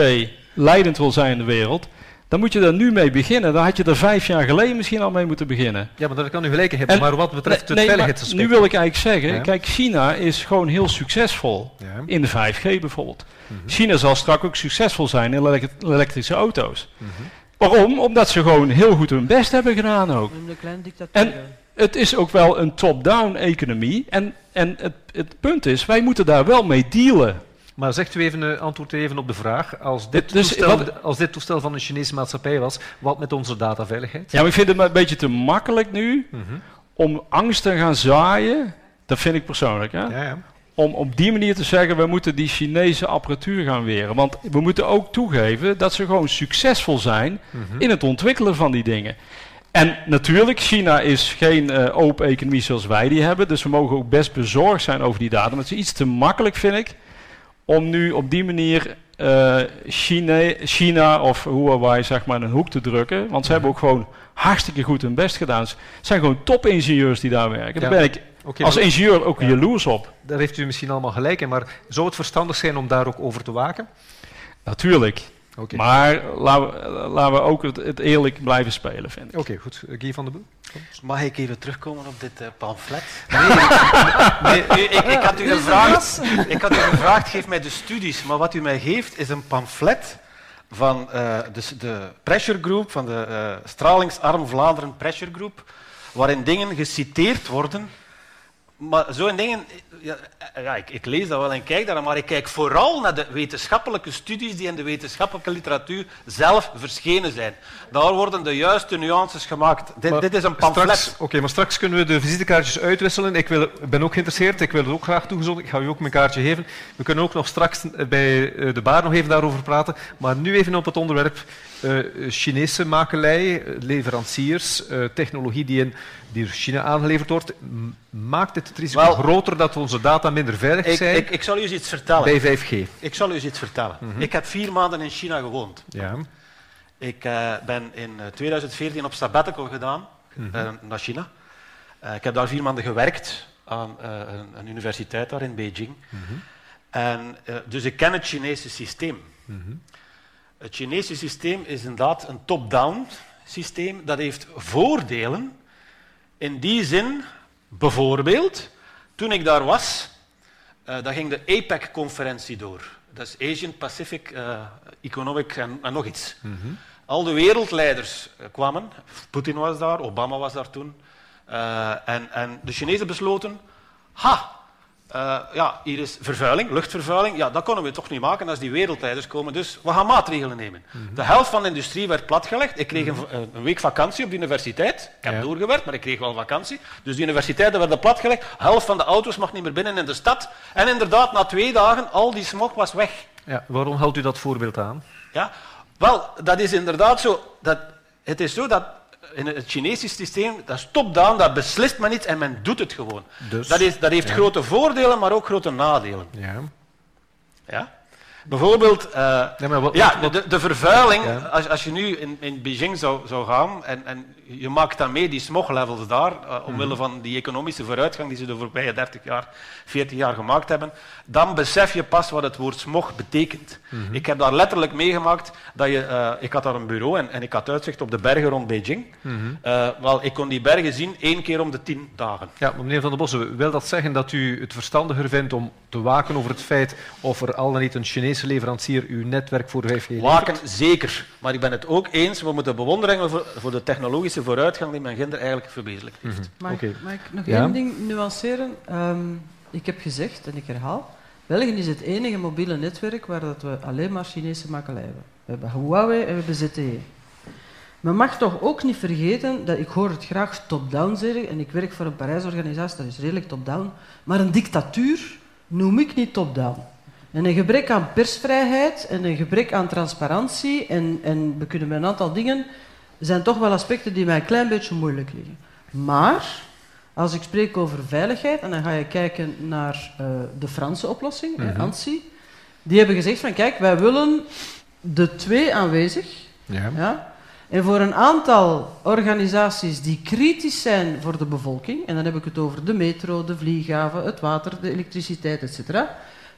leidend wil zijn in de wereld, dan moet je daar nu mee beginnen. Dan had je er vijf jaar geleden misschien al mee moeten beginnen. Ja, maar dat kan u gelijk hebben. En- maar wat betreft Nee, het nee. Nu wil ik eigenlijk zeggen, Ja. kijk, China is gewoon heel succesvol Ja. in de 5G bijvoorbeeld. Mhm. China zal straks ook succesvol zijn in elek- elektrische auto's. Mhm. Waarom? Omdat ze gewoon heel goed hun best hebben gedaan ook. Een kleine dictatuur. En het is ook wel een top-down economie. En, en het, het punt is, wij moeten daar wel mee dealen. Maar zegt u even, eh, antwoord even op de vraag. Als dit, Dus toestel, wat- als dit toestel van een Chinese maatschappij was, wat met onze dataveiligheid? Ja, maar ik vind het een beetje te makkelijk nu Mhm. om angst te gaan zaaien. Dat vind ik persoonlijk. Hè? Ja, ja. Om op die manier te zeggen, we moeten die Chinese apparatuur gaan weren. Want we moeten ook toegeven dat ze gewoon succesvol zijn Mhm. in het ontwikkelen van die dingen. En natuurlijk, China is geen eh, open economie zoals wij die hebben. Dus we mogen ook best bezorgd zijn over die data. Maar het is iets te makkelijk, vind ik, om nu op die manier eh, China, China of Huawei zeg maar in een hoek te drukken. Want ze hebben ook gewoon hartstikke goed hun best gedaan. Ze zijn gewoon topingenieurs die daar werken. Daar Ja. ben ik als ingenieur ook Ja. jaloers op. Daar heeft u misschien allemaal gelijk in, maar zou het verstandig zijn om daar ook over te waken? Natuurlijk. Oké, Maar laten we, laten we ook het, het eerlijk blijven spelen, vind ik. Oké, goed. Guy van der Boel? Mag ik even terugkomen op dit eh, pamflet? *laughs* Nee, nee, u- ik, ik had u gevraagd, *laughs* ik had u gevraagd, geef mij de studies. Maar wat u mij geeft, is een pamflet van eh, dus de pressure group, van de eh, stralingsarm Vlaanderen pressure group, waarin dingen geciteerd worden maar zo'n dingen, ja, ja, ik, ik, lees dat wel en kijk daar, maar ik kijk vooral naar de wetenschappelijke studies die in de wetenschappelijke literatuur zelf verschenen zijn. Daar worden de juiste nuances gemaakt. Dit, dit is een pamflet. Oké, maar straks kunnen we de visitekaartjes uitwisselen. Ik wil, ben ook geïnteresseerd, ik wil het ook graag toegezonden. Ik ga u ook mijn kaartje geven. We kunnen ook nog straks bij eh, de bar nog even daarover praten. Maar nu even op het onderwerp uh, Chinese makelij, leveranciers, uh, technologie die in die door China aangeleverd wordt, maakt het het risico groter dat onze data minder veilig ik, zijn? Ik, ik, zal u iets vertellen. Bij 5G. Ik zal u eens iets vertellen. Mm -hmm. Ik heb vier maanden in China gewoond. Ja. Ik uh, ben in 2014 op sabbatical gedaan mm -hmm. uh, naar China. Ik heb daar vier maanden gewerkt aan een, een, universiteit daar in Beijing. Mm -hmm. en, dus ik ken het Chinese systeem. Het Chinese systeem is inderdaad een top-down systeem. Dat heeft voordelen in die zin, bijvoorbeeld, toen ik daar was, uh, dan ging de APEC-conferentie door. Dat is Asian Pacific uh, Economic en, en, nog iets. Mm -hmm. Al de wereldleiders kwamen. Poetin was daar, Obama was daar toen. En, en, de Chinezen besloten, ha, uh, ja, hier is vervuiling, luchtvervuiling. Ja, dat konden we toch niet maken als die wereldleiders komen. Dus we gaan maatregelen nemen. Mm -hmm. De helft van de industrie werd platgelegd. Ik kreeg een, een week vakantie op de universiteit. Ik heb ja. doorgewerkt, maar ik kreeg wel vakantie. Dus de universiteiten werden platgelegd. De helft van de auto's mag niet meer binnen in de stad. En inderdaad, na twee dagen, al die smog was weg. Ja, waarom houdt u dat voorbeeld aan? Ja, wel, dat is inderdaad zo. Dat, het is zo dat in het Chinese systeem, dat is top-down, dat beslist men iets en men doet het gewoon. Dus, dat, is, dat heeft ja. grote voordelen, maar ook grote nadelen. Ja. Ja? Bijvoorbeeld, uh, nee, wat, ja, wat, de, de, vervuiling, ja. als, als je nu in, in Beijing zou, zou gaan en, en je maakt dan mee die smoglevels daar, uh, omwille mm. van die economische vooruitgang die ze de voorbije 30 jaar, 40 jaar gemaakt hebben, dan besef je pas wat het woord smog betekent. Mhm. Mm -hmm. Ik heb daar letterlijk meegemaakt dat je, uh, ik had daar een bureau en, en ik had uitzicht op de bergen rond Beijing. Mhm. Mm -hmm. wel, ik kon die bergen zien één keer om de tien dagen. Ja, meneer Van der Bossen, wil dat zeggen dat u het verstandiger vindt om te waken over het feit of er al dan niet een Chinese leverancier uw netwerk voor 5G levert? Waken, zeker. Maar ik ben het ook eens, we moeten bewondering voor, voor de technologische vooruitgang die men ginder eigenlijk verwezenlijkt heeft. Mm -hmm. Mag, okay. mag, ik nog ja? één ding nuanceren? Um, ik heb gezegd, en ik herhaal, België is het enige mobiele netwerk waar dat we alleen maar Chinese makelij hebben. We hebben Huawei en we hebben ZTE. Men mag toch ook niet vergeten, dat ik hoor het graag top-down zeggen, en ik werk voor een Parijsorganisatie, dat is redelijk top-down, maar een dictatuur noem ik niet top-down. En een gebrek aan persvrijheid en een gebrek aan transparantie, en, en we kunnen met een aantal dingen, zijn toch wel aspecten die mij een klein beetje moeilijk liggen. Maar, als ik spreek over veiligheid, en dan ga je kijken naar uh, de Franse oplossing, mm -hmm. ANSI, die hebben gezegd van kijk, wij willen de twee aanwezig. Ja. Ja, en voor een aantal organisaties die kritisch zijn voor de bevolking, en dan heb ik het over de metro, de vlieghaven, het water, de elektriciteit, etc.,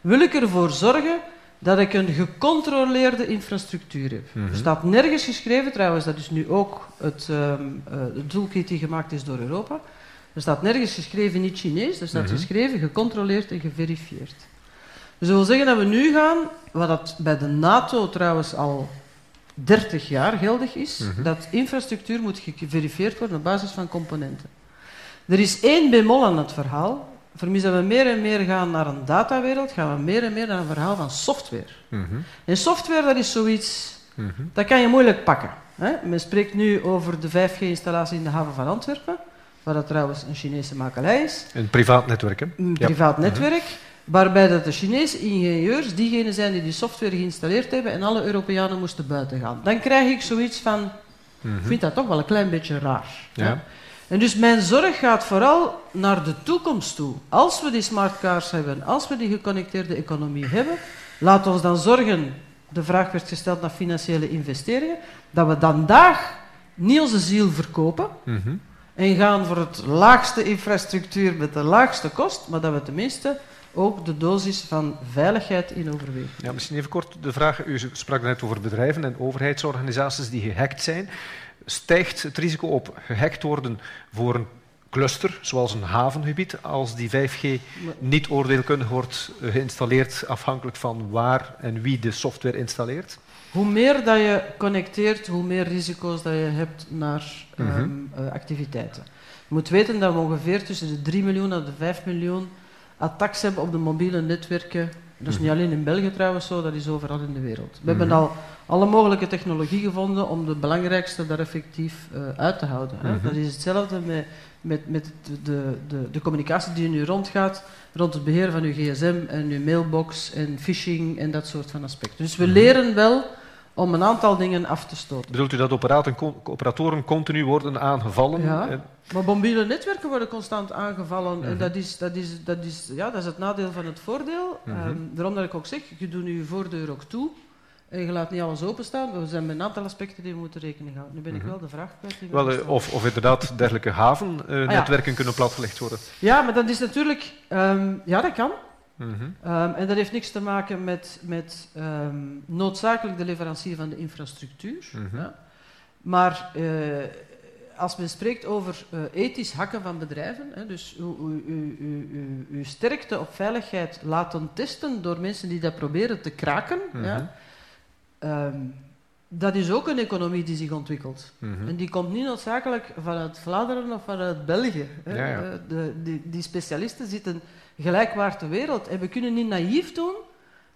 wil ik ervoor zorgen dat ik een gecontroleerde infrastructuur heb. Mhm. Er staat nergens geschreven, trouwens, dat is nu ook het, um, uh, toolkit die gemaakt is door Europa. Er staat nergens geschreven niet Chinees, er staat Mhm. geschreven gecontroleerd en geverifieerd. Dus dat wil zeggen dat we nu gaan, wat dat bij de NATO trouwens al 30 jaar geldig is, Mhm. dat infrastructuur moet geverifieerd worden op basis van componenten. Er is één bemol aan het verhaal. Vermis dat we meer en meer gaan naar een datawereld, gaan we meer en meer naar een verhaal van software. Mhm. En software, dat is zoiets, Mhm. dat kan je moeilijk pakken. Hè? Men spreekt nu over de 5G-installatie in de haven van Antwerpen, waar dat trouwens een Chinese makelij is. Een privaat netwerk, hè? Een Ja. privaat netwerk, waarbij dat de Chinese ingenieurs diegenen zijn die die software geïnstalleerd hebben en alle Europeanen moesten buiten gaan. Dan krijg ik zoiets van, Mhm. ik vind dat toch wel een klein beetje raar. Ja. En dus mijn zorg gaat vooral naar de toekomst toe. Als we die smart cars hebben, als we die geconnecteerde economie hebben, laat ons dan zorgen, de vraag werd gesteld naar financiële investeringen, dat we vandaag niet onze ziel verkopen Mhm. en gaan voor het laagste infrastructuur met de laagste kost, maar dat we tenminste ook de dosis van veiligheid in overwegen. Ja, misschien even kort de vraag. U sprak net over bedrijven en overheidsorganisaties die gehackt zijn. Stijgt het risico op gehackt worden voor een cluster, zoals een havengebied, als die 5G niet oordeelkundig wordt eh, geïnstalleerd afhankelijk van waar en wie de software installeert? hoe meer dat je connecteert, hoe meer risico's dat je hebt naar Mhm. ehm, eh, activiteiten. Je moet weten dat we ongeveer tussen de 3 miljoen en de 5 miljoen attacks hebben op de mobiele netwerken. Dat is niet alleen in België trouwens zo, dat is overal in de wereld. We hebben Mhm. al alle mogelijke technologie gevonden om de belangrijkste daar effectief eh, uit te houden. Hè. Mhm. Dat is hetzelfde met, met, met de, de, de, communicatie die nu rondgaat, rond het beheer van uw gsm en uw mailbox en phishing en dat soort van aspecten. Dus we Mhm. leren wel om een aantal dingen af te stoten. Bedoelt u dat operatoren continu worden aangevallen? Ja. Maar mobiele netwerken worden constant aangevallen. En Mhm. dat is, dat, is, dat, is, ja, dat is het nadeel van het voordeel. Mhm. Ehm, daarom dat ik ook zeg, je doet nu je voordeur ook toe. En je laat niet alles openstaan. We zijn met een aantal aspecten die we moeten rekening houden. Nu ben ik Mhm. wel de vraag kwijt. Wel, eh, of, of inderdaad dergelijke havennetwerken ja. kunnen platgelegd worden. Ja, maar dat is natuurlijk... ehm, ja, dat kan. Mhm. Ehm, en dat heeft niks te maken met, met ehm, noodzakelijk de leverancier van de infrastructuur. Mhm. ja. Maar eh, als men spreekt over eh, ethisch hakken van bedrijven, hè, dus uw, uw, uw, uw, uw- uw sterkte op veiligheid laten testen door mensen die dat proberen te kraken, Mhm. ja, ehm, dat is ook een economie die zich ontwikkelt. Mhm. En die komt niet noodzakelijk vanuit Vlaanderen of vanuit België. hè. Ja, ja. Eh, De, die, die specialisten zitten gelijkwaardig ter wereld. En we kunnen niet naïef doen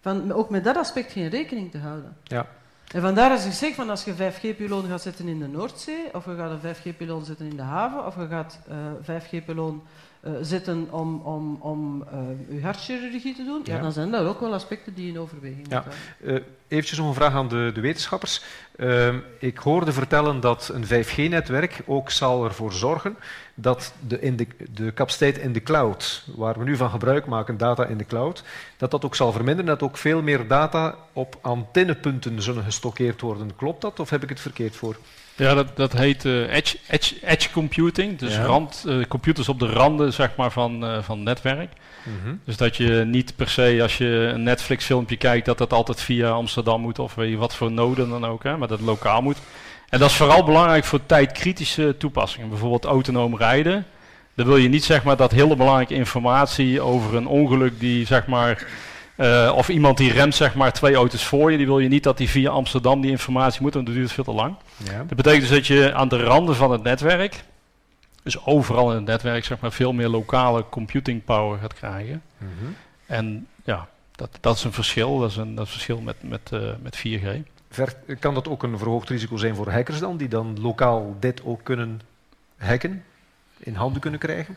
van ook met dat aspect geen rekening te houden. Ja. En vandaar ik zeg van als je 5G-pyloon gaat zetten in de Noordzee, of je gaat een 5G-pyloon zetten in de haven, of je gaat eh 5G-pyloon eh, zetten om, om, om eh, je hartchirurgie te doen, ja. Ja. dan zijn dat ook wel aspecten die in overweging Ja. moeten eventjes nog een vraag aan de, de wetenschappers. Ehm, ik hoorde vertellen dat een 5G-netwerk ook zal ervoor zorgen dat de, in de, de capaciteit in de cloud, waar we nu van gebruik maken, data in de cloud, dat dat ook zal verminderen, dat ook veel meer data op antennepunten zullen gestockeerd worden. Klopt dat of heb ik het verkeerd voor? Ja, dat, dat heet eh, edge, edge, edge computing. Dus Ja. rand, eh, computers op de randen zeg maar, van, eh, van netwerk. Mhm. Dus dat je niet per se als je een Netflix filmpje kijkt, dat dat altijd via Amsterdam moet of weet je wat voor noden dan ook, hè, maar dat het lokaal moet. En dat is vooral belangrijk voor tijdkritische toepassingen. Bijvoorbeeld autonoom rijden. Dan wil je niet zeg maar dat hele belangrijke informatie over een ongeluk die zeg maar eh, of iemand die remt zeg maar twee auto's voor je, die wil je niet dat die via Amsterdam die informatie moet, want dat duurt veel te lang. Ja. Dat betekent dus dat je aan de randen van het netwerk, dus overal in het netwerk, zeg maar, veel meer lokale computing power gaat krijgen. Mhm. En ja, dat, dat is een verschil. Dat is een, dat is verschil met, met, eh, met 4G. Kan dat ook een verhoogd risico zijn voor hackers dan, die dan lokaal dit ook kunnen hacken, in handen kunnen krijgen?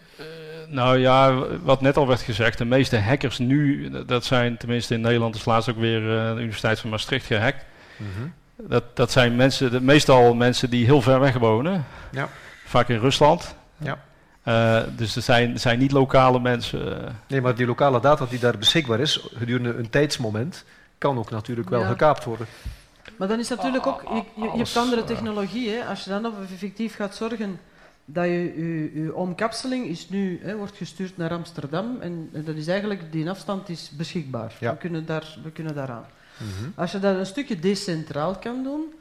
Nou ja, wat net al werd gezegd, de meeste hackers nu, dat zijn tenminste in Nederland, is laatst ook weer eh, de Universiteit van Maastricht gehackt. Mhm. Dat, dat zijn mensen, de, meestal mensen die heel ver weg wonen. Ja. Vaak in Rusland. Ja. Eh, dus er zijn, zijn niet lokale mensen. eh. Nee, maar die lokale data die daar beschikbaar is, gedurende een tijdsmoment, kan ook natuurlijk wel Ja. gekaapt worden. Maar dan is natuurlijk ook, je, je, hebt andere eh. technologie. Hè. Als je dan op effectief gaat zorgen dat je, je, je omkapseling is nu, hè, wordt gestuurd naar Amsterdam en, en dat is eigenlijk, die afstand is beschikbaar. Ja. We, kunnen daar, we kunnen daaraan. Mhm. Als je dat een stukje decentraal kan doen,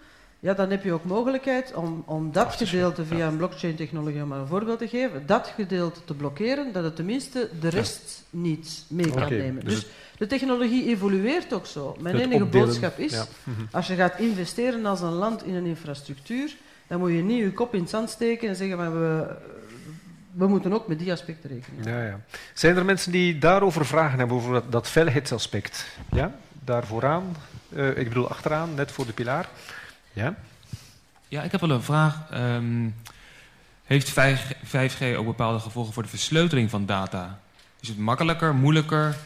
ja, dan heb je ook mogelijkheid om, om dat gedeelte via een blockchain-technologie, om maar een voorbeeld te geven, dat gedeelte te blokkeren, dat het tenminste de rest niet mee kan Oké, nemen. dus Dus de technologie evolueert ook zo. Mijn enige opdelen, boodschap is, ja. Mhm. als je gaat investeren als een land in een infrastructuur, dan moet je niet je kop in het zand steken en zeggen van we, we moeten ook met die aspecten rekenen. Ja, ja. Zijn er mensen die daarover vragen hebben, over dat, dat veiligheidsaspect? Ja, daar vooraan, eh, ik bedoel achteraan, net voor de pilaar. Ja? Ja, ik heb wel een vraag. Ehm, heeft 5G, 5G ook bepaalde gevolgen voor de versleuteling van data? Is het makkelijker, moeilijker?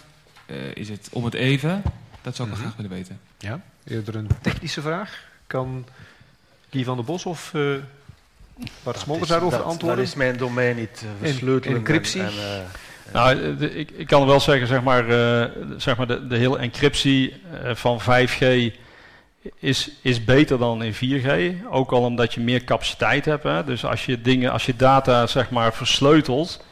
Eh, is het om het even? Dat zou ik Mhm. graag willen weten. Ja, eerder een technische vraag. Kan Guy van der Bos of eh Bart Smolders daarover dat, antwoorden? Dat is mijn domein niet. eh, En- versleutelen en- encryptie? En, eh, Nou, eh, de- ik, ik kan wel zeggen, zeg maar, eh, zeg maar de, de hele encryptie eh, van 5G is, is beter dan in 4G. Ook al omdat je meer capaciteit hebt. Hè. Dus als je dingen, als je data zeg maar versleutelt,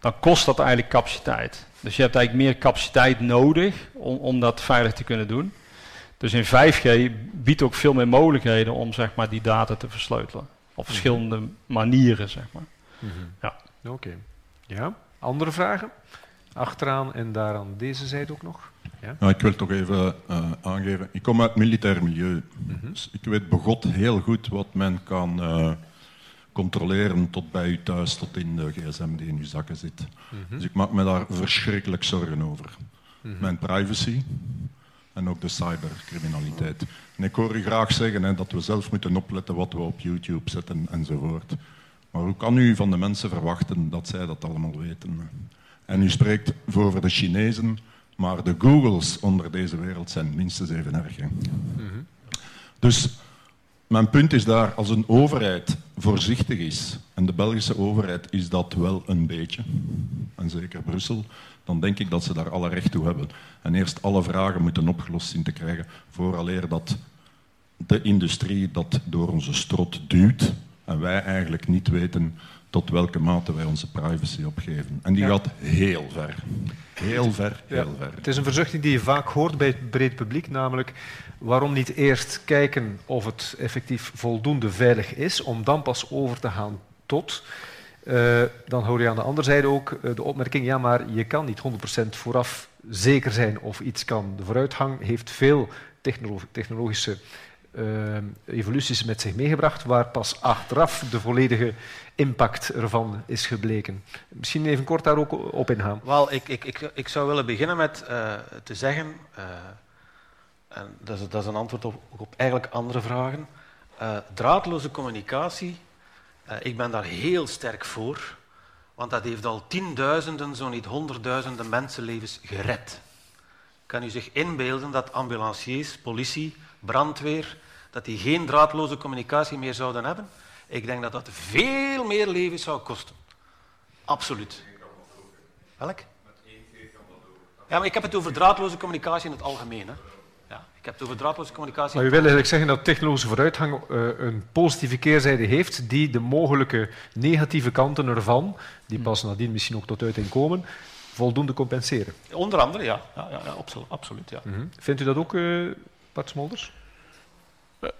dan kost dat eigenlijk capaciteit. Dus je hebt eigenlijk meer capaciteit nodig om, om dat veilig te kunnen doen. Dus in 5G biedt ook veel meer mogelijkheden om zeg maar, die data te versleutelen. Op verschillende manieren, zeg maar. Mhm. Ja. Oké. Ja, andere vragen? achteraan en daar aan deze zijde ook nog. Ja? Nou, ik wil toch even uh, aangeven. Ik kom uit het militair milieu. Mhm. dus ik weet begot heel goed wat men kan uh, controleren tot bij u thuis, tot in de gsm die in uw zakken zit. Mhm. Dus ik maak me daar verschrikkelijk zorgen over. Mhm. Mijn privacy en ook de cybercriminaliteit. En ik hoor u graag zeggen hè, dat we zelf moeten opletten wat we op YouTube zetten enzovoort. Maar hoe kan u van de mensen verwachten dat zij dat allemaal weten? En u spreekt voor de Chinezen, maar de Googles onder deze wereld zijn minstens even erg. Hè? Dus mijn punt is daar, als een overheid voorzichtig is, en de Belgische overheid is dat wel een beetje, en zeker Brussel, dan denk ik dat ze daar alle recht toe hebben. En eerst alle vragen moeten opgelost zien te krijgen, vooraleer dat de industrie dat door onze strot duwt, en wij eigenlijk niet weten tot welke mate wij onze privacy opgeven. En die Ja. gaat heel ver. Heel ver, heel Ja, ver. Het is een verzuchting die je vaak hoort bij het breed publiek, namelijk waarom niet eerst kijken of het effectief voldoende veilig is, om dan pas over te gaan tot. Eh, dan hoor je aan de andere zijde ook eh, de opmerking, ja, maar je kan niet 100% vooraf zeker zijn of iets kan. De vooruitgang heeft veel technolo- technologische eh, evoluties met zich meegebracht, waar pas achteraf de volledige impact ervan is gebleken. Misschien even kort daar ook op ingaan. Wel, ik, ik, ik, ik zou willen beginnen met eh, te zeggen, eh, en dat is, dat is een antwoord op, op eigenlijk andere vragen. Draadloze communicatie, ik ben daar heel sterk voor, want dat heeft al tienduizenden, zo niet honderdduizenden mensenlevens gered. Kan u zich inbeelden dat ambulanciers, politie, brandweer, dat die geen draadloze communicatie meer zouden hebben? Ik denk dat dat veel meer levens zou kosten. Absoluut. Welk? Ja, maar ik heb het over draadloze communicatie in het algemeen. Hè. Ja, ik heb het over draadloze communicatie. Maar u wil eigenlijk zeggen dat technologische vooruitgang eh, een positieve keerzijde heeft die de mogelijke negatieve kanten ervan, die pas nadien misschien ook tot uiting komen, voldoende compenseren. Onder andere, ja. ja, ja, ja absolu- absoluut. Ja. Mhm. Vindt u dat ook, eh Bart Smolders?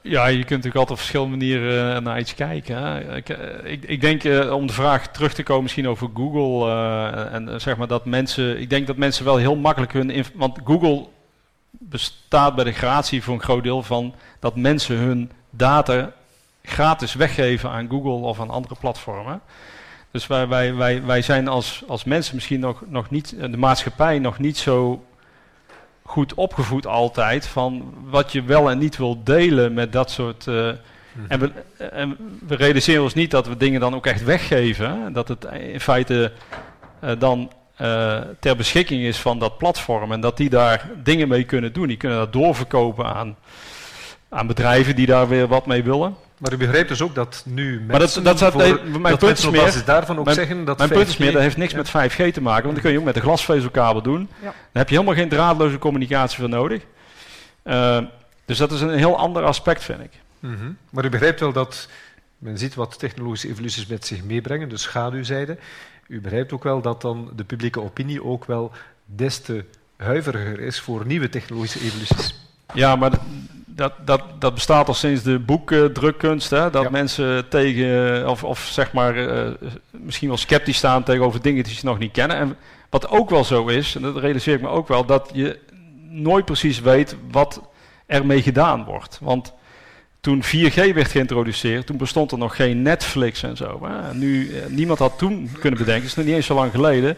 Ja, je kunt natuurlijk altijd op verschillende manieren eh, naar iets kijken. Hè. Ik, eh, ik, ik denk, eh, om de vraag terug te komen misschien over Google, eh, en eh, zeg maar dat mensen, ik denk dat mensen wel heel makkelijk hun, want Google bestaat bij de gratie voor een groot deel van dat mensen hun data gratis weggeven aan Google of aan andere platformen. Dus wij, wij, wij, wij zijn als, als mensen misschien nog, nog niet, de maatschappij nog niet zo goed opgevoed altijd van wat je wel en niet wil delen met dat soort. eh, en, we, en we realiseren ons niet dat we dingen dan ook echt weggeven. Dat het in feite eh, dan eh, ter beschikking is van dat platform en dat die daar dingen mee kunnen doen. Die kunnen dat doorverkopen aan, aan bedrijven die daar weer wat mee willen. Maar u begrijpt dus ook dat nu mensen Maar dat, voor- nee, mijn dat punt op daarvan ook mijn, zeggen dat mijn punt is 5G meer, dat heeft niks Ja. met 5G te maken, want dat kun je ook met een glasvezelkabel doen. Ja. Dan heb je helemaal geen draadloze communicatie voor nodig. Eh, dus dat is een heel ander aspect, vind ik. Mhm. Maar u begrijpt wel dat men ziet wat technologische evoluties met zich meebrengen, de schaduwzijde. U begrijpt ook wel dat dan de publieke opinie ook wel des te huiveriger is voor nieuwe technologische evoluties. Ja, maar dat, dat, dat bestaat al sinds de boekdrukkunst. Hè? Dat mensen tegen, of, of zeg maar, eh, misschien wel sceptisch staan tegenover dingen die ze nog niet kennen. En wat ook wel zo is, en dat realiseer ik me ook wel, dat je nooit precies weet wat ermee gedaan wordt. Want toen 4G werd geïntroduceerd, toen bestond er nog geen Netflix en zo. Hè? Nu, eh, niemand had toen kunnen bedenken, het is nog niet eens zo lang geleden,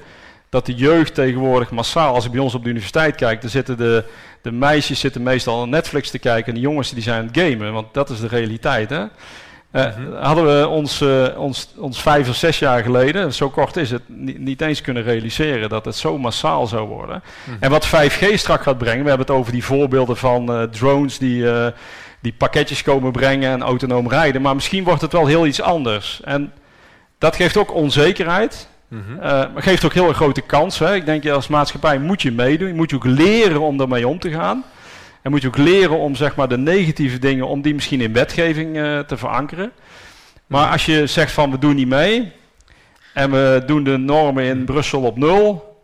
dat de jeugd tegenwoordig massaal, als ik bij ons op de universiteit kijk, dan zitten de, de meisjes zitten meestal aan Netflix te kijken en de jongens die zijn aan het gamen, want dat is de realiteit. Hè? Eh, Hadden we ons, eh, ons, ons vijf of zes jaar geleden, zo kort is het, niet, niet eens kunnen realiseren dat het zo massaal zou worden. Mhm. En wat 5G straks gaat brengen, we hebben het over die voorbeelden van eh, drones die, die pakketjes komen brengen en autonoom rijden, maar misschien wordt het wel heel iets anders. En dat geeft ook onzekerheid. Mhm. Eh, maar geeft ook heel erg grote kansen. Hè. Ik denk, je als maatschappij moet je meedoen. Je moet ook leren om daarmee om te gaan. En moet je ook leren om zeg maar, de negatieve dingen, om die misschien in wetgeving eh, te verankeren. Maar als je zegt van we doen niet mee en we doen de normen in Brussel op nul,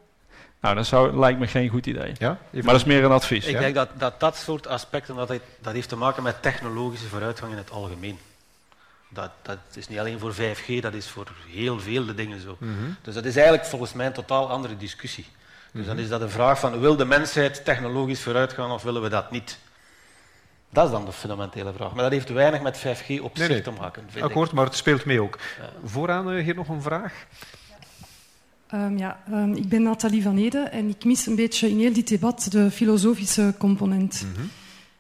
nou dat zou, lijkt me geen goed idee. Ja? Maar dat is meer een advies. Ik denk dat, dat dat soort aspecten, dat, heeft- dat heeft te maken met technologische vooruitgang in het algemeen. Dat, dat is niet alleen voor 5G, dat is voor heel veel de dingen zo. Mhm. Dus dat is eigenlijk volgens mij een totaal andere discussie. Dus dan is dat een vraag van, wil de mensheid technologisch vooruitgaan of willen we dat niet? Dat is dan de fundamentele vraag. Maar dat heeft weinig met 5G op Nee, zich nee. te maken. vind Akkoord, ik. maar het speelt mee ook. Vooraan eh, hier nog een vraag. Ehm, ja, ehm, ik ben Nathalie van Ede en ik mis een beetje in heel dit debat de filosofische component.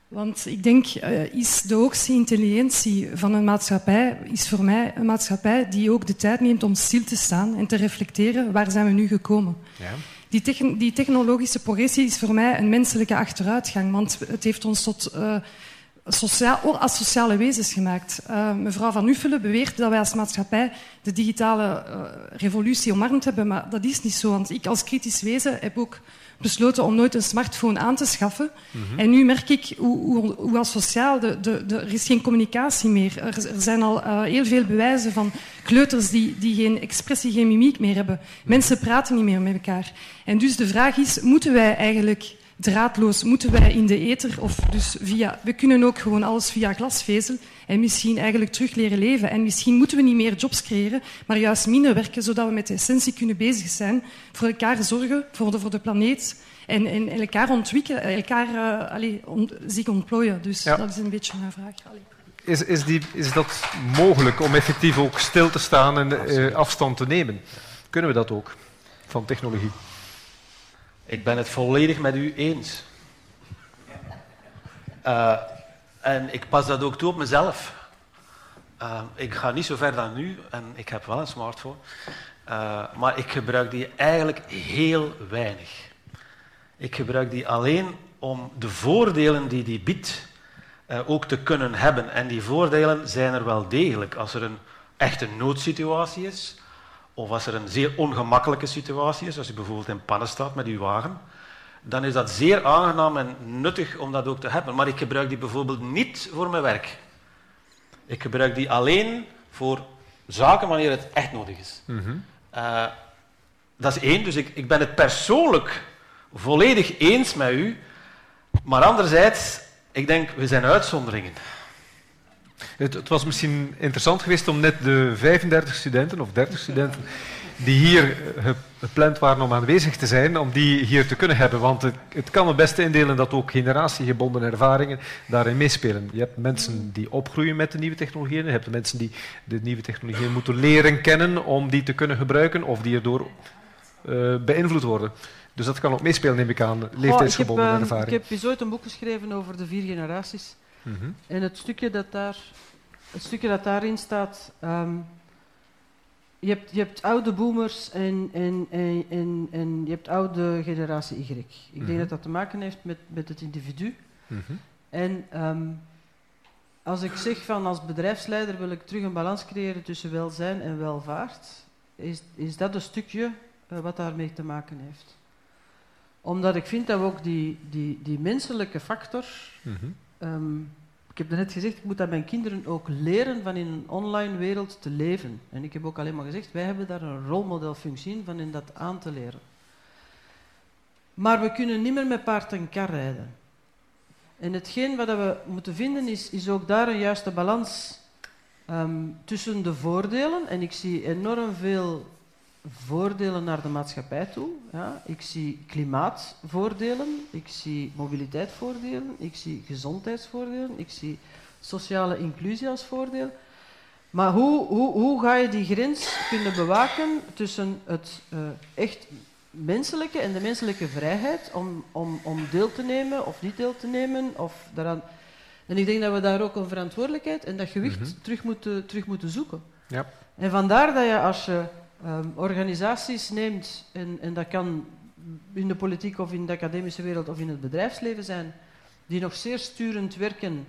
Want ik denk, eh, is de hoogste intelligentie van een maatschappij, is voor mij een maatschappij die ook de tijd neemt om stil te staan en te reflecteren, waar zijn we nu gekomen? Ja. Die, die technologische progressie is voor mij een menselijke achteruitgang, want het heeft ons tot eh, sociaal, asociale wezens gemaakt. Eh, mevrouw Van Uffelen beweert dat wij als maatschappij de digitale revolutie omarmd hebben, maar dat is niet zo. Want ik als kritisch wezen heb ook besloten om nooit een smartphone aan te schaffen. Mhm. En nu merk ik hoe, hoe, hoe asociaal, de, de, de, er is geen communicatie meer. Er, er zijn al eh, heel veel bewijzen van kleuters die, die geen expressie, geen mimiek meer hebben. Mensen praten niet meer met elkaar. En dus de vraag is, moeten wij eigenlijk draadloos, moeten wij in de ether of dus via... We kunnen ook gewoon alles via glasvezel en misschien eigenlijk terug leren leven. En misschien moeten we niet meer jobs creëren, maar juist minder werken, zodat we met de essentie kunnen bezig zijn, voor elkaar zorgen, voor de, voor de planeet en, en elkaar ontwikkelen, elkaar eh, allee, on- zich ontplooien. Dus Ja. dat is een beetje mijn vraag. Allee. Is, is, die, is dat mogelijk om effectief ook stil te staan en eh, afstand te nemen? Kunnen we dat ook van technologie? Ik ben het volledig met u eens. Eh, en ik pas dat ook toe op mezelf. Eh, ik ga niet zo ver dan u en ik heb wel een smartphone. Eh, maar ik gebruik die eigenlijk heel weinig. Ik gebruik die alleen om de voordelen die die biedt eh, ook te kunnen hebben. En die voordelen zijn er wel degelijk. Als er een echte noodsituatie is, of als er een zeer ongemakkelijke situatie is, als je bijvoorbeeld in pannen staat met uw wagen, dan is dat zeer aangenaam en nuttig om dat ook te hebben. Maar ik gebruik die bijvoorbeeld niet voor mijn werk. Ik gebruik die alleen voor zaken wanneer het echt nodig is. Eh, dat is één, dus ik, ik ben het persoonlijk volledig eens met u. Maar anderzijds, ik denk, we zijn uitzonderingen. Het, het was misschien interessant geweest om net de 35 studenten of 30 studenten die hier eh, gepland waren om aanwezig te zijn, om die hier te kunnen hebben. Want het, het kan het beste indelen dat ook generatiegebonden ervaringen daarin meespelen. Je hebt mensen die opgroeien met de nieuwe technologieën, je hebt de mensen die de nieuwe technologieën moeten leren kennen om die te kunnen gebruiken of die erdoor eh, beïnvloed worden. Dus dat kan ook meespelen, neem ik aan, leeftijdsgebonden Oh, ik heb, ervaring. eh, Ik heb ooit een boek geschreven over de vier generaties. Mhm. En het stukje dat, daar, het stukje dat daarin staat... ehm, je, hebt, je hebt oude boomers en, en, en, en, en je hebt oude generatie Y. Ik Mhm. denk dat dat te maken heeft met, met het individu. Mhm. En ehm, als ik zeg van als bedrijfsleider wil ik terug een balans creëren tussen welzijn en welvaart, is, is dat een stukje eh, wat daarmee te maken heeft. Omdat ik vind dat we ook die, die, die menselijke factor. Mhm. ehm, ik heb net gezegd, ik moet dat mijn kinderen ook leren van in een online wereld te leven. En ik heb ook alleen maar gezegd, wij hebben daar een rolmodelfunctie in van in dat aan te leren. Maar we kunnen niet meer met paard en kar rijden. En hetgeen wat we moeten vinden is, is ook daar een juiste balans ehm, tussen de voordelen. En ik zie enorm veel voordelen naar de maatschappij toe. Ja. Ik zie klimaatvoordelen, ik zie mobiliteitsvoordelen, ik zie gezondheidsvoordelen, ik zie sociale inclusie als voordeel. Maar hoe, hoe, hoe ga je die grens kunnen bewaken tussen het eh, echt menselijke en de menselijke vrijheid om, om, om deel te nemen of niet deel te nemen? Of daaraan... En ik denk dat we daar ook een verantwoordelijkheid en dat gewicht Mhm. terug, moeten, terug moeten zoeken. Ja. En vandaar dat je als je ehm, organisaties neemt, en, en dat kan in de politiek of in de academische wereld of in het bedrijfsleven zijn, die nog zeer sturend werken,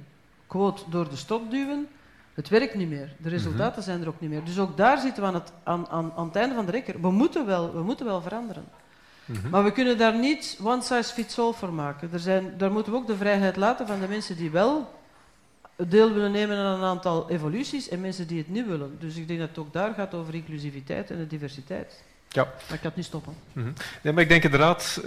quote, door de stop duwen, het werkt niet meer. De resultaten zijn er ook niet meer. Dus ook daar zitten we aan het, aan, aan, aan het einde van de rekker. We moeten wel, we moeten wel veranderen. Mhm. Maar we kunnen daar niet one size fits all voor maken. Er zijn, daar moeten we ook de vrijheid laten van de mensen die wel deel willen nemen aan een aantal evoluties en mensen die het niet willen. Dus ik denk dat het ook daar gaat over inclusiviteit en de diversiteit. Ja. Maar ik kan het niet stoppen. Mhm. Nee, maar ik denk inderdaad, eh,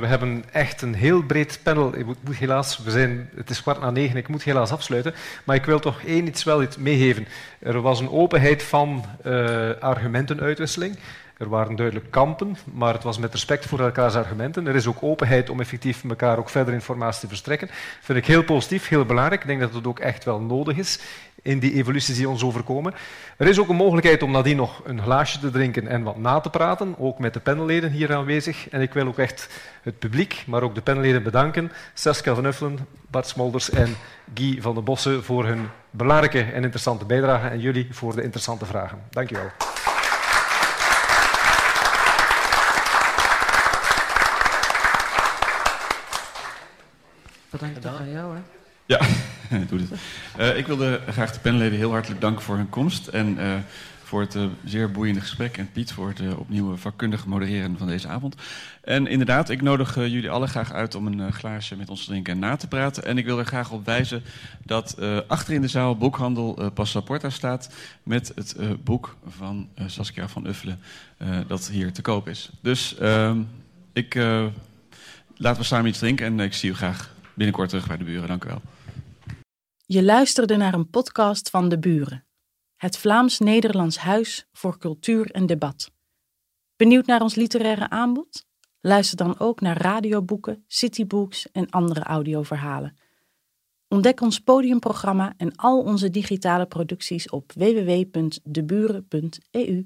we hebben echt een heel breed panel. Ik moet, moet helaas, we zijn, het is kwart na negen, ik moet helaas afsluiten. Maar ik wil toch één iets wel iets meegeven. Er was een openheid van eh, argumentenuitwisseling. Er waren duidelijk kampen, maar het was met respect voor elkaars argumenten. Er is ook openheid om effectief elkaar ook verder informatie te verstrekken. Dat vind ik heel positief, heel belangrijk. Ik denk dat het ook echt wel nodig is in die evoluties die ons overkomen. Er is ook een mogelijkheid om nadien nog een glaasje te drinken en wat na te praten, ook met de panelleden hier aanwezig. En ik wil ook echt het publiek, maar ook de panelleden bedanken. Saskia van Uffelen, Bart Smolders en Guy van den Bossen voor hun belangrijke en interessante bijdrage en jullie voor de interessante vragen. Dank je wel. Bedankt aan jou. Hè. Ja, *laughs* doe het. Uh, ik wilde graag de panelleden heel hartelijk danken voor hun komst en uh, voor het uh, zeer boeiende gesprek. En Piet voor het opnieuw vakkundig modereren van deze avond. En inderdaad, ik nodig jullie alle graag uit om een glaasje met ons te drinken en na te praten. En ik wil er graag op wijzen dat achter in de zaal boekhandel Passaporta staat met het boek van Saskia van Uffelen dat hier te koop is. Dus ehm, ik, laten we samen iets drinken en ik zie u graag binnenkort terug bij de buren. Dank u wel. Je luisterde naar een podcast van De Buren, het Vlaams-Nederlands Huis voor Cultuur en Debat. Benieuwd naar ons literaire aanbod? Luister dan ook naar radioboeken, citybooks en andere audioverhalen. Ontdek ons podiumprogramma en al onze digitale producties op www.deburen.eu.